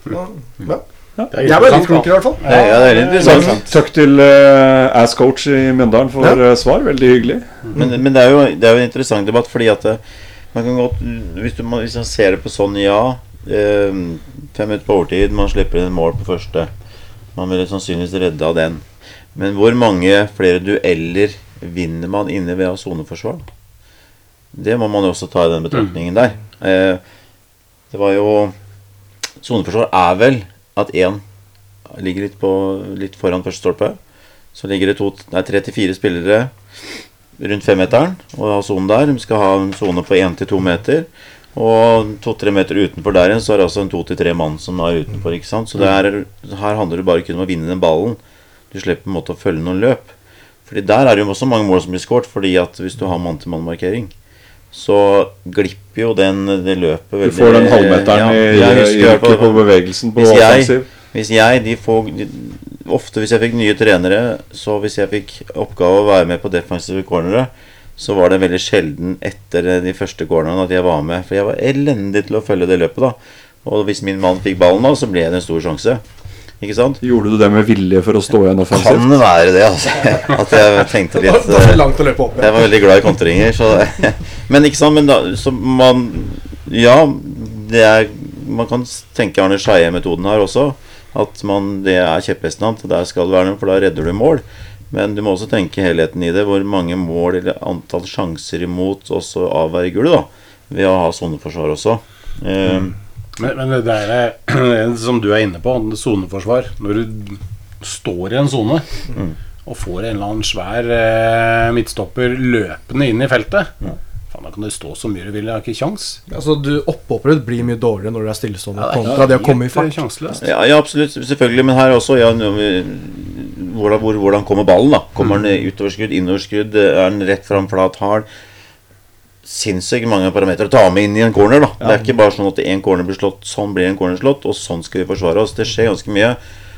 Ja. ja. Jeg ble litt klokere, i hvert fall. Ja, det er interessant. Takk til uh, Ass Coach i Mjøndalen for Ja. eh, svar. Veldig hyggelig. Men, men det, er jo, det er jo en interessant debatt, fordi at eh, man kan godt Hvis, du, man- hvis man ser det på sånn, ja eh, Fem minutter på overtid, man slipper inn et mål på første. Man ville sannsynligvis redda den. Men hvor mange flere dueller vinner man inne ved å ha soneforsvar? Det må man jo også ta i den betraktningen der. Eh, det var jo Soneforsvar er vel at én ligger litt, på, litt foran første stolpe. Så ligger det to, nei, tre til fire spillere rundt femmeteren og har sonen der. De skal ha en sone på én til to meter. Og to-tre meter utenfor der igjen så er det altså en to til tre mann som er utenfor. ikke sant? Så det er, her handler det bare kun om å vinne den ballen. Du slipper på en måte å følge noen løp. Fordi der er det jo også mange mål som blir skåret. Fordi at hvis du har mann-til-mann-markering, så glipper jo den, det løpet Du får den halvmeteren Ja, i, jeg i, husker i, i på bevegelsen på hvis jeg, offensiv. hvis jeg de får, de, Ofte hvis jeg fikk nye trenere, så hvis jeg fikk oppgave å være med på defensive cornere, så var det veldig sjelden etter de første cornerne at jeg var med. For jeg var elendig til å følge det løpet, da. Og hvis min mann fikk ballen da, så ble det en stor sjanse. Ikke sant? Gjorde du det med vilje for å stå igjen offensivt? Kan det være det, altså. At jeg tenkte Det litt var for eh, langt å løpe opp jeg var veldig glad i kontringer, så Men ikke sant, men da Så man Ja, det er Man kan tenke Arne Skeie-metoden her også. At man Det er kjepphesten hans. Der skal du være noe, for da redder du mål. Men du må også tenke helheten i det. Hvor mange mål eller antall sjanser imot også avverger du, da. Ved å ha soneforsvar også. Eh, Men, men det der er, som du er inne på, soneforsvar Når du står i en sone og får en eller annen svær eh, midtstopper løpende inn i feltet Faen, Da kan du stå så mye du vil, jeg har ikke kjangs. Altså, du Opphoppere blir mye dårligere når du er stillestående Ja, kontra det å komme i fart. Ja, ja, absolutt. Selvfølgelig. Men her også ja, hvordan, hvor, hvordan kommer ballen? da? Kommer den utoverskudd, innoverskudd? Er den rett fram, flat, hard? Sinnssykt mange parametere å ta med inn i en corner. da Det er ikke bare sånn at én corner blir slått, sånn blir en corner slått, og sånn skal vi forsvare oss. Det skjer ganske mye.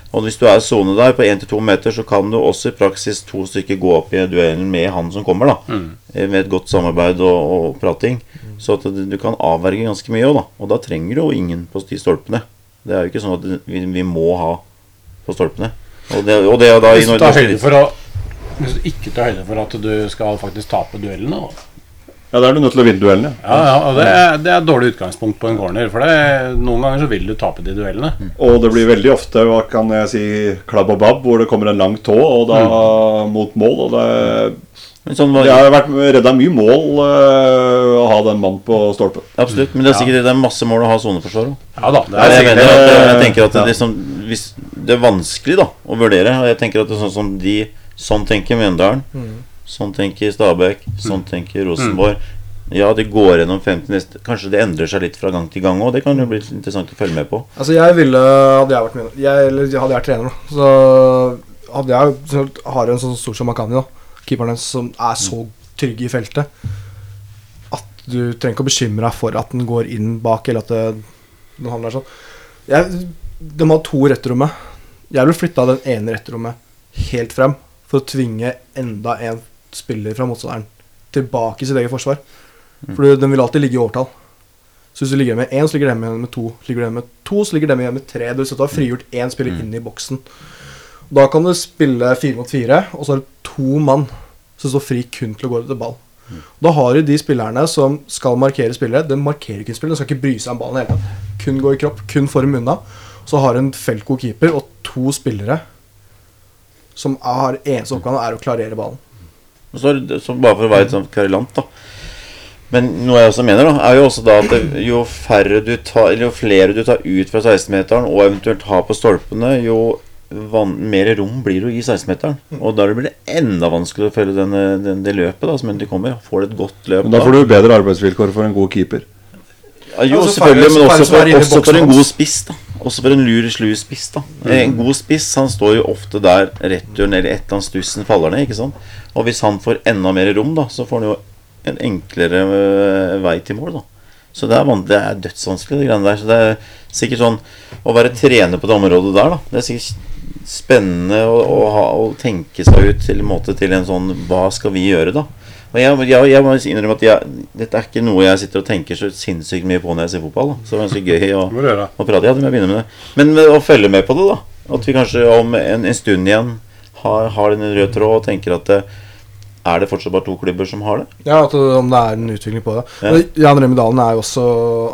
Og hvis du er sone der på 1-2 meter, så kan du også i praksis to stykker gå opp i duellen med han som kommer. da Mm. Med et godt samarbeid og, og prating. Så at du, du kan avverge ganske mye òg, da. Og da trenger du jo ingen på de stolpene. Det er jo ikke sånn at vi, vi må ha på stolpene. Og det, og det er da Hvis du tar høyde for å Hvis du ikke tar høyde for at du skal faktisk tape duellene da. Ja, da er du nødt til å vinne duellene. Ja, ja, og det er, det er et dårlig utgangspunkt på en corner. For det, noen ganger så vil du tape de duellene. Og det blir veldig ofte hva kan jeg si, klabb og babb, hvor det kommer en lang tå og da mot mål. Og det, sånn var, det har vært redda mye mål øh, å ha den mannen på stolpen. Absolutt. Men det er sikkert det er masse mål å ha soneforsvar òg. Ja da. Det er jeg, mener at, jeg eh, tenker at det, ja. liksom, hvis, det er vanskelig da å vurdere. Og jeg tenker at det er sånn som de Sånn tenker Mjøndalen. Sånn tenker Stabæk. Sånn tenker Rosenborg. Ja, det går gjennom 50 neste Kanskje det endrer seg litt fra gang til gang òg. Det kan jo bli interessant å følge med på. Altså jeg ville Hadde jeg vært med jeg, Eller hadde jeg vært trener, da, så hadde jeg har en sånn stor som Makani, da. Keeperen hennes som er så trygg i feltet at du trenger ikke å bekymre deg for at den går inn bak, eller at det, den havner sånn. Jeg, de har to retterommet. Jeg ville flytta den ene retterommet helt frem for å tvinge enda en spiller fra motstanderen tilbake i sitt eget forsvar. For den vil alltid ligge i overtall. Så hvis du ligger med én, så ligger den igjen med to. Ligger den med to, så ligger den igjen med tre. Du har frigjort én spiller inn i boksen. Da kan du spille fire mot fire, og så har du to mann som står fri kun til å gå etter ball. Da har du de spillerne som skal markere spillere. Den markerer ikke spillere, den skal ikke bry seg om ballen i hele tatt. Kun gå i kropp, kun form unna. Så har du en feltgod keeper og to spillere som har eneste oppgave er å klarere ballen. Så, så bare for å være litt sånn kverulant, da. Men noe jeg også mener, da, er jo også da at det, jo færre du tar Eller jo flere du tar ut fra 16-meteren og eventuelt har på stolpene, jo van, mer rom blir det jo i 16-meteren. Og da blir det enda vanskeligere å følge den, den, det løpet da som endelig kommer. Får du et godt løp Men da får du bedre arbeidsvilkår for en god keeper. Ja, jo, Altså, selvfølgelig, men også for, også for en god spiss. da Også for en lur, slu spiss. da En god spiss han står jo ofte der returen eller et eller annet stussen faller ned. ikke sant Og hvis han får enda mer rom, da så får han jo en enklere øh, vei til mål. da Så det er, det er dødsvanskelig, det greiene der. Så det er sikkert sånn Å være trener på det området der, da Det er sikkert spennende å, å, ha, å tenke seg ut til en måte til en sånn Hva skal vi gjøre, da? Og jeg, jeg, jeg må innrømme at jeg, dette er ikke noe jeg sitter og tenker så sinnssykt mye på når jeg ser fotball. Da. Så det var ganske gøy å, å prate. Ja, det må jeg begynne med det. Men å følge med på det, da. At vi kanskje om en, en stund igjen har, har den røde tråd og tenker at det, er det fortsatt bare to klubber som har det? Ja, at Om det er en utvikling på det. Ja. Jan Remi Dalen er jo også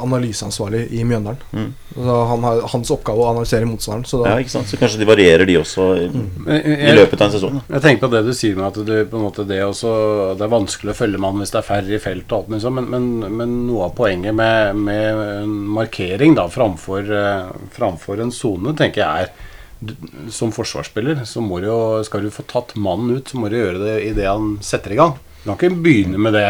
analyseansvarlig i Mjøndalen. Mm. Så han har hans oppgave å analysere motstanderen. Så da, Ja, ikke sant? Så kanskje de varierer, de også, i, Men i løpet av en sesong. Jeg tenker på det du sier med at det, på en måte det, også, det er vanskelig å følge mann hvis det er færre i felt og alt sånn, men, men, men noe av poenget med, med en markering da, framfor, eh, framfor en sone, tenker jeg er du- som forsvarsspiller så må du jo, skal du få tatt mannen ut, så må du gjøre det idet han setter i gang. Du kan ikke begynne med det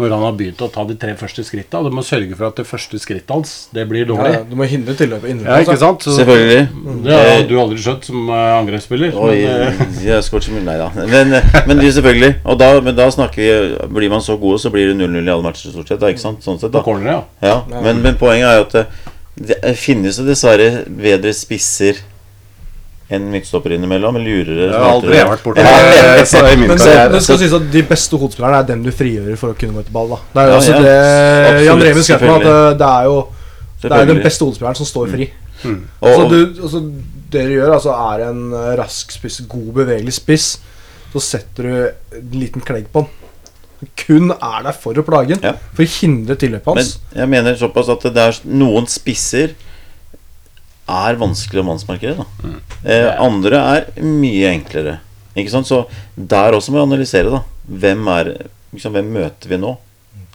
når han har begynt å ta de tre første skrittene. Du må sørge for at det første skrittet hans, det blir dårlig. ja, du må hindre tilløpet Ja, innenfor. ikke sant? Så, Selvfølgelig. det har du aldri skjønt som eh, angrepsspiller. Oi, men, eh, jeg skåret så mye Nei da. Men, men det er selvfølgelig. Og da, men da snakker vi Blir man så gode, så blir det 0-0 i alle matcher stort sett. Da, ikke sant? Sånn sett, på corner, ja. Ja, men, men poenget er jo at det, det finnes jo dessverre bedre spisser enn midtstopper innimellom. Lurere. Jeg har aldri jeg vært borti. det. Men så, det skal sies at de beste hodespillerne er dem du frigjører for å kunne gå etter ball. Da. Det er jo Ja, også ja. det Absolutt, Jan Remi skrev på, at eh, det er jo det er den beste hodespilleren som står fri. Og, Så du, altså, det du gjør, altså er en eh, rask spiss, god bevegelig spiss, så setter du en liten klegg på den. Kun er der for å plage den, Ja. for å hindre tilløpet hans. men jeg mener såpass at det er noen spisser er vanskelig å mannsmarkere. Da. Mm. Eh, andre er mye enklere. Ikke sant? Så der også må vi analysere. da Hvem er liksom, Hvem møter vi nå?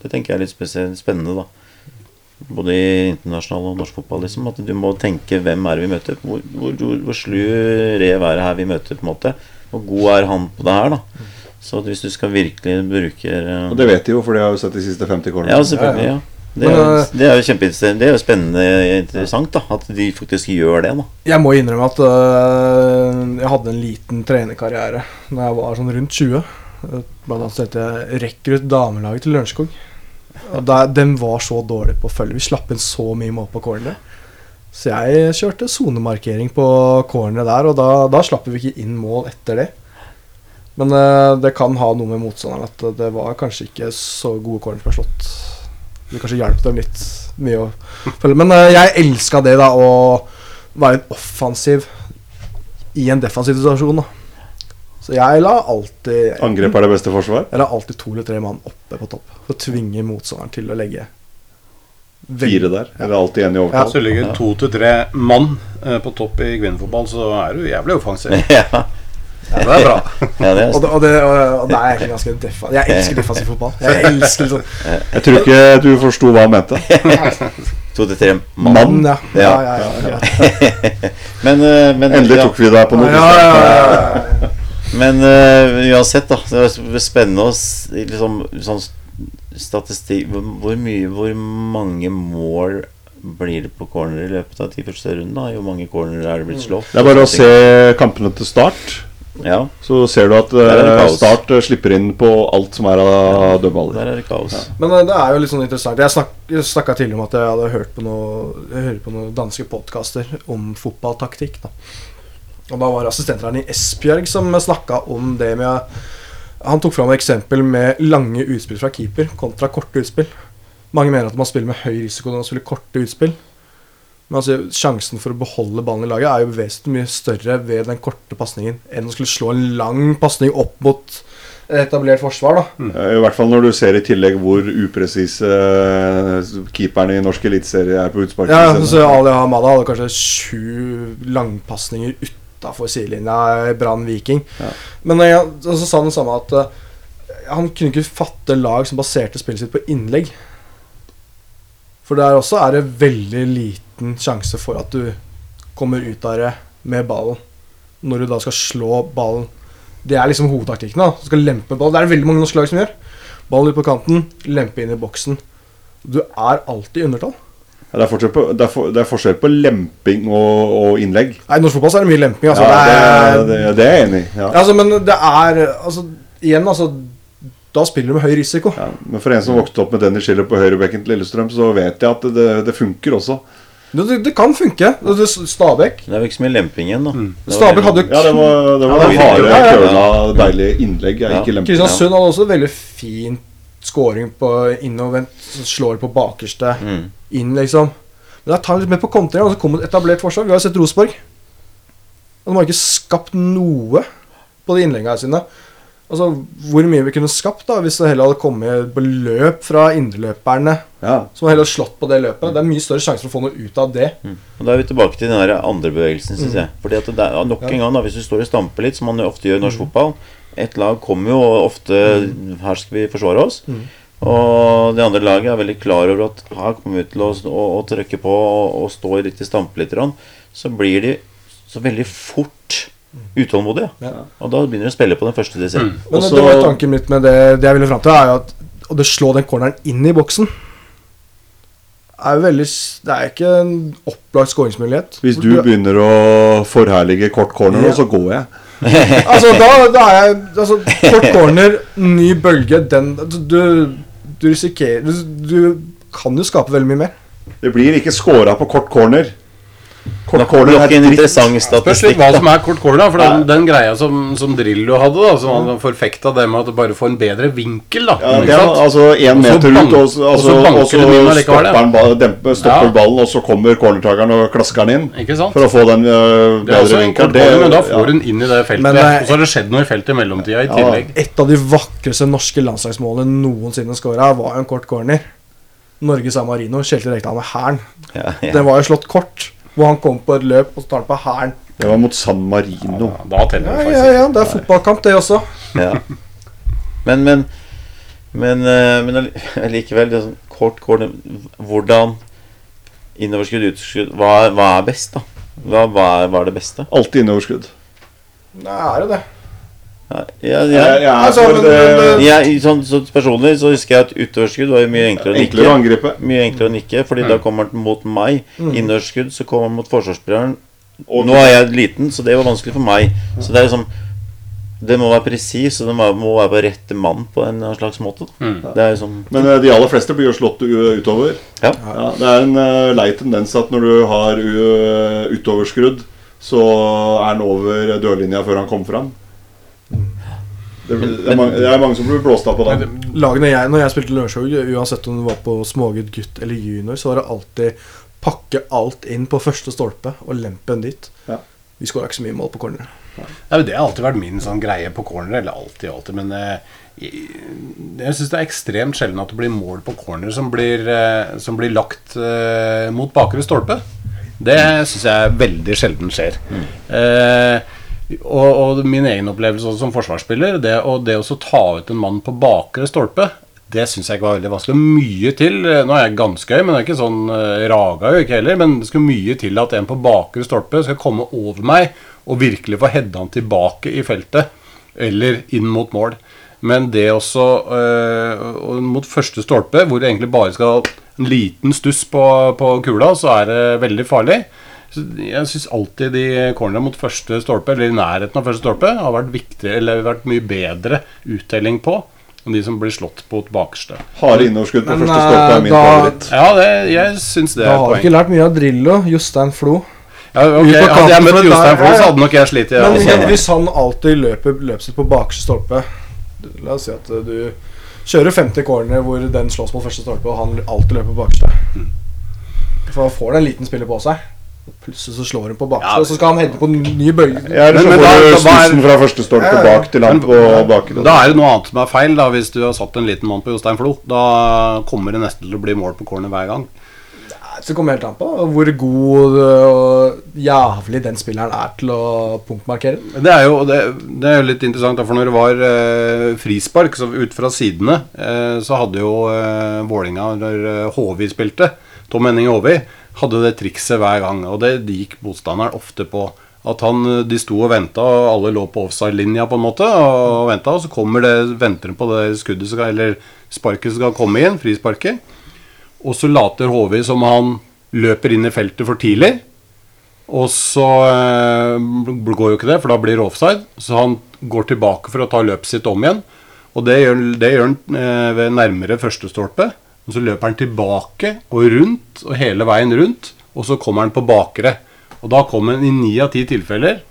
Det tenker jeg er litt spesielt spennende. da Både i internasjonal og norsk fotball. Liksom, at Du må tenke hvem er det vi møter. Hvor, hvor, hvor, hvor slu rev er det her vi møter? på en måte Hvor god er han på det her? da Så hvis du skal virkelig bruke uh... Og det vet de jo, for de har jo sett de siste 50 Ja, selvfølgelig. Ja, ja det er, Men, jo, det er jo kjempeinteressant. Det er jo spennende interessant da At de faktisk gjør det. da Jeg må innrømme at øh, jeg hadde en liten trenerkarriere da jeg var sånn rundt 20. Eh, Blant annet het jeg Rekrutt damelaget til Lørenskog. Og Den var så dårlig på å følge. Vi slapp inn så mye mål på corneret. Så jeg kjørte sonemarkering på corneret der, og da, da slapp vi ikke inn mål etter det. Men øh, det kan ha noe med motstanderen at det var kanskje ikke så gode corner som ble slått. Det kanskje hjalp dem litt mye å følge. Men øh, jeg elska det, da, å være en offensiv i en defensiv situasjon. da Så jeg la alltid Angrep er det beste forsvar. Jeg la alltid to eller tre mann oppe på topp for å tvinge motstanderen til å legge Fire der. Eller alltid én i Så Ja. Så ligger to til tre mann eh, på topp i kvinnefotball, så er du jævlig offensiv. ja, Ja, det er bra. ja, det er Og, det, og, det, og, og det er egentlig ganske defa Jeg elsker defensiv fotball. Jeg elsker sånn Jeg tror ikke du forsto hva han mente. to til tre mann. mann, ja. Ja, Ja. ja, ja, ja. Men, eh, men Endelig tok vi deg på noe. ja, ja, ja, ja. Men uh, uansett, da. Det er spennende å liksom, sånn statistikk hvor, hvor mye Hvor mange mål blir det på corner i løpet av ti første rundene? Hvor mange corner er det blitt slått? Det er bare å se kampene til start. Ja, Så ser du at eh. Start eh, slipper inn på alt som er av dødballer. der er det kaos. Men eh, det er jo litt sånn interessant. Jeg, snak, jeg snakka tidligere om at jeg hadde hørt på noe Jeg på noen danske podkaster om fotballtaktikk. da Og da var assistentlæreren i Esbjerg som snakka om det med Han tok fram et eksempel med lange utspill fra keeper kontra korte utspill. Mange mener at man spiller med høy risiko når man spiller korte utspill. Men altså, sjansen for å beholde ballen i laget er jo vesentlig mye større ved den korte pasningen enn å skulle slå en lang pasning opp mot etablert forsvar. da. I hvert fall når du ser i tillegg hvor upresise eh, keeperne i norsk eliteserie er på utspark. Ja, så Ali Hamada hadde kanskje sju langpasninger utafor sidelinja i Brann Viking. Ja. Men jeg, og så sa han det samme at eh, han kunne ikke fatte lag som baserte spillet sitt på innlegg. For der også er det veldig liten sjanse for at du kommer ut av det med ballen. Når du da skal slå ballen. Det er liksom hovedtaktikken. da Du skal lempe ball. Det er det veldig mange norske lag som gjør. Ballen ut på kanten, lempe inn i boksen. Du er alltid i undertall. Ja, det, er på, det, er for, det er forskjell på lemping og, og innlegg. Nei, I norsk fotball så er det mye lemping. Altså, ja, det er, det er jeg enig i. Ja. Altså, men det er altså, Igjen, altså Da spiller du med høy risiko. Ja, men for en som vokste opp med Dennis Schiller på høyrebekken til Lillestrøm, så vet jeg at det, det funker også. Det, det, det kan funke. Stabæk Det er vel ikke så mye lemping igjen, da. Mm. Stabæk hadde jo Ja, det var, det var Ja, det var harde, virkelig. køla, deilige innlegg. Ja, Ja. ikke lemping. Kristiansund hadde også veldig fin scoring på innovervendt. Slår på bakerste Mm. inn, liksom. Men jeg tar litt med på kontring. Og så kom et etablert forsvar. Vi har sett Rosenborg. De har ikke skapt noe på de innleggene sine. Altså, Hvor mye vi kunne skapt da hvis det heller hadde kommet beløp fra indreløperne Ja. som heller slått på det løpet. Det er mye større sjanse for å få noe ut av det. Og Da er vi tilbake til den der andre bevegelsen, syns jeg. Fordi at det er nok en gang, da, Hvis du står og stamper litt, som man ofte gjør i norsk fotball Et lag kommer jo og ofte Her skal vi forsvare oss. Og det andre laget er veldig klar over at her kommer vi til å, å, å trykke på og, og stå i riktig stampe litt. Så blir de så veldig fort utålmodige. Ja. Og da begynner de å spille på den første de ser. Men Også- det var tanken mitt med det, det jeg ville fram til, er jo at å slå den corneren inn i boksen er veldig Det er ikke en opplagt skåringsmulighet. Hvis du begynner å forherlige kort corner nå, Ja. så går jeg. Altså, da, da er jeg altså, Kort corner, ny bølge, den Du, du risikerer du, du kan jo skape veldig mye mer. Det blir ikke scora på kort corner. Kort corner Nok er en interessant statistikk. Spørs litt hva da. som er kort corner. da, For den, den greia som, som Drillo hadde, da som han forfekta det med at du bare får en bedre vinkel. da Ja, ikke det er, altså én meter bank- ut, og så, og altså, så banker og så du den inn allikevel, stopper ja. han demper, stopper Ja. ballen, og så kommer cornertakeren og klasker den inn. Ikke sant? For å få den Det også bedre en vinkel. men da får ja. den inn i det feltet. Men, eh, og så har det skjedd noe i feltet i mellomtida i tillegg. Et av de vakreste norske landslagsmålene noensinne scora, var jo en kort corner. Norge San Marino, Kjetil Rekdal med hæren. Ja, ja. Den var jo slått kort, hvor han kom på et løp og så tar han på hæren. Det var mot San Marino. Ja, da teller det det ja, ja, ja, det er fotballkamp, det også. Ja. Men, men Men, eh, men likevel, det er sånn kort kort Hvordan Innoverskudd, utoverskudd hva, er- hva er best, da? Hva, hva, er, hva er det beste? Alltid innoverskudd. Det er jo det? Ja, ja, ja. Altså, for men- men- sånn, så personlig så husker jeg at utoverskudd var mye enklere å enklere å angripe. Mye enklere å nikke, fordi da kommer den mot meg. Innoverskudd så kommer den mot forsvarsspilleren. Nå er jeg liten, så det var vanskelig for meg. Så det er liksom Det må være presis, og det må, være på rette mann på en slags måte. Mm. Det er liksom Men øh, de aller fleste blir jo slått utover. Ja. Ja, det er en øh, lei tendens at når du har utoverskrudd, så er han over dørlinja før han kommer fram. Det, det, er mange, det er mange som blir blåst av på den. Lagene jeg, når jeg spilte Lørenskog, uansett om det var på smågutt, gutt eller junior, så var det alltid pakke alt inn på første stolpe og lempe en dit. Ja. Vi skåra ikke så mye mål på corner. Ja. det har alltid vært min sånn greie på corner. Eller alltid, alltid. Men eh, jeg, jeg syns det er ekstremt sjelden at det blir mål på corner som blir, eh, som blir lagt eh, mot bakre stolpe. Det syns jeg veldig sjelden skjer. Eh, og, og min egen opplevelse som forsvarsspiller, det, å- det å ta ut en mann på bakre stolpe det syns jeg ikke var veldig vanskelig. Mye til Nå er jeg ganske høy, men det er ikke sånn eh, raga jo ikke heller. Men det skulle mye til at en på bakre stolpe skal komme over meg og virkelig få hedda han tilbake i feltet. Eller inn mot mål. Men det også øh, mot første stolpe, hvor det egentlig bare skal en liten stuss på, på kula, så er det veldig farlig. Så jeg syns alltid de cornerne mot første stolpe, eller i nærheten av første stolpe, har vært viktig, eller vært mye bedre uttelling på enn de som blir slått på et bakerste. Harde innoverskudd på Men, første stolpe er min da- favoritt. Ja, det, jeg syns det Da er et har vi ikke lært mye av Drillo, Jostein Flo. Ja, okay. Hadde jeg møtt Jostein Flo, så hadde nok jeg slitt. Men også. hvis han alltid løper sitt på bakerste stolpe La oss si at uh, du kjører 50 corner hvor den slåss mot første stolpe, og han alltid løper på bakerste. For han får en liten spiller på seg. Plutselig så slår hun på baksida, Ja. og så skal han hente på ny bøye. Ja, eller så Men- men får du stussen fra første stolpe Ja, ja. bak til han på baken. Da er det noe annet som er feil, da hvis du har satt en liten mann på Jostein Flo. Da kommer det nesten til å bli mål på corner hver gang. Så det kommer helt an på hvor god og jævlig den spilleren er til å punktmarkere. Det er jo det, det er jo litt interessant, for når det var eh, frispark så ut fra sidene, eh, så hadde jo eh, Vålinga, når eh, Håvi spilte, Tom Henning Håvi, hadde det trikset hver gang. Og det gikk motstanderen ofte på. At han, De sto og venta, og alle lå på offside-linja, på en måte, og venta, og så kommer det, venter de på det skuddet skal, eller sparket som skal komme inn, frisparket. Og så later HV som han løper inn i feltet for tidlig. Og så eh, går jo ikke det, for da blir det offside. Så han går tilbake for å ta løpet sitt om igjen. Og det gjør, det gjør han eh, ved nærmere første stolpe. Og så løper han tilbake og rundt, og hele veien rundt. Og så kommer han på bakre. Og da kom han i ni av ti tilfeller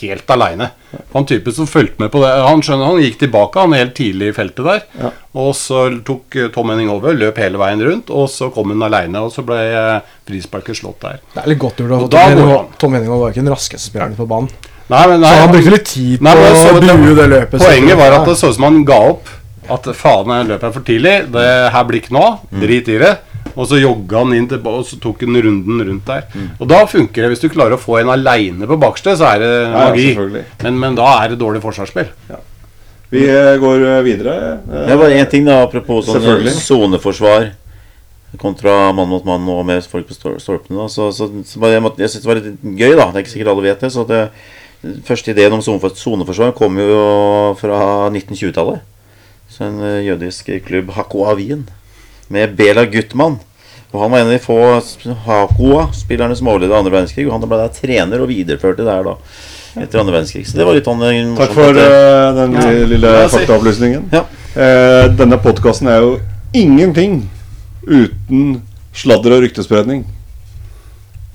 helt aleine. Han typen som fulgte med på det Han skjønner, han gikk tilbake han helt tidlig i feltet der. Og så tok eh, Tom Henning over, løp hele veien rundt, og så kom han aleine. Og så ble eh, frisparket slått der. Det er litt godt gjort. Og Tom Henning var- Tom Henning var ikke den raskeste spilleren på banen. Nei, men, nei, Så han brukte litt tid Nei, på men å bue det løpet. Poenget var at det så ut som han ga opp. At faen, jeg løper for tidlig. Det her blir ikke noe av. Drit i det. Og så jogga han inn til, og så tok han runden rundt der. Og da funker det. Hvis du klarer å få en aleine på baksted, så er det Ja, ja, magi. selvfølgelig. men, men da er det dårlig forsvarsspill. Vi eh, går eh, videre. Eh, Det var én ting, da, apropos sånn soneforsvar kontra mann mot mann og med folk på stolpene. Da. Så, så, så jeg, måtte- jeg synes det var litt gøy, da. Det er ikke sikkert alle vet det. Så det første ideen om sonefor- soneforsvar kom jo fra 1920-tallet. Så en eh, jødisk klubb, Hakoa Wien, med Bela Gutmann. Og Han var en av de få Hakoa-spillerne som overlevde andre verdenskrig. Og han ble der trener og videreførte der da etter andre verdenskrig. Så det var litt sånn eh, Takk for uh, den Ja. lille faktaopplysningen. Ja. Uh, denne podkasten er jo ingenting uten sladder og ryktespredning.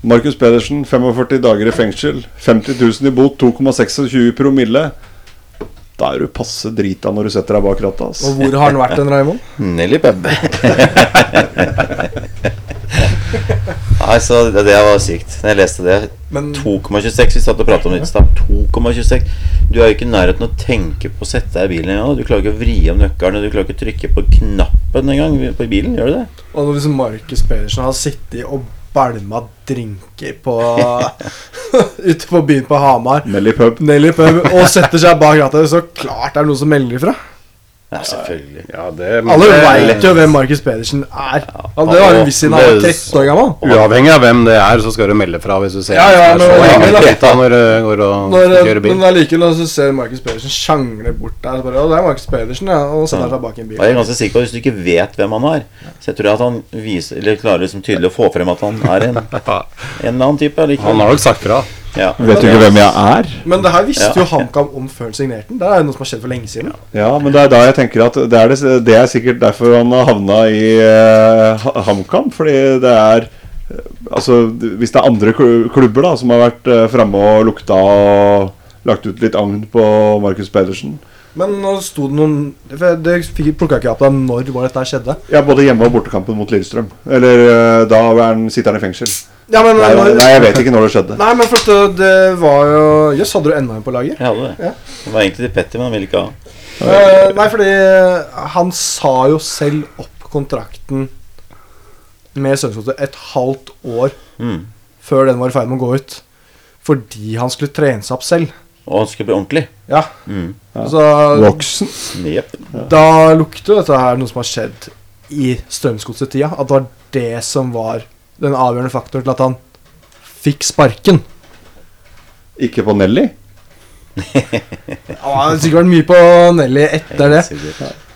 Markus Pedersen, 45 dager i fengsel, 50 000 i bot, 2,26 promille. Da er du passe drita når du setter deg bak rattet. Altså. Og hvor har han vært den, Raymond? Nelly pub. Nei, så det, det var sykt. Når jeg leste det 2,26 Vi satt og pratet om det i stad. 2,26 Du er jo ikke i nærheten å tenke på å sette deg i bilen engang. Du klarer ikke å vri om nøkkelen, du klarer ikke å trykke på knappen engang på bilen. Gjør du det? Og hvis Markus Pedersen har sittet og bælma drinker på ute på byen på Hamar Nelly Pub. Nelly pub og setter seg bak rattet, så klart det er noen som melder ifra. Ja, selvfølgelig. Ja, det, Alle veit jo hvem Markus Pedersen er. Han det var en viss siden han var 13 år gammel. Uavhengig av hvem det er, så skal du melde fra hvis du ser Ja, ja, men, men er så da. når du går og Når, kjører bil. men allikevel når du ser Markus Pedersen sjangle bort der, så bare, «Å, det er Markus Pedersen, ja, og setter seg bak i en bil. jeg er ganske sikker på Hvis du ikke vet hvem han er, så jeg tror at han viser, eller klarer liksom tydelig å få frem at han er en, en eller annen type. Likevel. Han har nok sagt fra. Ja. Vet du ikke hvem jeg er? Men det her visste Ja. jo HamKam om før han signerte den. Det er jo noe som har skjedd for lenge siden. Ja, men det er da jeg tenker at det er, det, det er sikkert derfor han har havna i uh, HamKam. Fordi det er eh, Altså, hvis det er andre klubber da som har vært uh, framme og lukta og lagt ut litt agn på Markus Pedersen Men nå sto det noen Det plukka ikke opp da når var dette skjedde. Ja, både hjemme- og bortekampen mot Lillestrøm. Eller eh, da er han, sitter han i fengsel. Ja, men Nei, når, nei, jeg vet ikke når det skjedde. Nei, men for det, det var jo Jøss, hadde du enda en på laget? Jeg hadde det. Ja. Det var egentlig til Petter, men han ville ikke ha. Uh, nei, fordi han sa jo selv opp kontrakten med Strømsgodset et halvt år Mm. før den var i ferd med å gå ut. Fordi han skulle trene seg opp selv. Og han skulle bli ordentlig. Ja. Mm. Så Voksen. Yep. da lukter dette her noe som har skjedd i Strømsgodset-tida. At det var det som var den avgjørende faktoren til at han fikk sparken. Ikke på Nelly? Ja, det har sikkert vært mye på Nelly etter det.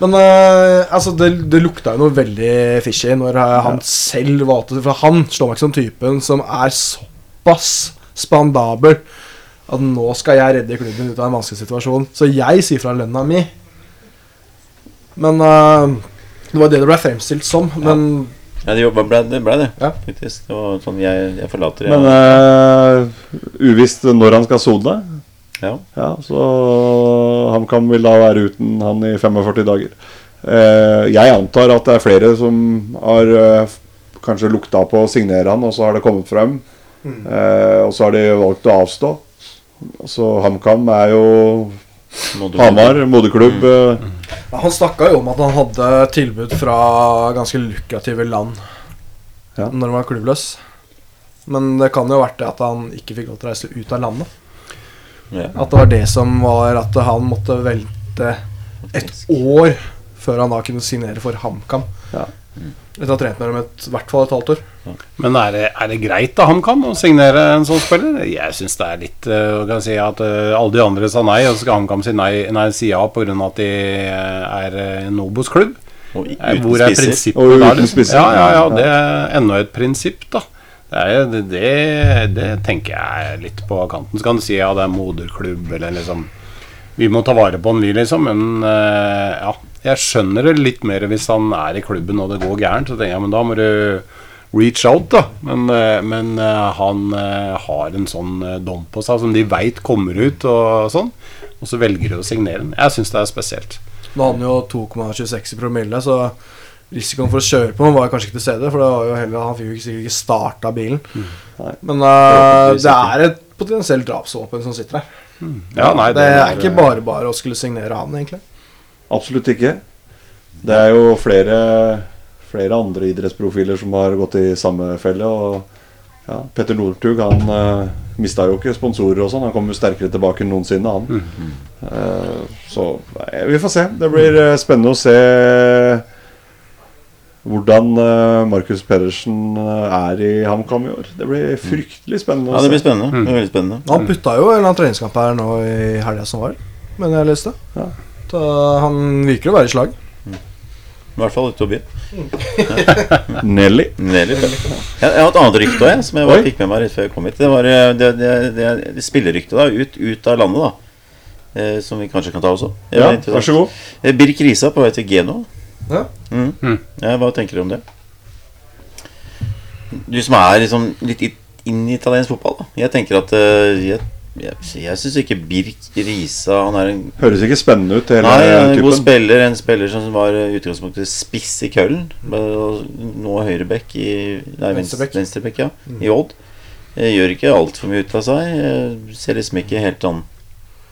Men uh, altså, det, det lukta jo noe veldig fishy når eh, han selv valgte For han slår meg ikke som typen som er såpass spandabel at nå skal jeg redde klubben ut av en vanskelig situasjon. Så jeg sier fra lønna mi. Men uh, det var det det ble fremstilt som. Men Ja, det ble det, ble det Ja. faktisk. Det var sånn jeg, jeg forlater Men uh, uvisst når han skal sone. ja. Ja, så HamKam vil da være uten han i 45 dager. Uh, jeg antar at det er flere som har uh, kanskje lukta på å signere han, og så har det kommet frem. Eh, og så har de valgt å avstå. Så HamKam er jo Hamar, moderklubb. Mm. Ja, Han snakka jo om at han hadde tilbud fra ganske lukrative land Ja. når han var klubbløs. Men det kan jo ha vært det at han ikke fikk lov til å reise ut av landet. Ja. At det var det som var at han måtte velte et år før han da kunne signere for HamKam. Ja. Etter å ha trent med dem i hvert fall et halvt år. Men er det, er det greit da HamKam å signere en sånn spiller? Jeg syns det er litt uh, kan si at uh, Alle de andre sa nei, og så skal HamKam si, nei, nei, si ja pga. at de eh, er en Obos-klubb. Hvor er prinsippet Og uten spisser. Ja, ja, ja, det er enda et prinsipp, da. Det, er, det, det, tenker jeg er litt på kanten. Så kan du si ja, det er moderklubb, eller liksom Vi må ta vare på han, vi, liksom. Men uh, ja, jeg skjønner det litt mer hvis han er i klubben og det går gærent. Så tenker jeg, men da må du reach out, da. Men, eh, men eh, han eh, har en sånn dom på seg som de veit kommer ut, og sånn. Og så velger de å signere den. Jeg syns det er spesielt. Nå hadde han jo 2,26 i promille, så risikoen for å kjøre på ham var kanskje ikke til stede. For det var jo heller, han fikk jo sikkert ikke starta bilen. Mm. Men uh, det er et potensielt drapsvåpen som sitter der. Ja, nei, det, er ikke bare bare å skulle signere han, egentlig. Absolutt ikke. Det er jo flere, flere andre idrettsprofiler som har gått i samme felle. Og ja, Petter Northug han uh, mista jo ikke sponsorer og sånn. Han kom jo sterkere tilbake enn noensinne, han. Eh, så nei, vi får se. Det blir uh, spennende å se hvordan eh, Markus Pedersen eh, er i HamKam i år. Det blir fryktelig spennende Ja, det blir spennende. spennende. Det blir spennende. Han putta jo en eller annen treningskamp her nå i helga som var, men jeg leste. Ja. Så han virker å være i slag. I hvert fall ute og byen. Nelly. Nelly. Jeg, jeg har et annet rykte òg, som jeg bare fikk med meg rett før jeg kom hit. Det var eh, det, det, det, det spilleryktet da, ut, ut av landet, da. Eh, som vi kanskje kan ta også. Ja, vær så god. Eh, Birk Risa på vei til Geno. Ja. Mm. Mm. Ja, hva tenker du om det? Du som er liksom litt inn i italiensk fotball, da. Jeg tenker at uh, Jeg, jeg, jeg syns ikke Birk Risa Han er en Høres ikke spennende ut, hele Nei, en typen. en god spiller. En spiller som var utgangspunktet spiss i Køllen. Nå høyrebekk i Nei, Venstrebekk. venstrebekk, ja, ja. I Odd. Eh, Gjør ikke altfor mye ut av seg. Eh, Ser liksom ikke helt sånn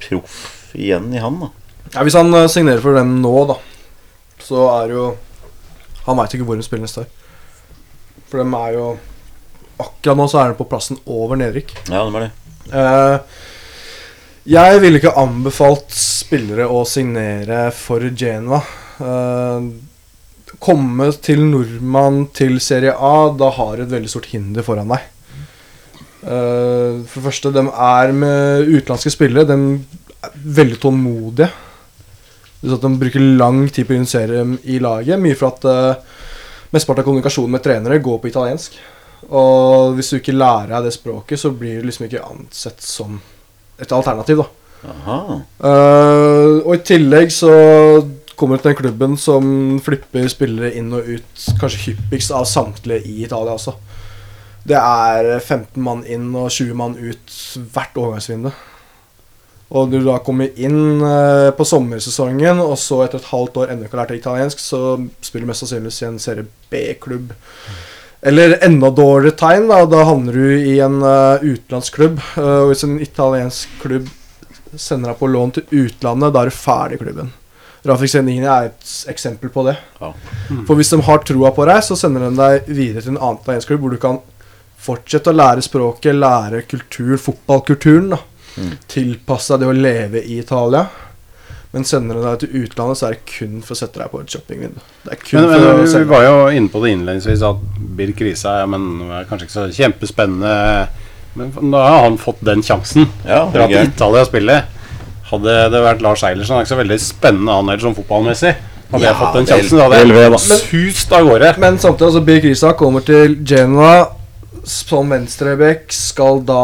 proff igjen i han, da. Ja, hvis han eh, signerer for dem nå, da, så er jo Han veit ikke hvor de spiller neste år. For dem er jo Akkurat nå så er de på plassen over nedrykk. Ja, det var det. Eh, jeg ville ikke anbefalt spillere å signere for Genova. Eh, komme til nordmann til Serie A, da har du et veldig stort hinder foran deg. Eh, for det første, de er med utenlandske spillere. De er veldig tålmodige. Sånn De bruker lang tid på å initiere dem i laget. Mye for at mesteparten av kommunikasjonen med trenere går på italiensk. Og hvis du ikke lærer deg det språket, så blir du liksom ikke ansett som et alternativ. da. Eh, Og i tillegg så kommer du til den klubben som flipper spillere inn og ut kanskje hyppigst av samtlige i Italia også. Det er 15 mann inn og 20 mann ut hvert overgangsvindu. Og når du da kommer inn uh, på sommersesongen, og så etter et halvt år ennå ikke har lært italiensk, så spiller du mest sannsynligvis i en serie B-klubb. Eller enda dårligere tegn, da, da havner du i en uh, utenlandsklubb. Uh, og hvis en italiensk klubb sender deg på lån til utlandet, da er du ferdig i klubben. Rafik Sendingen er et eksempel på det. Ja. For hvis de har troa på deg, så sender de deg videre til en annen italiensk klubb hvor du kan fortsette å lære språket, lære kultur, fotballkulturen. da Tilpasse deg det å leve i Italia. Men sender du deg til utlandet, så er det kun for å sette deg på et shoppingvindu. Det er kun Men, men å vi var jo inne på det innledningsvis at Birk Risa ja, men, er kanskje ikke så kjempespennende. Men da har han fått den sjansen. Ja, det Dra er til. Italia og spille. Hadde det vært Lars Eilertsen, er ikke så veldig spennende han heller sånn fotballmessig. Hadde jeg fått den sjansen, da hadde jeg sust av gårde. Men samtidig, altså Birk Risa kommer til Genoa som venstreback. Skal da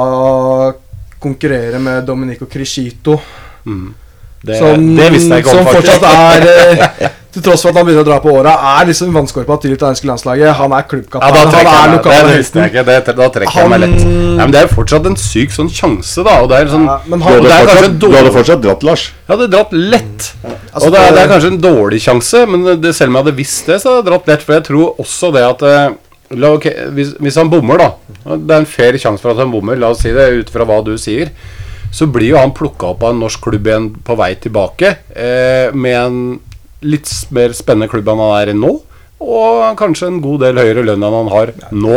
konkurrere med Dominico Criscito. Det, Som, det visste jeg ikke om, faktisk. fortsatt er eh, Til tross for at han begynner å dra på åra, er liksom vannskorpa til det italienske landslaget. Han er Ja, klubbkaptein. trekker han er lokale Det ikke. Det, da trekker jeg meg lett. Nei, men det er jo fortsatt en syk sånn sjanse, da. Og det er sånn Ja, men Du hadde det er fortsatt, du hadde fortsatt dratt, Lars. Jeg hadde dratt lett. altså, og det er, det er kanskje en dårlig sjanse, men det, selv om jeg hadde visst det, så hadde jeg dratt lett. For jeg tror også det at eh, la, okay, hvis, hvis han bommer, da Det er en fair sjanse for at han bommer, la oss si det ut fra hva du sier. Så blir jo han plukka opp av en norsk klubb igjen på vei tilbake, eh, med en litt mer spennende klubb enn han er i nå. Og kanskje en god del høyere lønn enn han har nå.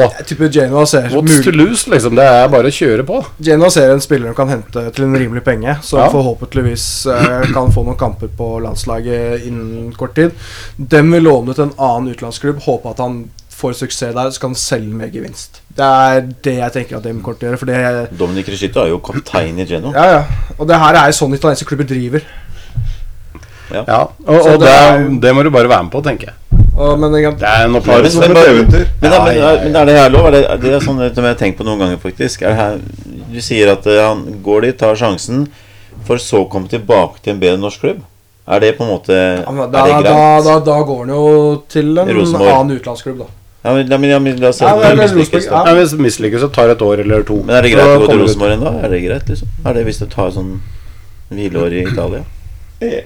Ser, What's to lose, liksom? Det er bare å kjøre på. Genoa ser en spiller de kan hente til en rimelig penge, som Ja. forhåpentligvis eh, kan få noen kamper på landslaget innen kort tid. Dem vil låne ut en annen utenlandsklubb, håpe at han får suksess der, så kan han selge med gevinst. Det er det jeg tenker at de kommer til å gjøre. For det Dominic Riscito er jo kaptein i Geno. Ja, ja. Og det her er sånn italienske klubber driver. Ja, og, og det det, er- det må du bare være med på, tenker jeg. Og, men jeg, Det er en opplevelse. men, men, men, Ja, ja, ja. men er det her lov? Er det, det er sånn som jeg har tenkt på noen ganger, faktisk. Er det her, du sier at eh, han går dit, tar sjansen, for så å komme tilbake til en bedre norsk klubb. Er det på en måte ja, Er da, da, da, da går han jo til en Rosenborg. annen utenlandsklubb, da. Ja, men, ja, men, ja, men la oss si at mislykkes, da. ja. Hvis det mislykkes, så tar det et år eller to. Men er det greit å gå til du- Rosenborg ennå? Er det greit, liksom? Er det hvis du tar sånn hvileår i Italia? Ja.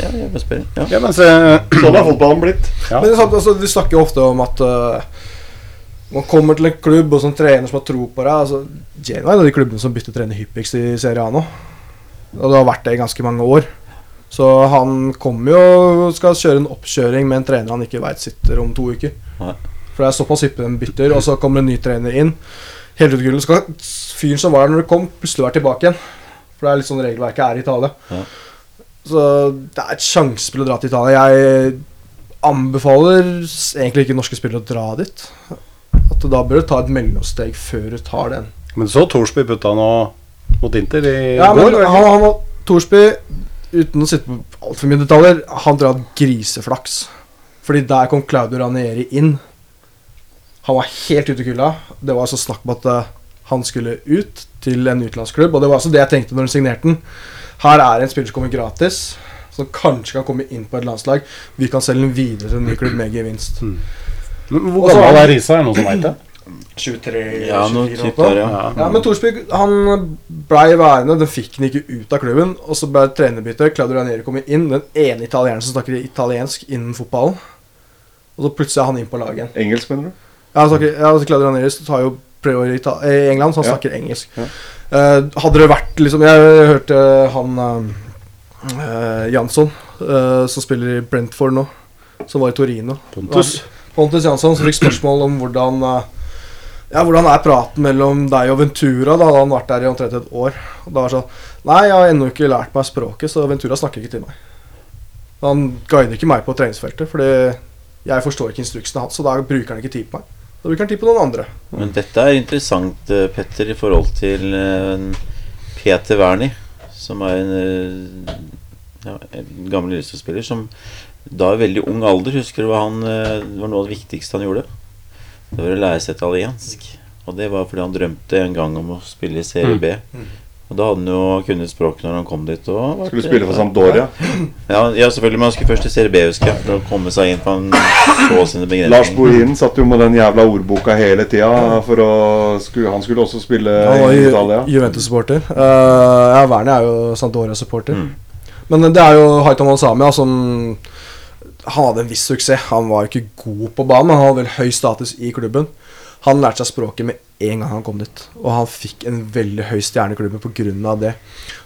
Ja, jeg bare spør. Ja. Ja, men så, Sånn er fotballen blitt. Ja. Men det er sant, altså, De snakker jo ofte om at uh, man kommer til en klubb og som trener som har tro på deg. Altså, Genoa er en av de klubbene som bytter trener hyppigst i Serie A nå. Og det har vært det i ganske mange år. Så han kommer jo skal kjøre en oppkjøring med en trener han ikke veit sitter om to uker. Nei. For det er såpass hyppig de bytter, og så kommer en ny trener inn. Hele utgullet skal fyren som var der når du kom, plutselig være tilbake igjen. For det er litt sånn regelverket er i Italia. Ja. Så det er et sjansespill å dra til Italia. Jeg anbefaler egentlig ikke norske spillere å dra dit. At da bør du ta et mellomsteg før du tar den. Men så Thorsby putta nå mot Inter i Ja, men går. han, han og Thorsby, uten å sitte på altfor mye detaljer, han drar griseflaks. Fordi der kom Claudio Ranieri inn. Han var helt ute i kulda. Det var altså snakk om at eh, han skulle ut til en utenlandsklubb. Og det var også det jeg tenkte når han signerte den. Her er en spiller som kommer gratis, som kanskje kan komme inn på et landslag. Vi kan selge den videre til en ny klubb med gevinst. Mm. Hvor Og så- gammel er Risa? Er det noen som veit det? 23 ja, 24 år. ja. Ja. Men Thorsby han blei værende. Den fikk han ikke ut av klubben. Og så ble det trenerbytte. Claudio Ranieri kommer inn. Den ene italieneren som snakker italiensk innen fotballen. Og så plutselig er han inn på laget igjen. Engelsk, mener du? Ja, han snakker, ja, altså Claudio Ranieris tar jo prøver i England, så han snakker engelsk. Eh, hadde det vært liksom Jeg hørte han uh, Jansson, uh, som spiller i Brentford nå, som var i Torino. Pontus. Pontus Jansson som fikk spørsmål om hvordan Ja, hvordan er praten mellom deg og Ventura? Da hadde han vært der i omtrent et år. Og da var sånn Nei, jeg har ennå ikke lært meg språket, så Ventura snakker ikke til meg. Han guider ikke meg på treningsfeltet, fordi jeg forstår ikke instruksene hans, så da bruker han ikke tid på meg. Da bruker han tid på noen andre. Men dette er interessant, eh, Petter, i forhold til eh, Peter Wernie, som er en, eh, ja, en gammel Lillestrøm-spiller som da i veldig ung alder Husker du hva han var noe av det viktigste han gjorde? Det var å lære seg italiensk. Og det var fordi han drømte en gang om å spille i Serie B. Og da hadde han jo kunnet språket når han kom dit. Og Skulle spille for Sampdoria. Ja, ja, selvfølgelig, men han skulle først til Serie B, husker jeg. For å komme seg inn på han så sine Lars Bohinen Bohin satt jo med den jævla ordboka hele tida. For å, han skulle også spille var i Italia. Juventus-supporter. Uh, ja, Werner er jo Sampdoria-supporter. Mm. Men det er jo Haitam Al-Samia som Han hadde en viss suksess. Han var ikke god på banen, men han hadde vel høy status i klubben. Han lærte seg språket med en gang han kom dit, og han fikk en veldig høy stjerne i klubben pga. det.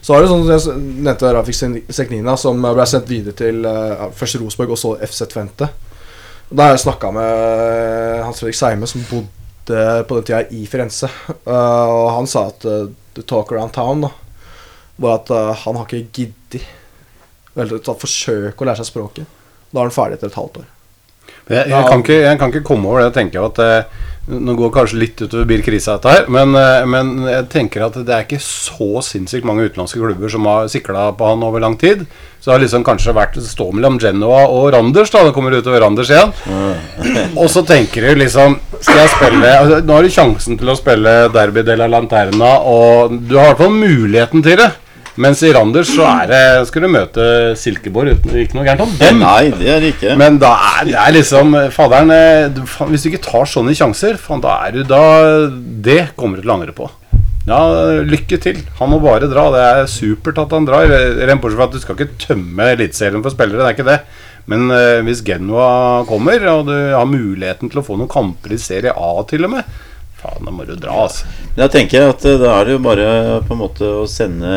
Så var det sånn som jeg nevnte Rafik Seknina, som ble sendt videre til uh, først Rosenborg og så FC Tvente. Da har jeg snakka med Hans Fredrik Seime, som bodde på den tida i Firenze. Uh, og han sa at uh, the talk around town da, var at uh, han har ikke giddet Eller tatt forsøk å lære seg språket. Da er han ferdig etter et halvt år. Jeg, jeg, kan ikke, jeg kan ikke komme over det. Jeg tenker at eh, Nå går kanskje litt utover Birk Krisa dette her, men, eh, men jeg tenker at det er ikke så sinnssykt mange utenlandske klubber som har sikla på han over lang tid. Så det har liksom kanskje vært det står mellom Genoa og Randers, da. Det kommer utover Randers igjen. Og så tenker du liksom Skal jeg spille altså, Nå har du sjansen til å spille Derby de la Lanterna, og du har i hvert fall muligheten til det. Mens i Randers så er det skal du møte Silkeborg uten ikke noe gærent om dem. Nei, det er det ikke. Men da er det er liksom Faderen, eh, du, faen, hvis du ikke tar sånne sjanser, faen, da er du da Det kommer du til å angre på. Ja, lykke til. Han må bare dra. Det er supert at han drar. Rent bortsett fra at du skal ikke tømme Eliteserien for spillere, det er ikke det. Men eh, hvis Genua kommer, og du har muligheten til å få noen kamper i Serie A til og med Faen, da må du dra, altså. Da tenker jeg at eh, da er det jo bare på en måte å sende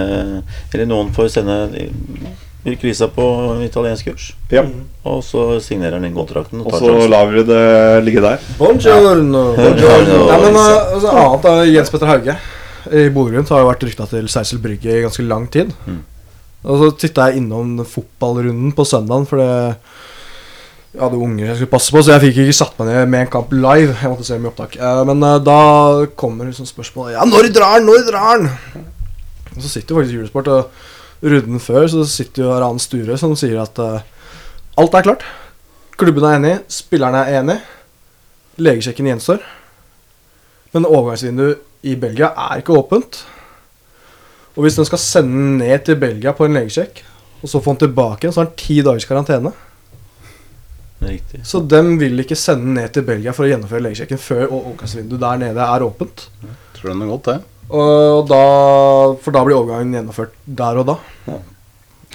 Eller noen får sende Virker Lisa på italiensk kurs. Ja. Og så signerer han den kontrakten. Og tar så lar vi det ligge der. Buongiorno. Buongiorno. Ja, men uh, altså, annet av Jens Petter Hauge i Bodø-Glimt har jo vært rykta til Seisel Brygge i ganske lang tid. Mm. Og så titta jeg innom fotballrunden på søndagen, for det jeg hadde unger jeg skulle passe på, så jeg fikk ikke satt meg ned med en kamp live. Jeg måtte se dem i opptak. Eh, men eh, da kommer liksom spørsmålet Ja, når drar han? Når drar han? Og så sitter jo faktisk Julesport og runden før så sitter jo Ran Sture som sier at eh, alt er klart. Klubben er enig, spillerne er enig. Legesjekken gjenstår. Men overgangsvinduet i Belgia er ikke åpent. Og hvis den skal sende den ned til Belgia på en legesjekk, og så få den tilbake så har den ti dagers karantene. Riktig. Så dem vil ikke sende ned til Belgia for å gjennomføre legesjekken før overgangsvinduet der nede er åpent. Tror den er godt, det? Og da, for da blir overgangen gjennomført der og da.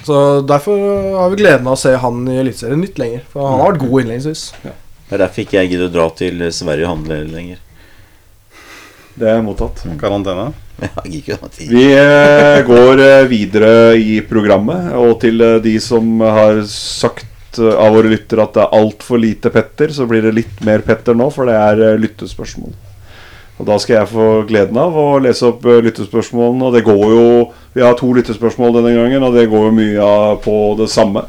Så derfor har vi gleden av å se han i Eliteserien litt lenger. For han har vært god innledningsvis. Det er derfor ikke jeg gidder å dra til Sverige og handle lenger. Det er mottatt. Karantene? Vi eh, går eh, videre i programmet, og til eh, de som har sagt eh, av våre lyttere at det er altfor lite Petter, så blir det litt mer Petter nå, for det er eh, lyttespørsmål. Og Da skal jeg få gleden av å lese opp eh, lyttespørsmålene. Og det går jo Vi har to lyttespørsmål denne gangen, og det går jo mye på det samme.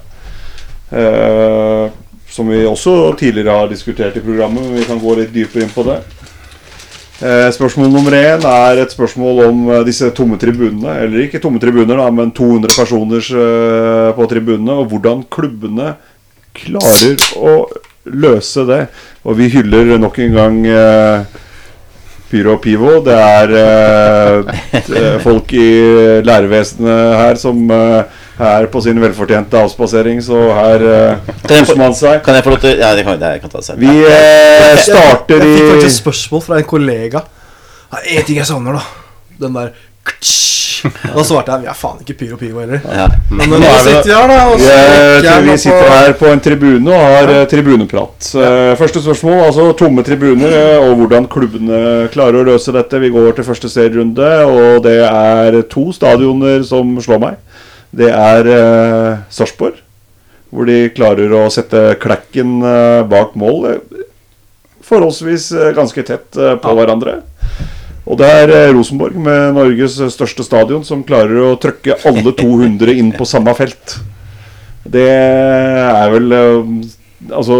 Eh, som vi også tidligere har diskutert i programmet, men vi kan gå litt dypere inn på det. Eh, spørsmål nummer én er et spørsmål om disse tomme tribunene. Eller ikke tomme tribuner, da, men 200 personer på tribunene. Og hvordan klubbene klarer å løse det. Og vi hyller nok en gang eh, Pyro og Pivo. Det er eh, folk i lærevesenet her som eh, er på sin velfortjente avspasering, så her eh, jeg koser man seg. Kan jeg få lov til Ja, det kan, det, jeg kan ta det selv. Vi eh, starter Jeg i fikk faktisk spørsmål fra en kollega. Én ting jeg savner, da. Den der Da svarte jeg vi er faen ikke Pyro Pivo heller. Ja. Men nå sitter vi her, da. Og så Jeg vi sitter her på en tribune og har ja. tribuneprat. Eh, Første spørsmål, altså tomme tribuner, eh, og hvordan klubbene klarer å løse dette. Vi går til første serierunde, og det er to stadioner som slår meg. Det er uh, Sarpsborg, hvor de klarer å sette klekken eh, bak mål. eh, Forholdsvis eh, ganske tett eh, på hverandre. Og det er eh, Rosenborg med Norges største stadion som klarer å trykke alle 200 inn på samme felt. Det er vel eh, Altså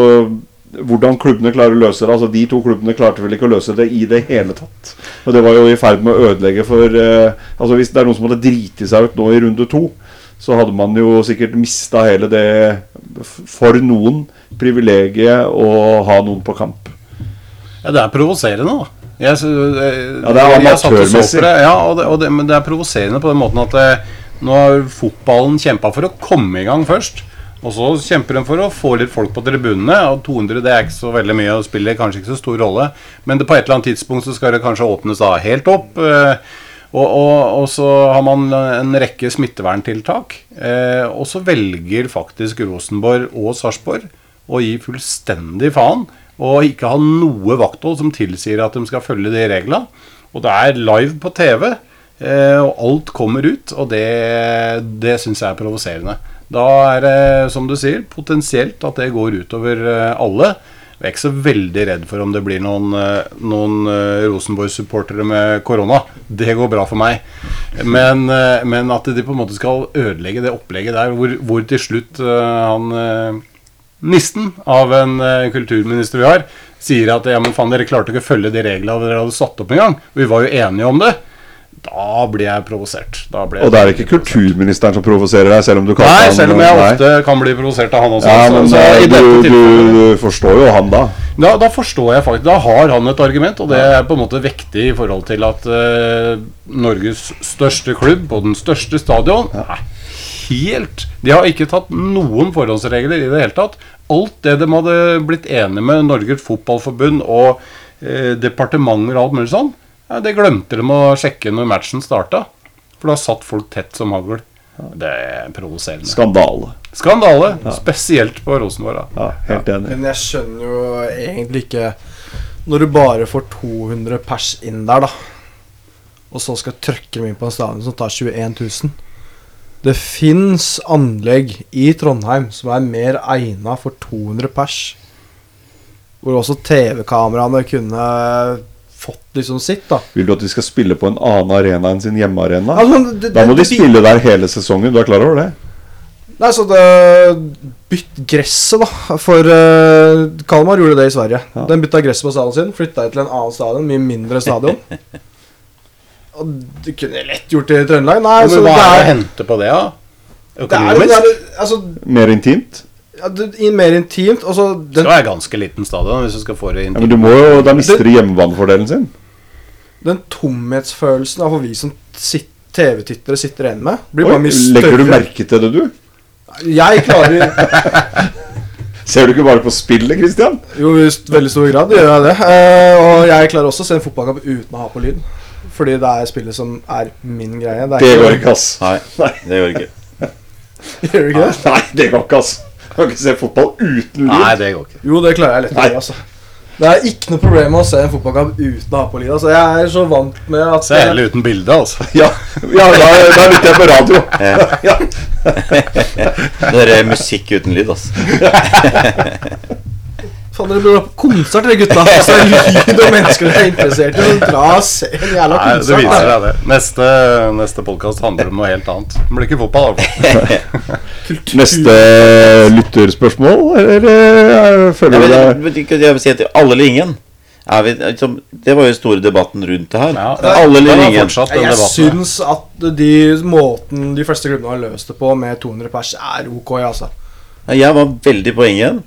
hvordan klubbene klarer å løse det. Altså De to klubbene klarte vel ikke å løse det i det hele tatt. Og det var jo i ferd med å ødelegge for eh, Altså Hvis det er noen som hadde driti seg ut nå i runde to, så hadde man jo sikkert mista hele det for noen privilegiet å ha noen på kamp. Ja, det er provoserende, da. Jeg, eh, Ja, det er amatørmessig. Ja, og det, og det, men det er provoserende på den måten at eh, nå har fotballen kjempa for å komme i gang først. Og så kjemper de for å få litt folk på tribunene. Og 200 det er ikke så veldig mye og spiller kanskje ikke så stor rolle. Men det, på et eller annet tidspunkt så skal det kanskje åpnes da helt opp. eh, Og, og, og så har man en rekke smitteverntiltak. Og så velger faktisk Rosenborg og Sarpsborg å gi fullstendig faen. Og ikke ha noe vakthold som tilsier at de skal følge de reglene. Og det er live på TV. Eh, og alt kommer ut, og det, det syns jeg er provoserende. Da er det, som du sier, potensielt at det går utover eh, alle. Jeg er ikke så veldig redd for om det blir noen, eh, noen Rosenborg-supportere med korona. Det går bra for meg. Men, men at de på en måte skal ødelegge det opplegget der, hvor, hvor til slutt han eh, Nisten av en eh, kulturminister vi har, sier at ja, men faen, dere klarte ikke å følge de reglene dere hadde satt opp engang. gang. vi var jo enige om det. Da blir jeg provosert. Da blir jeg Og det er ikke kulturministeren som provoserer deg, selv om du kaller Nei, selv om jeg Nei. ofte kan bli provosert av han også. Ja, så- men så eh, du, du, du forstår jo han da. da, da forstår jeg faktisk Da har han et argument, og det er på en måte vektig i forhold til at uh, Norges største klubb på den største stadion er helt De har ikke tatt noen forhåndsregler i det hele tatt. Alt det de hadde blitt enige med Norges Fotballforbund og eh, departementer og alt mulig sånn, ja, det glemte de å sjekke når matchen starta. For da satt folk tett som hagl. Det er provoserende. Skandale. Skandale. Spesielt på Rosenborg, da. Ja, helt enig. Men jeg skjønner jo egentlig ikke Når du bare får 200 pers inn der, da, og så skal trøkke dem inn på en stadion som tar 21 000 Det fins anlegg i Trondheim som er mer egna for 200 pers. Hvor også TV-kameraene kunne fått liksom sitt, da. Vil du at de skal spille på en annen arena enn sin hjemmearena? Altså, det- Da må det- de spille der hele sesongen. Du er klar over det? Nei, så det Bytt gresset, da. For uh, Kalmar gjorde det i Sverige. Ja. Den bytta gresset på stadion sin, flytta til en annen stadion, mye mindre stadion. Og du kunne lett gjort det i Trøndelag. Nei, Men hva det er det å hente på det, da? det er, det er altså, Mer intimt? ja, det, i mer intimt. Og så Det den, skal være ganske liten stadion hvis du skal få det Ja, men du må jo, Da mister du hjemmebanefordelen sin. den tomhetsfølelsen av vi som TV-tittere sitter igjen med, blir Oi, bare mye større. legger du merke til det, du? Jeg klarer Ser du ikke bare på spillet, Christian? Jo, i veldig stor grad gjør jeg det. Eh, og jeg klarer også å se en fotballkamp uten å ha på lyd. Fordi det er spillet som er min greie. Det er Det ikke- går ikke, ass. Nei, det gjør det ikke. Gjør du ikke det? Nei, det går ikke, ass. Kan ikke se fotball uten lyd. Nei, det går ikke. Jo, det klarer jeg lett Nei. altså. Det er ikke noe problem med å se en fotballkamp uten å ha på lyd. Altså, jeg er så vant med at Se heller uten bilde, altså. Ja, ja da, da lytter jeg på radio. Ja. Det er musikk uten lyd, altså. Faen, dere burde være på konsert, dere gutta. Altså, det er lyd og mennesker dere er interessert i. Dra og se en jævla Nei, det konsert. viser deg det. Neste, neste podkast handler om noe helt annet. Det blir ikke fotball, da. Neste lytterspørsmål, eller eh, føler du det deg jeg vil si at alle eller ingen. Er vi, liksom, det var jo store debatten rundt det her. Ja, alle eller ingen. Jeg syns at de måten de fleste klubbene har løst det på, med 200 pers, er ok, altså. Ja, Jeg var veldig på ingen.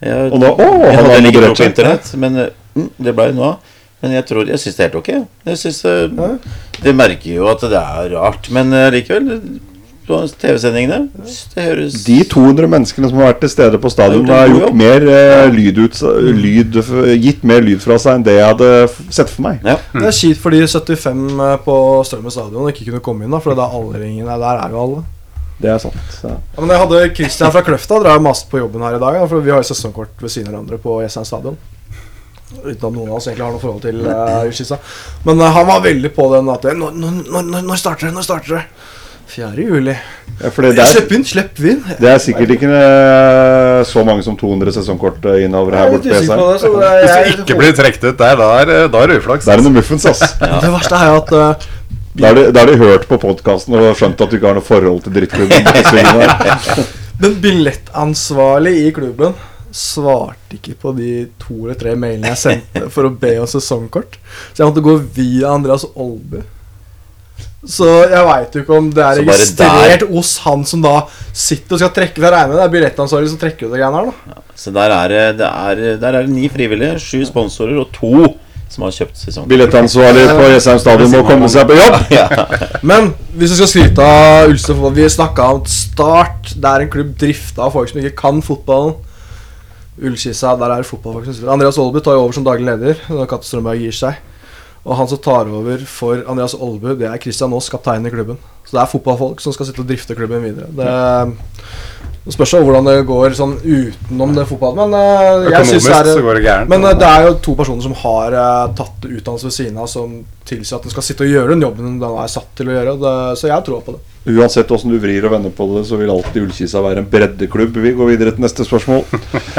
Jeg, Og da, å, jeg han hadde ligget opp på internett, men eh, mm, det ble jo nå. Men jeg tror, jeg syns det er helt ok. Jeg synes, uh, Det merker jo at det er rart, men uh, likevel på TV-sendingene Det høres De 200 menneskene som har vært til stede på stadion, Har gjort mer eh, lyd ut, lyd, gitt mer lyd fra seg enn det jeg hadde sett for meg. Ja. Det er kjipt for de 75 på Strømmen stadion ikke kunne komme inn, da, for ringene der er jo alle. Det er sant. Ja. Ja, men jeg hadde Christian fra Kløfta drar jo mast på jobben her i dag. For vi har jo sesongkort ved siden av hverandre på Jessheim stadion. Uten at noen av oss egentlig har noe forhold til uh, Ullskissa. Men uh, han var veldig på den at Når, når, når, når starter det? Når starter det? 4. juli. Ja, det, det, Slipp inn, slipp inn. det er sikkert ikke eh, så mange som 200 sesongkort eh, innover her er borte på Jessheim. det. Så det er, Hvis du ikke blir trukket ut der, da er, da det uflaks. Det er noe muffens, ass. Det verste er jo at eh, Da har de, de hørt på podkasten og skjønt at du ikke har noe forhold til drittklubben. den billettansvarlig i klubben svarte ikke på de to eller tre mailene jeg sendte for å be om sesongkort. Så jeg måtte gå via Andreas Olby. Så jeg veit jo ikke om det er registrert hos han som da sitter og skal trekke fra regnet. det er billettansvarlig som trekker ut det greiene her, da. Så der er det, det er, der er det ni frivillige, sju sponsorer og to som har kjøpt sesong. Billettansvarlig på Jessheim stadion må komme seg på jobb. Men hvis vi skal skryte av Ulstein fotball Vi snakka om Start. Det er en klubb drifta av folk som ikke kan fotballen. Ullkissa, der er fotballfolk som spiller. Andreas Aalbu tar jo over som daglig leder når Katte Strømberg gir seg. Og han som tar over for Andreas Aalbu, det er Christian Aas, kaptein i klubben. Så det er fotballfolk som skal sitte og drifte klubben videre. Det, det spørs jo hvordan det går sånn utenom det fotballen, men eh, jeg synes Økonomisk det så er går det gærent. men eh, det er jo to personer som har eh, tatt utdannelse ved siden av, som tilsier at den skal sitte og gjøre den jobben den er satt til å gjøre. Det, så jeg tror på det. Uansett hvordan du vrir og vender på det, så vil alltid Ullkisa være en breddeklubb. Vi går videre til neste spørsmål.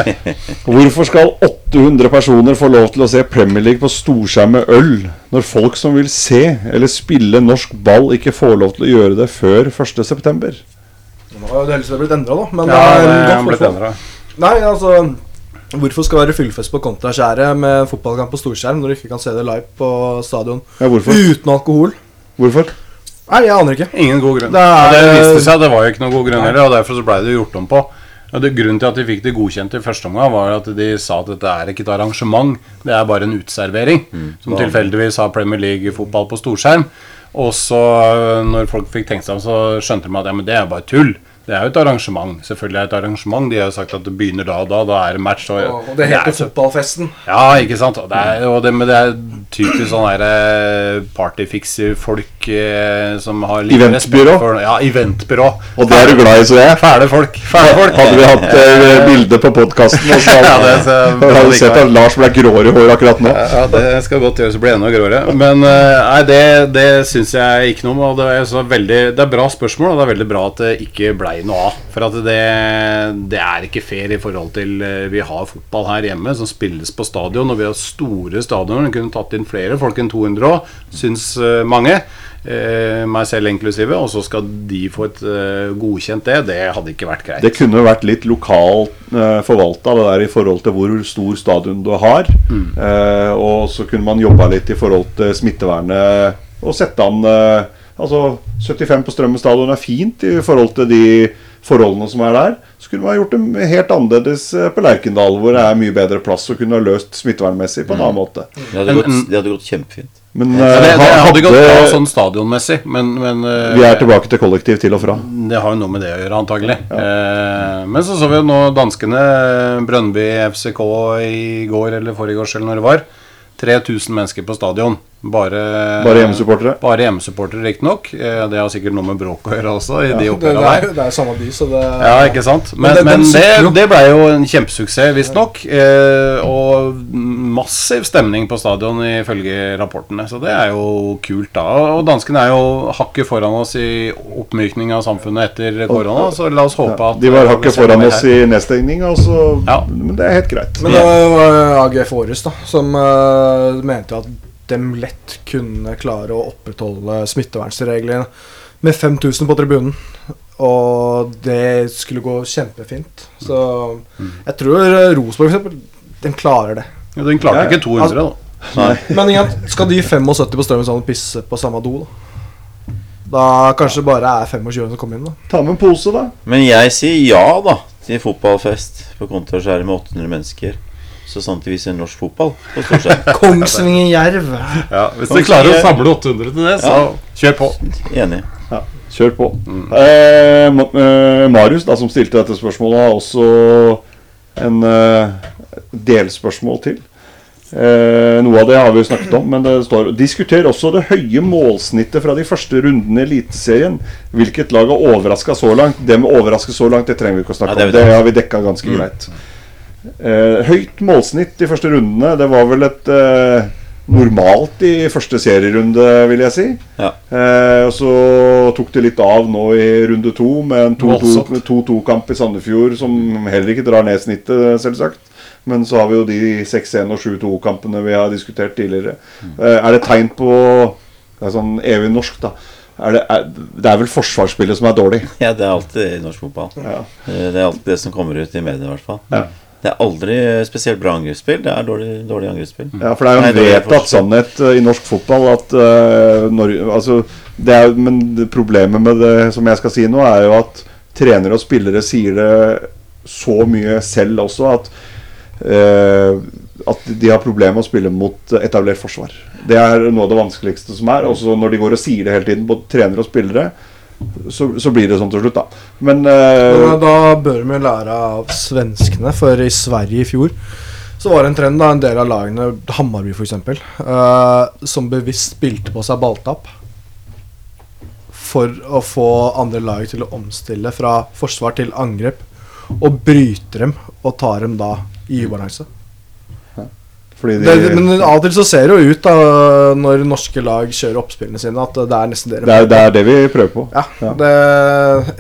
Hvorfor skal 800 personer få lov til å se Premier League på storskjerm med øl, når folk som vil se eller spille norsk ball, ikke får lov til å gjøre det før 1.9.? Nå har jo det heldigvis blitt endra, da. Men Ja, det er det godt blitt endret. Nei, altså Hvorfor skal det være fyllefest på Kontraskjæret med fotballkamp på storskjerm når du ikke kan se det live på stadion Ja, hvorfor? uten alkohol? Hvorfor? Nei, jeg aner ikke. Ingen god grunn. Det er- ja, det viste seg det var jo ikke noen god grunn heller, og derfor så ble det gjort om på. Og det Grunnen til at de fikk det godkjent i første omgang, var at de sa at dette er ikke et arrangement, det er bare en uteservering. Som tilfeldigvis har Premier League-fotball på storskjerm. Og så, øh, når folk fikk tenkt seg om, så skjønte de at ja, men det er bare tull. Det er jo et arrangement. Selvfølgelig er det et arrangement. De har jo sagt at det begynner da og da. Da er det match. Og, Og det heter er så- fotballfesten. Ja, ikke sant. Og det er, og det, men det er typisk sånn derre partyfikser-folk eh, som har Eventbyrå. For, ja, eventbyrå. Og det er du glad i, så jeg. Fæle folk. Fæle folk. Hadde vi hatt eh, bilde på podkasten, så Ja, det hadde du sett at Lars ble gråere i håret akkurat nå. Ja, det skal godt gjøres å bli enda gråere. Men eh, nei, det, det syns jeg ikke noe om. Og det er, så veldig, det er bra spørsmål, og det er veldig bra at det ikke blei noe av. For at det, det er ikke fair i forhold til eh, Vi har fotball her hjemme som spilles på stadion, og vi har store stadioner. Kunne tatt inn flere folk enn 200 òg, syns mange. Eh, meg selv inklusive. Og så skal de få et eh, godkjent det. Det hadde ikke vært greit. Det kunne vært litt lokalt eh, forvalta, det der i forhold til hvor stor stadion du har. Eh, og så kunne man jobba litt i forhold til smittevernet og sette an eh, Altså 75 på Strømmen stadion er fint i forhold til de forholdene som er der. Så kunne man gjort det helt annerledes eh, på Lerkendal, hvor det er mye bedre plass, og kunne ha løst smittevernmessig på en annen måte. Det hadde gått, det hadde gått kjempefint. Men Ja, eh, det, det hadde gått bra sånn stadionmessig, men, men eh, vi er tilbake til kollektiv til og fra. Det har jo noe med det å gjøre, antagelig. Eh, men så så vi jo nå danskene, Brønnby FCK i går eller forrige eller når det var. 3000 mennesker på stadion. Bare, Bare hjemmesupportere. Bare hjemmesupportere, riktignok. Eh, det har sikkert noe med bråk å gjøre også, i de Det, det, er, det er samme by, så det Ja, ikke sant? Men, Men det- men det, det ble jo en kjempesuksess, visstnok. Eh, og massiv stemning på stadion ifølge rapportene. Så det er jo kult, da. Og danskene er jo hakket foran oss i oppmykning av samfunnet etter korona, så la oss håpe at De var hakket foran oss i nedstengning, altså, Ja. men det er helt greit. Men det var AGF Århus da, som uh, mente at de lett kunne klare å opprettholde smittevernreglene med 5000 på tribunen. Og det skulle gå kjempefint. Så jeg tror Rosenborg for eksempel, de klarer det. Ja, Den klarte Ja, ikke 200, da. Men igjen, skal de 75 på Strømmen sånn pisse på samme do, da? Da kanskje bare er 25 som kommer inn, da. Ta med en pose, da. Men jeg sier ja, da, til fotballfest på Kontorskjæret med 800 mennesker. Så sant de viser norsk fotball. Kongsvinger Jerv. Ja, hvis du klarer å samle 800 til det, så kjør på. Enig. Ja, kjør på. Mm. Eh, Marius, da, som stilte dette spørsmålet, har også en eh, delspørsmål til. Eh, noe av det har vi jo snakket om, men det står Diskuter også det høye målsnittet fra de første rundene i Eliteserien. Hvilket lag har overraska så langt? Det med overraske så langt, det trenger vi ikke å snakke Ja, det om. Det har vi dekka ganske greit. Eh, høyt målsnitt de første rundene. Det var vel et eh, normalt i første serierunde, vil jeg si. Ja. Eh, og så tok det litt av nå i runde to med en 2-2 2-2-kamp i Sandefjord som heller ikke drar ned snittet, selvsagt. Men så har vi jo de 6-1 og 7-2-kampene vi har diskutert tidligere. Eh, er det tegn på Det er sånn evig norsk, da. Er det, er, det er vel forsvarsspillet som er dårlig. Ja, det er alltid i norsk fotball. Ja. Eh, Det er alltid det som kommer ut i media, i hvert fall. Ja. Det er aldri spesielt bra angrepsspill. Det er dårlig, dårlig angrepsspill. Ja, for det er jo en vedtatt sannhet eh, i norsk fotball at uh, når, altså, det er, Men problemet med det som jeg skal si nå, er jo at trenere og spillere sier det så mye selv også at uh, at de har problemer med å spille mot etablert forsvar. Det er noe av det vanskeligste som er. Også når de går og sier det hele tiden, både trenere og spillere, så, så blir det sånn til slutt, da. Men uh, da bør vi lære av svenskene, for i Sverige i fjor så var det en trend da en del av lagene, Hammarby f.eks., uh, som bevisst spilte på seg balltap for å få andre lag til å omstille fra forsvar til angrep, og bryte dem og ta dem da i ubalanse. Fordi de, Det, men av og til så ser det jo ut da når norske lag kjører oppspillene sine, at det er nesten det det, er, det er det vi prøver på. Ja, Ja. det,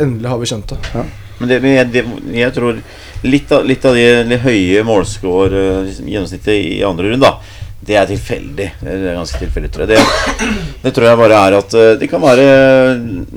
endelig har vi skjønt det. Men det, men jeg, det, jeg tror litt av, litt av de, de høye målscore eh, liksom, i andre runde, da, det er tilfeldig. Det er ganske tilfeldig, tror jeg. Det, det tror jeg bare er at eh, det kan være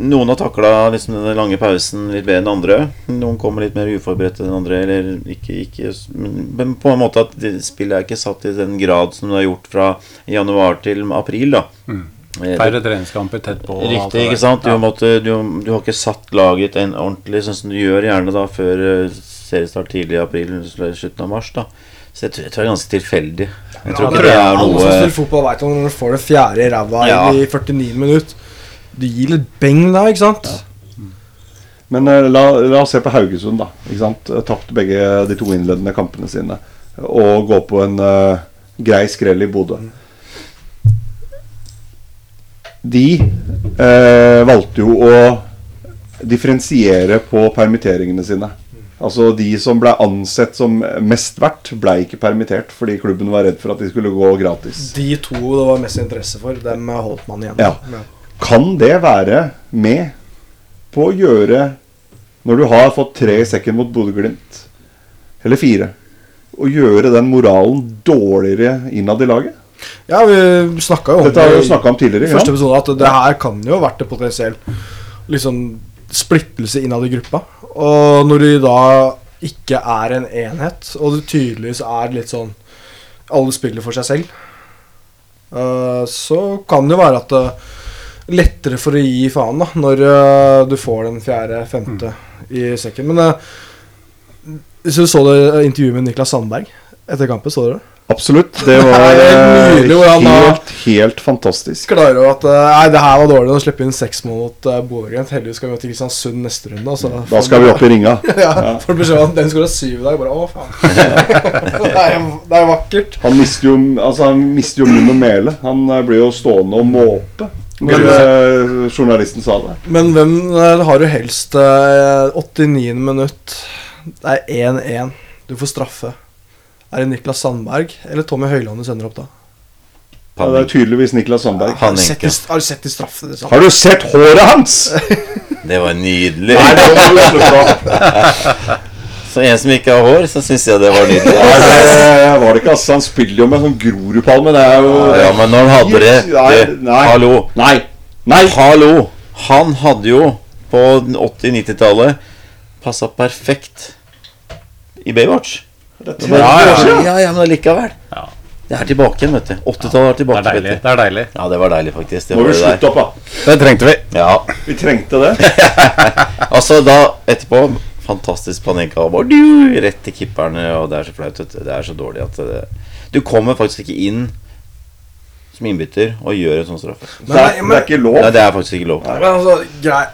Noen har takla liksom, den lange pausen litt bedre enn andre. Noen kommer litt mer uforberedt enn andre. Eller ikke, ikke men, på en måte at spillet er ikke satt i den grad som det er gjort fra januar til april. da mm. Færre treningskamper tett på. Riktig, ikke sant? Du, måtte, du, du har ikke satt laget en ordentlig sånn som du gjør gjerne da før eh, seriestart tidlig i april slutten av mars. da Så jeg tror, jeg tror det er ganske tilfeldig. Jeg tror Ja, ikke det er Alle som noe spiller fotball, veit om når du får det fjerde i ræva Ja. i 49 minutter. Du gir litt beng da, ikke sant? Men eh, la, la oss se på Haugesund, da. Ikke sant? Tapt begge de to innledende kampene sine. Og gå på en uh, grei skrell i Bodø. De uh, valgte jo å differensiere på permitteringene sine. Altså De som ble ansett som mest verdt, ble ikke permittert fordi klubben var redd for at de skulle gå gratis. De to det var mest interesse for, dem holdt man igjen. Ja. Kan det være med på å gjøre Når du har fått tre i sekken mot Bodø-Glimt, eller fire, å gjøre den moralen dårligere innad i laget? Ja, vi snakka jo om Dette har vi jo i om tidligere, første episode, at det her kan jo ha vært en potensiell liksom, splittelse innad i gruppa. Og når de da ikke er en enhet, og det tydeligvis er litt sånn Alle spiller for seg selv, Uh, så kan det jo være at det er lettere for å gi faen da når uh, du får den fjerde, femte i sekken. Men uh, hvis du så det intervjuet med Niklas Sandberg etter kampen, så du det? Absolutt. Det var Det eh, nydelig helt, helt fantastisk. klarer jo at eh, Nei, det her var dårlig. Å slippe inn seks mot uh, Bodø-Glimt. Heldigvis skal vi til Kristiansund neste runde. Altså. Da skal vi opp i ringa. ja, Får beskjed om at den skåra syv i dag. Bare å, faen. det, er, det er vakkert. Han mister jo, altså, han mister jo munn og mele. Han blir jo stående og måpe. Men- eh, journalisten sa det. Men hvem har du helst? eh, 89. minutt. Det er 1-1. Du får straffe. Er det Niklas Sandberg eller Tommy Høiland du sender opp da? Ja, det er tydeligvis Niklas Sandberg. Har du sett har du sett i straffe? Liksom? Har du sett håret hans?! Det var nydelig. Nei, det var. Så en som ikke har hår, så syns jeg det var nydelig. Nei, det var det ikke. Altså, han spiller jo med sånn Grorudpalme. Det er jo Ja, men når han hadde det, det nei. Hallo. Nei. Nei. Hallo! Han hadde jo på 80-90-tallet passa perfekt i Baywatch. Det Ja, ja. Ja, ja, men allikevel. Ja. Det er tilbake igjen, vet du. 80-tallet er Det tilbake. er deilig. vet du. Det er deilig. Ja, det var deilig, faktisk. Det Må var vi det der. slutte opp, da. Det trengte vi. Ja. Vi trengte det. Altså, da etterpå Fantastisk Panenka rett til kipperne, og det er så flaut. vet du. Det er så dårlig at det, Du kommer faktisk ikke inn som innbytter og gjør en sånn straffe. Det er, det er ikke lov. Nei, det er faktisk ikke lov. Men altså, grei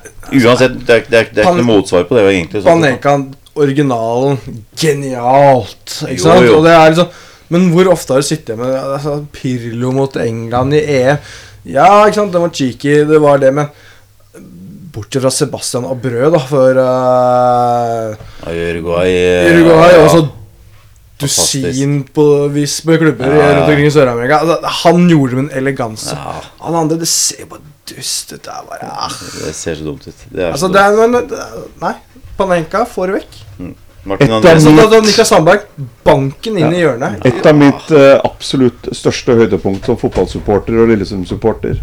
Uansett, det er, det er, det er ikke noe motsvar på det. var egentlig sånn Panenka, originalen, genialt. Ikke sant? jo. Og det er liksom Men hvor ofte har du sittet med altså, Pirlo mot England i EM? Ja, ikke sant, det var cheeky, det var det, men Bortsett fra Sebastian Abrød, da, for uh, Uruguay eh, Uruguay ja. og så. Dusin på vis med klubber Ja, ja. rundt omkring i Sør-Amerika. Altså, han gjorde det med en eleganse. Ja, Han andre, det ser bare dust ut. Det er bare ah. det ser så dumt ut. Det er Altså, så det er, men, Nei, Panenka får det vekk. Martin Et av Andresen Så da, da Niklas Sandberg banken inn i hjørnet. Et av mitt uh, absolutt største høydepunkt som fotballsupporter og Lillesund-supporter,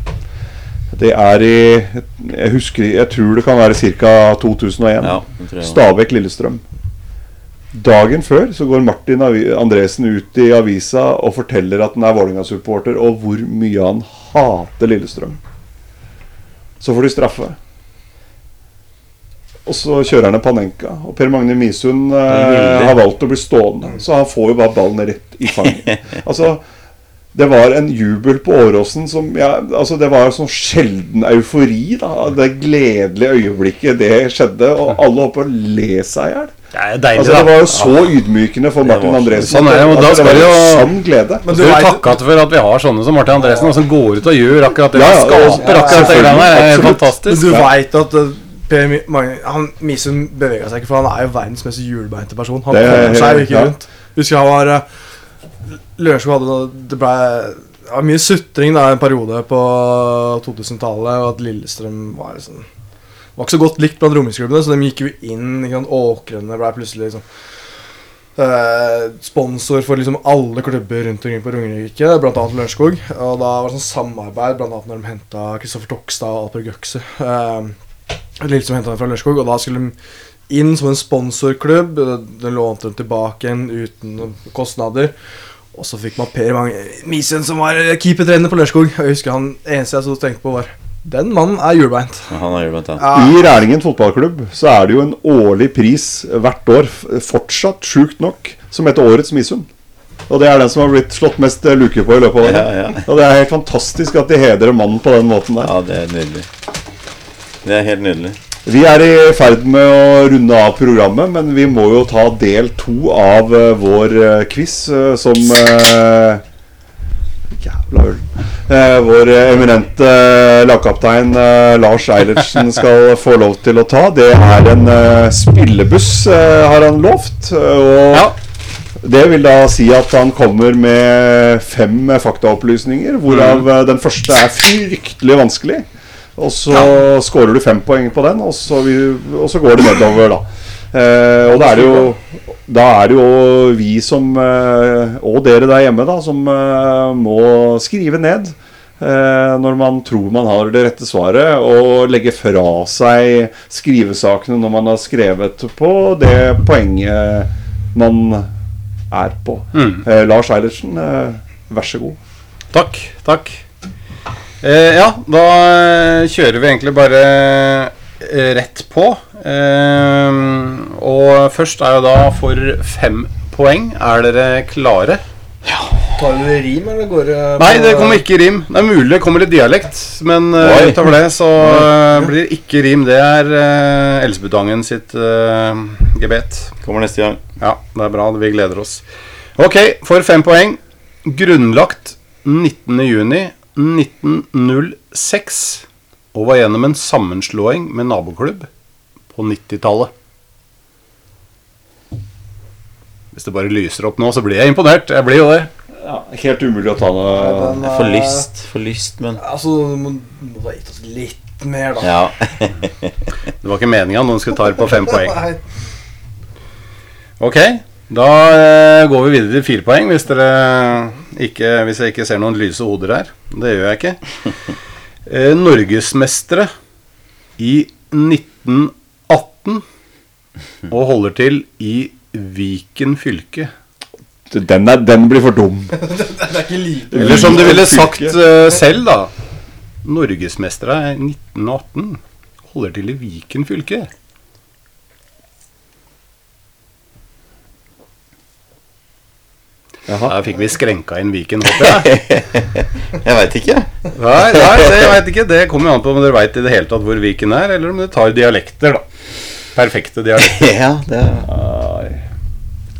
det er i Jeg husker Jeg tror det kan være ca. 2001. Ja. Stabæk-Lillestrøm. Dagen før så går Martin Andresen ut i avisa og forteller at han er Vålerenga-supporter, og hvor mye han hater Lillestrøm. Så får de straffe. Og så kjører han en Panenka. Og Per Magne Misund eh, har valgt å bli stående, så han får jo bare ballen rett i fanget. altså, det var en jubel på Åråsen som ja, altså Det var jo sånn sjelden eufori. da Det gledelige øyeblikket det skjedde, og alle holdt på å le seg i hjel. Det deilig, Altså, det var jo så ydmykende for Martin Andresen. Sånn er og da at skal var det jo- en sann glede. Men Du skal vil takke for at vi har sånne som Martin Andresen, og som går ut og gjør akkurat det. Ja, ja, skaper ja, akkurat det greiene her. Er fantastisk. Men du Ja. vet at uh, Per han, Misund bevega seg ikke, for han er jo verdens mest hjulbeinte person. Han Det er kommer seg jo ikke ja. rundt. Husker han var uh, Lørenskog hadde Det ble det mye sutring da en periode på 2000-tallet, og at Lillestrøm var sånn var ikke så godt likt blant romersklubbene, så de gikk jo inn. Ikke sant? Åkrene ble plutselig liksom eh, sponsor for liksom alle klubber rundt omkring på Romerike, bl.a. Lørenskog. Og da var det sånn samarbeid, bl.a. når de henta Kristoffer Tokstad og Alper Gøkse. Eh, Lillestrøm henta dem fra Lørenskog, og da skulle de inn som en sponsorklubb. Den lånte dem tilbake igjen uten kostnader. Og så fikk man Per Mang Misund, som var keepertrener på Lørenskog. Og Jeg husker han eneste jeg så tenkte på, var Den mannen er hjulbeint. Han gjort. Ja, I Rælingen fotballklubb så er det jo en årlig pris hvert år, fortsatt sjukt nok, som heter Årets Misund. Og det er den som har blitt slått mest luke på i løpet av det. Ja, ja. Og det er helt fantastisk at de hedrer mannen på den måten der. Ja, det er nydelig. Det er helt nydelig. Vi er i ferd med å runde av programmet, men vi må jo ta del to av eh, vår eh, quiz, eh, som eh, Jævla øl. Eh, vår eminente lagkaptein eh, Lars Eilertsen skal få lov til å ta. Det er en spillebuss, har han lovt. Og Ja. det vil da si at han kommer med fem faktaopplysninger, hvorav Mm. den første er fryktelig vanskelig. Og så skårer du fem poeng på den, og så, vi, og så går det nedover, da. Eh, og da er det jo da er det jo vi som eh, Og dere der hjemme, da, som eh, må skrive ned eh, når man tror man har det rette svaret, og legge fra seg skrivesakene når man har skrevet på det poenget man er på. Mm. Eh, Lars Eilertsen, eh, vær så god. Takk. Takk. Eh, ja, da eh, kjører vi egentlig bare eh, rett på. Eh, og først er jo da for fem poeng. Er dere klare? Tar du rim, eller går det Nei, det kommer ikke rim. Det er mulig det kommer litt dialekt, men uh, Oi. utover det så eh, blir det ikke rim. Det er uh, Elsebutangen sitt eh, gebet. Kommer neste gang. Ja, det er bra. Vi gleder oss. Ok, for fem poeng. Grunnlagt 19.6.1906 og var gjennom en sammenslåing med naboklubb på 90-tallet. Hvis det bare lyser opp nå, så blir jeg imponert. Jeg blir jo det. Ja, helt umulig å ta noe Den, eh, For lyst, for lyst, men Altså, du må, må da gitt oss litt mer, da. Ja. Det var ikke meninga noen skulle ta det på fem poeng. Ok, da eh, går vi videre til fire poeng hvis, dere ikke, hvis jeg ikke ser noen lyse hoder her. Det gjør jeg ikke. Eh, Norgesmestere i 1918 og holder til i Viken fylke. Den, er, den blir for dum. den er ikke like Eller som du ville sagt eh, selv, da. Norgesmestere i 1918 holder til i Viken fylke. Jaha. Der fikk vi skrenka inn Viken, håper jeg. Jeg veit ikke. Nei, nei det, jeg vet ikke. Det kommer jo an på om dere veit i det hele tatt hvor Viken er, eller om dere tar dialekter, da. Perfekte dialekter. Ja, det.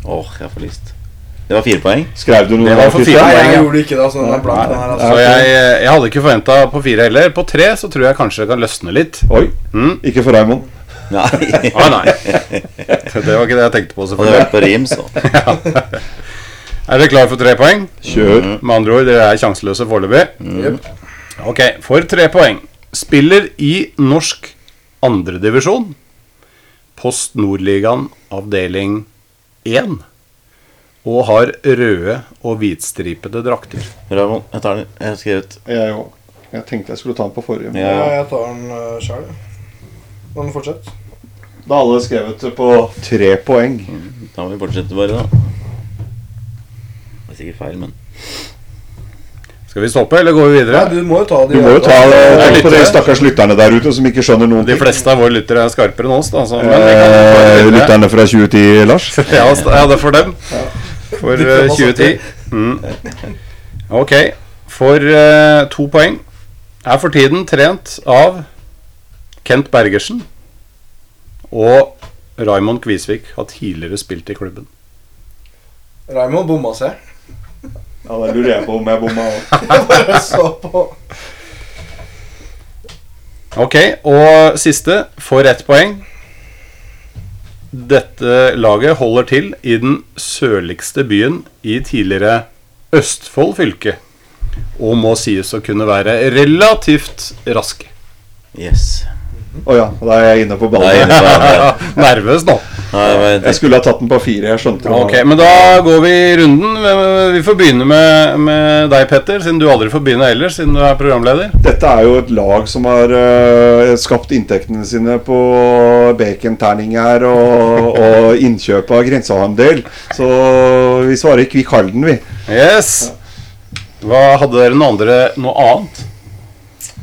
Åh, jeg får lyst. Det var fire poeng. Skrev du noe? Det var for fire Nei, poeng, jeg ja. gjorde ikke det. Altså, den er blank, den her. Så Altså. jeg, jeg hadde ikke forventa på fire heller. På tre så tror jeg kanskje det kan løsne litt. Oi, Mm. ikke for Raymond. Nei. ah, nei. Det var ikke det jeg tenkte på, Hadde det vært på rim, så. Er dere klare for tre poeng? Kjør. Med andre ord, dere er sjanseløse foreløpig. Mm. Ok, for tre poeng. Spiller i norsk andredivisjon. Post Nordligaen avdeling 1. Og har røde og hvitstripede drakter. Ramon, jeg tar den. Jeg har skrevet Jeg òg. Jeg tenkte jeg skulle ta den på forrige. Ja. Ja, jeg tar den uh, sjøl. Men fortsett. Da har alle skrevet på tre poeng. Da må vi fortsette bare, da. Er sikkert feil, men Skal vi stoppe, eller går vi Nei, videre? du må jo ta de jo ta de er på de stakkars lytterne der ute som ikke skjønner noen De fleste av våre lyttere er skarpere enn oss. Da, så, Eh, lytterne fra 2010, Lars. Ja, ja, det er for dem. For De eh, får 2010. Mm. Ok. For uh, to poeng. Er for tiden trent av Kent Bergersen. Og Raymond Kvisvik har tidligere spilt i klubben. Raymond bomma seg. Ja, Da lurer jeg på om jeg bomma òg. Ok, og siste for ett poeng. Dette laget holder til i den sørligste byen i tidligere Østfold fylke. Og må sies å kunne være relativt raske. yes. Å ja, da er jeg inne på ballen. nervøs nå. Jeg skulle ha tatt den på fire. Jeg skjønte det. Men da går vi i runden. Vi får begynne med, med deg, Petter, siden du aldri får begynne ellers, siden du er programleder. Dette er jo et lag som har uh, skapt inntektene sine på baconterninger og, og innkjøp av grensehandel. Så vi svarer Kvikk Halden, vi. Yes. Hva Hadde dere noe andre noe annet?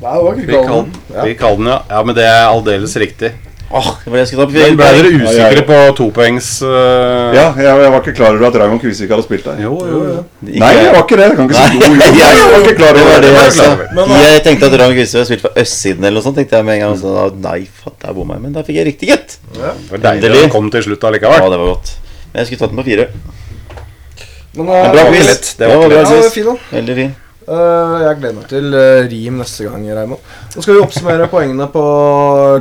Nei, det var ikke Kvikk Gallen. Halden. Kvikk Halden, ja. ja. Men det er aldeles riktig. Åh, det var det jeg skulle ta på Men Ble dere usikre på topoengs uh, Ja, jeg, jeg var ikke klar over at Raymond Kvisvik hadde spilt der. Jo, jo, jo. Ikke- Nei, jeg var ikke det. Jeg kan ikke si jo, jo, jeg, jeg var ikke klar over var det det. jeg sa. Men, Jeg tenkte at Raymond Kvisvik hadde spilt for østsiden eller noe sånt. Tenkte jeg med en gang så, Nei, fatt, der bomma jeg. Men da fikk jeg riktig, gitt. Det var deilig Endelig. å komme til slutt Ja, det var godt. Men jeg skulle tatt den på fire. men, Men eh, bra var quiz. ikke lett. Det Det var var bra ja, det var fint fin, da. Veldig fin. Eh, jeg gleder meg til uh, rim neste gang, Raymond. Nå skal vi oppsummere poengene på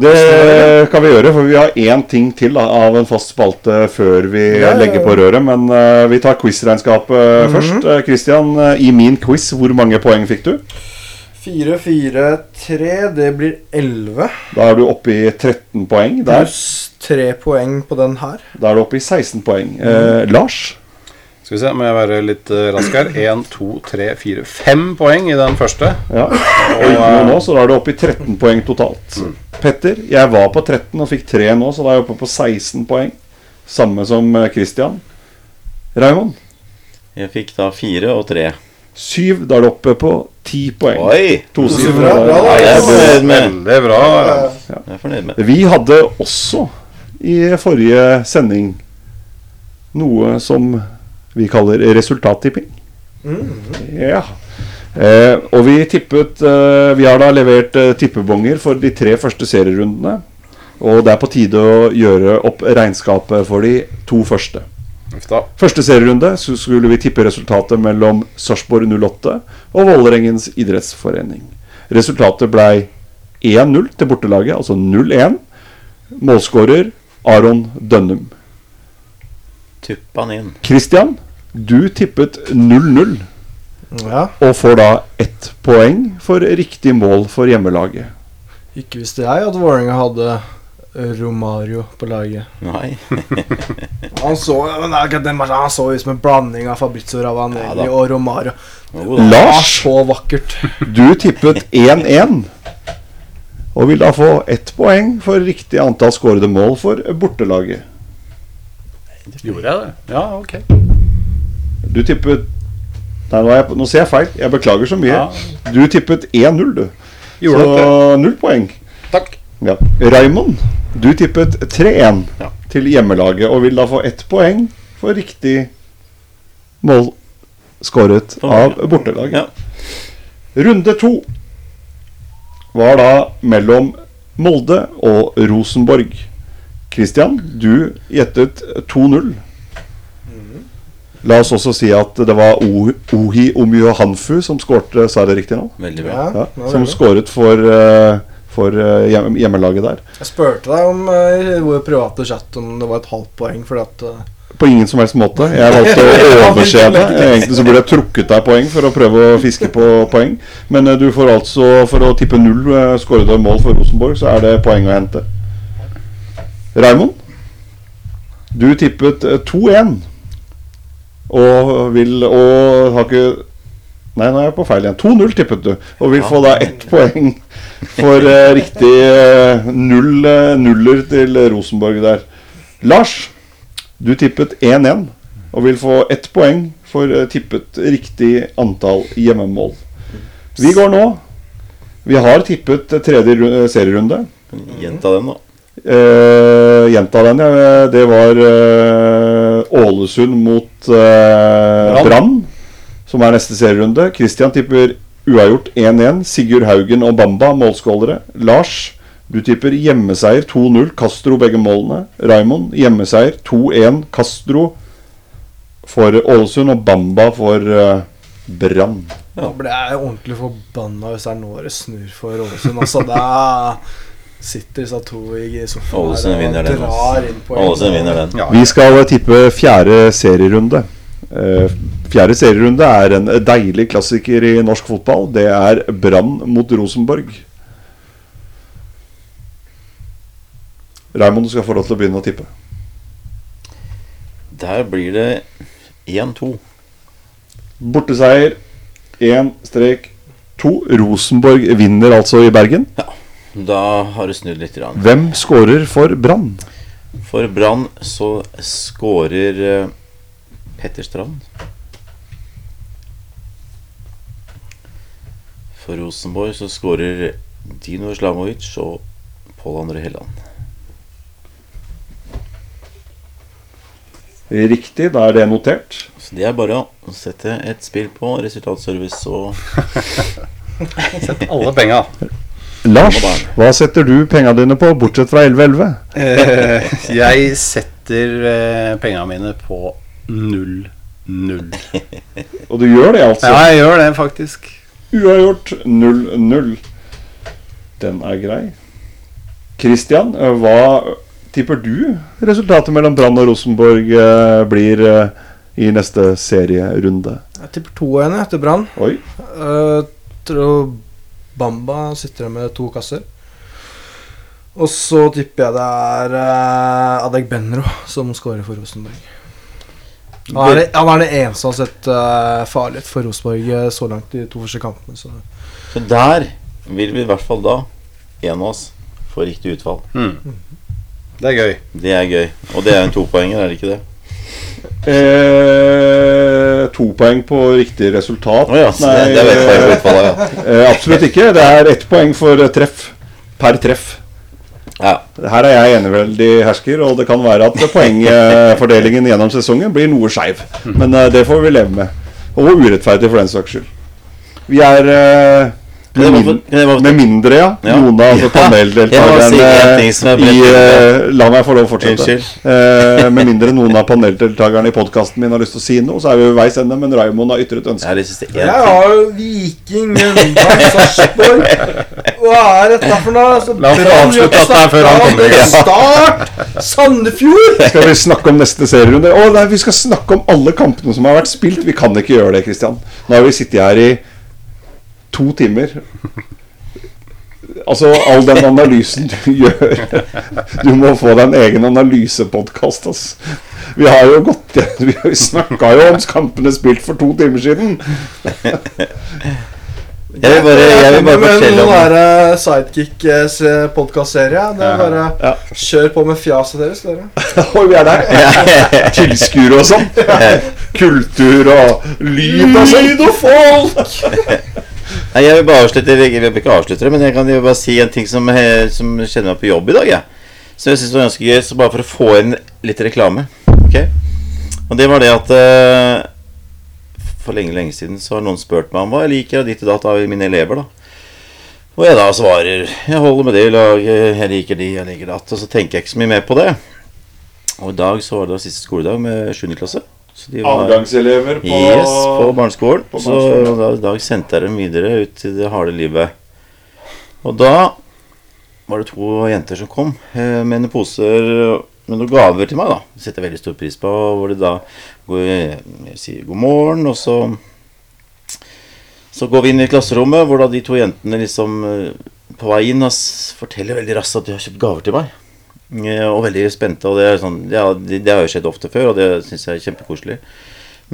Det kan vi gjøre, for vi har én ting til da, av en fast spalte før vi Ja, legger på røret. Men uh, vi tar quizregnskapet først. Eh, Christian, eh, i min quiz, hvor mange poeng fikk du? 4, 4, 3. Det blir 11. Da er du oppe i 13 poeng der. Pluss 3 poeng på den her. Da er du oppe i 16 poeng. Mm. Lars? Skal vi se, må jeg være litt uh, rask her. 1, 2, 3, 4, 5 poeng i den første. Ja. Og nå, så da er du oppe i 13 poeng totalt. Petter, jeg var på 13 og fikk 3 nå, så da er jeg oppe på 16 poeng. Samme som eh, Christian. Raymond? Jeg fikk da 4 og 3. 7. Da er du oppe på 10 poeng. Oi! Tosifra. Bra, bra, Ja, jeg er fornøyd med Veldig bra. Jeg er fornøyd med Vi hadde også i forrige sending noe som vi kaller resultattipping. Ja. Eh, og vi tippet eh, Vi har da levert eh, tippebonger for de tre første serierundene. Og det er på tide å gjøre opp regnskapet for de to første. Da. Første serierunde så skulle vi tippe resultatet mellom Sarpsborg 08 og Vålerengens idrettsforening. Resultatet blei 1-0 til bortelaget, altså 0-1. Målskårer Aron Dønnum. Tuppa han inn. Christian, du tippet 0-0 Ja. og får da ett poeng for riktig mål for hjemmelaget. Ikke visste jeg at Vålerenga hadde Romario på laget. Nei. Han så, han så ut som en blanding av Fabrizio Ravanelli Ja og Romario. Oh. Lars, Så vakkert. du tippet 1-1 og vil da få ett poeng for riktig antall skårede mål for bortelaget. Gjorde jeg det? Ja, ok. Du tippet Nei, nå, er jeg, nå ser jeg feil. Jeg beklager så mye. Ja. Du tippet 1-0, du. Gjorde så null poeng. Takk. Ja. Raymond, du tippet 3-1 Ja. til hjemmelaget og vil da få ett poeng for riktig mål skåret av bortelaget. Ja. Runde to var da mellom Molde og Rosenborg. Christian, du gjettet 2-0. La oss også si at det var Ohi Omyo Hanfu som skårte, sa jeg det riktig nå? Veldig bra. Ja, Ja, som skåret for, eh, for eh, hjem- hjemmelaget der. Jeg spurte deg om eh, i vår private chat om det var et halvt poeng, fordi at På ingen som helst måte. Jeg valgte å overse det. Egentlig så burde jeg trukket deg poeng for å prøve å fiske på poeng. Men du får altså, for å tippe null skåret skårede mål for Rosenborg, så er det poeng å hente. Raymond, du tippet eh, 2-1. Og vil Og har ikke Nei, nå er jeg på feil igjen. 2-0 tippet du. Og vil få da ett poeng for uh, riktig uh, null uh, nuller til Rosenborg der. Lars, du tippet 1-1 og vil få ett poeng for eh, tippet riktig antall hjemmemål. Vi går nå. Vi har tippet eh, tredje ru- eh, serierunde. Gjenta den, da. Eh, gjenta den, ja. Det var eh, Ålesund mot eh, Brann. Som er neste serierunde. Kristian tipper uavgjort 1-1. Sigurd Haugen og Bamba målskålere. Lars, du tipper hjemmeseier 2-0. Castro begge målene. Raymond, hjemmeseier 2-1. Castro for Ålesund og Bamba for eh, Brann. Nå ble jeg ordentlig forbanna hvis det er nå det snur for Ålesund. Altså, da sitter disse to i sofaen Ålesund vinner og den. drar inn ass. Ålesund vinner den. Ja. Vi skal tippe fjerde serierunde. Eh, fjerde serierunde er en deilig klassiker i norsk fotball. Det er Brann mot Rosenborg. Raymond, du skal få lov til å begynne å tippe. Der blir det 1-2. Borteseier 1-2. Rosenborg vinner altså i Bergen. Da har du snudd litt. Rann. Hvem skårer for Brann? For Brann så skårer eh, Petter Strand. For Rosenborg så skårer Dino Islamovic og Pål André Helland. Riktig, da er det notert. Så det er bare å sette et spill på resultatservice og Sett alle penga. Lars, hva setter du penga dine på, bortsett fra 1111? Eh, jeg setter eh, penga mine på 0-0. Og du gjør det, altså? Ja, jeg gjør det faktisk. Uavgjort 0-0. Den er grei. Christian, eh, hva tipper du resultatet mellom Brann og Rosenborg eh, blir eh, i neste serierunde? Jeg tipper 2-1 etter Brann. Oi. Uh, tror Bamba sitter igjen med to kasser. Og så tipper jeg det er uh, Adek Benro som skårer for Rosenborg. Han er, det, han er det eneste som har sett uh, farlighet for Rosenborg uh, så langt i de to første kampene. Så. Så der vil vi i hvert fall da, en av oss, få riktig utfall. Det er gøy. Det er gøy. Og det er en topoenger, er det ikke det? Eh, to poeng på riktig resultat. Oh, ja, Nei, det, det er ett poeng på ja. eh, absolutt ikke. Det er ett poeng for eh, treff. Per treff. ja. Her er jeg eneveldig hersker, og det kan være at poengfordelingen gjennom sesongen blir noe skeiv. Men eh, det får vi leve med. Og urettferdig for den saks skyld. Vi er eh, med, min, jeg med mindre, ja. Ja. Noen av altså. Jeg paneldeltakerne si er i eh, La meg få lov å fortsette. Eh, med mindre noen av paneldeltakerne i podkasten min har lyst til å si noe, så er vi ved veis ende. Men Raymond har ytret Jeg ønske. si Jeg har jo Viking, Mjøndalen, Sarpsborg Hva er dette for noe? Altså, La oss avslutte dette før han kommer igjen. Start! Sandefjord! Skal vi snakke om neste serierunde? Å nei, vi skal snakke om alle kampene som har vært spilt. Vi kan ikke gjøre det, Christian. Nå har vi sittet her i to timer. Altså, all den analysen du gjør Du må få deg en egen analysepodkast, Altså. Vi har jo gått igjen Vi snakka jo om kampene spilt for to timer siden. Jeg vil bare, jeg vil bare fortelle om Noen der sidekick-podkastserie Det er bare Ja. kjør på med fjaset deres, dere. Oi, vi er der. Tilskuere og sånn. Kultur og lyd og sånn. Lyd og folk! Nei, Jeg vil bare avslutte Jeg vil ikke avslutte det, men jeg kan jo bare si en ting som, som kjenner meg på jobb i dag. Jeg. Som jeg synes var ganske gøy, så bare for å få inn litt reklame. Ok? Og det var det at uh, For lenge, lenge siden så har noen spurt meg om hva jeg liker av ditt og datt av mine elever. da Og jeg da svarer Jeg holder med det lag, jeg liker de, jeg liker datt. Og så tenker jeg ikke så mye mer på det. Og i dag så var det siste skoledag med 7. klasse. Så de var- Avgangselever på Yes, på barneskolen. på Så da, da, sendte jeg dem videre ut til det harde livet. Og da var det to jenter som kom eh, med noen poser med noen gaver til meg. da Det setter jeg veldig stor pris på. Hvor de da går, sier god morgen, og så Så går vi inn i klasserommet, hvor da de to jentene liksom eh, på vei inn forteller veldig raskt at de har kjøpt gaver til meg. Eh, Og veldig spente. Og det, er sånn, ja, det, det har jo skjedd ofte før, og det syns jeg er kjempekoselig.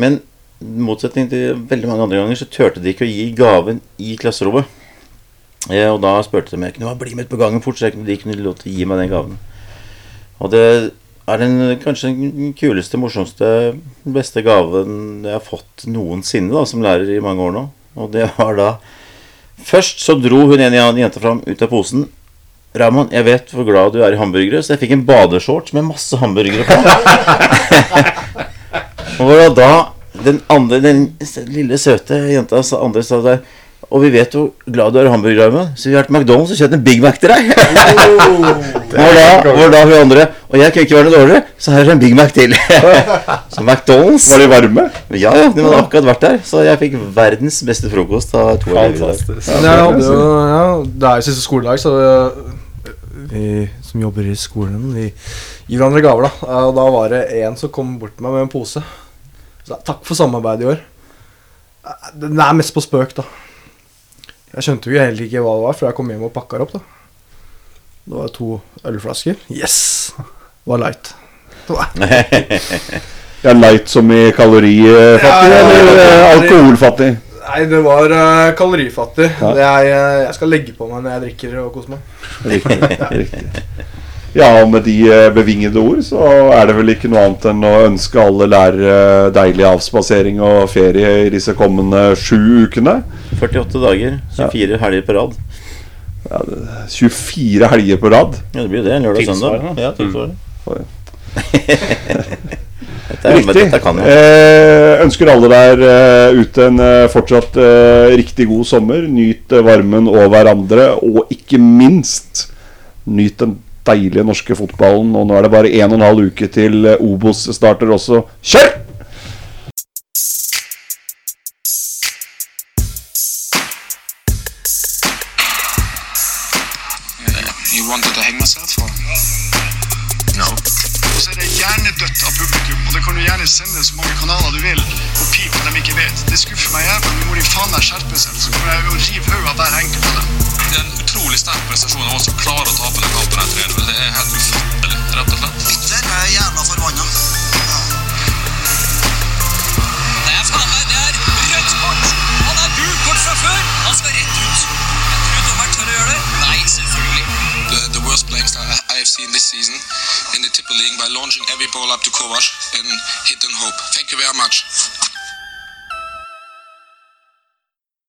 Men i motsetning til veldig mange andre ganger, så turte de ikke å gi gaven i klasserommet. Eh, og da spurte de om jeg kunne bli med ut på gangen fort, så de kunne lov til å gi meg den gaven. Og det er den kanskje den kuleste, morsomste, beste gaven jeg har fått noensinne da, som lærer i mange år nå. Og det var da Først så dro hun en jenta fram ut av posen. Ramon, jeg vet hvor glad du er i hamburgere, så jeg fikk en badeshorts med masse hamburgere på. og da den andre, den lille søte jenta sa- andre sa der Og vi vet hvor glad du er i hamburgerarmen, så vi har vært McDonald's og kjøpt en Big Mac til deg. hvor, da, hvor da hun andre Og jeg kunne ikke være noe dårligere, så her er en Big Mac til. så McDonald's Var de varme? Ja, ja, de hadde akkurat vært der. Så jeg fikk verdens beste frokost av to. Fantastisk. Men jeg jo, ja, det er jo siste skoledag, så øh, vi som jobber i skolen, vi gir hverandre gaver, da. Eh, Og da var det en som kom bort til meg med en pose. Så takk for samarbeidet i år. Eh, Den er mest på spøk, da. Jeg skjønte jo heller ikke hva det var, før jeg kom hjem og pakka det opp, da. Det var to ølflasker. Yes! Det var light. Det var, Ja, Light som i kalorifattig, Ja, ja, ja, eller ja. alkoholfattig? nei, det var uh, kalorifattig. Ja. Det jeg, eh, jeg skal legge på meg når jeg drikker og koser meg. Riktig. riktig. Ja, og med de eh, bevingede ord så er det vel ikke noe annet enn å ønske alle lærere deilig avspasering og ferie i disse kommende sju ukene. 48 dager, 24 helger på rad. Ja, 24 helger på rad. Ja, det blir jo det. Lørdag og søndag. Ja, tilsvarende. Dette, Riktig. dette kan jeg. Eh, ønsker alle der eh, ute en eh, fortsatt eh, riktig god sommer. Nyt eh, varmen og hverandre, og ikke minst nyt den deilige norske fotballen. Og nå er det bare en og en halv uke til eh, Obos starter også. Kjør! You wanted to hang myself or? No. Så er det hjernedødt av publikum, og det kan du gjerne sende så mange kanaler du vil de ikke vet. Det skuffer meg jævlig. Nå må de faen meg skjerpe seg, så kommer jeg å rive hodet av hver enkelt av dem. Det er en utrolig sterk prestasjon av oss som klarer å tape den kampen. her 3-0. Det er helt ufattelig, rett og slett. Bitter er jævla forbanna. Det er faen meg, det er rødt kort! Han er gult kort fra før! Han skal rett ut. Jeg tror dommeren tør å gjøre det. Nei, selvfølgelig. The, the worst playing style I I have seen this season in the Tipper League by launching every ball up to Kovac and hit and hope. Thank you very much.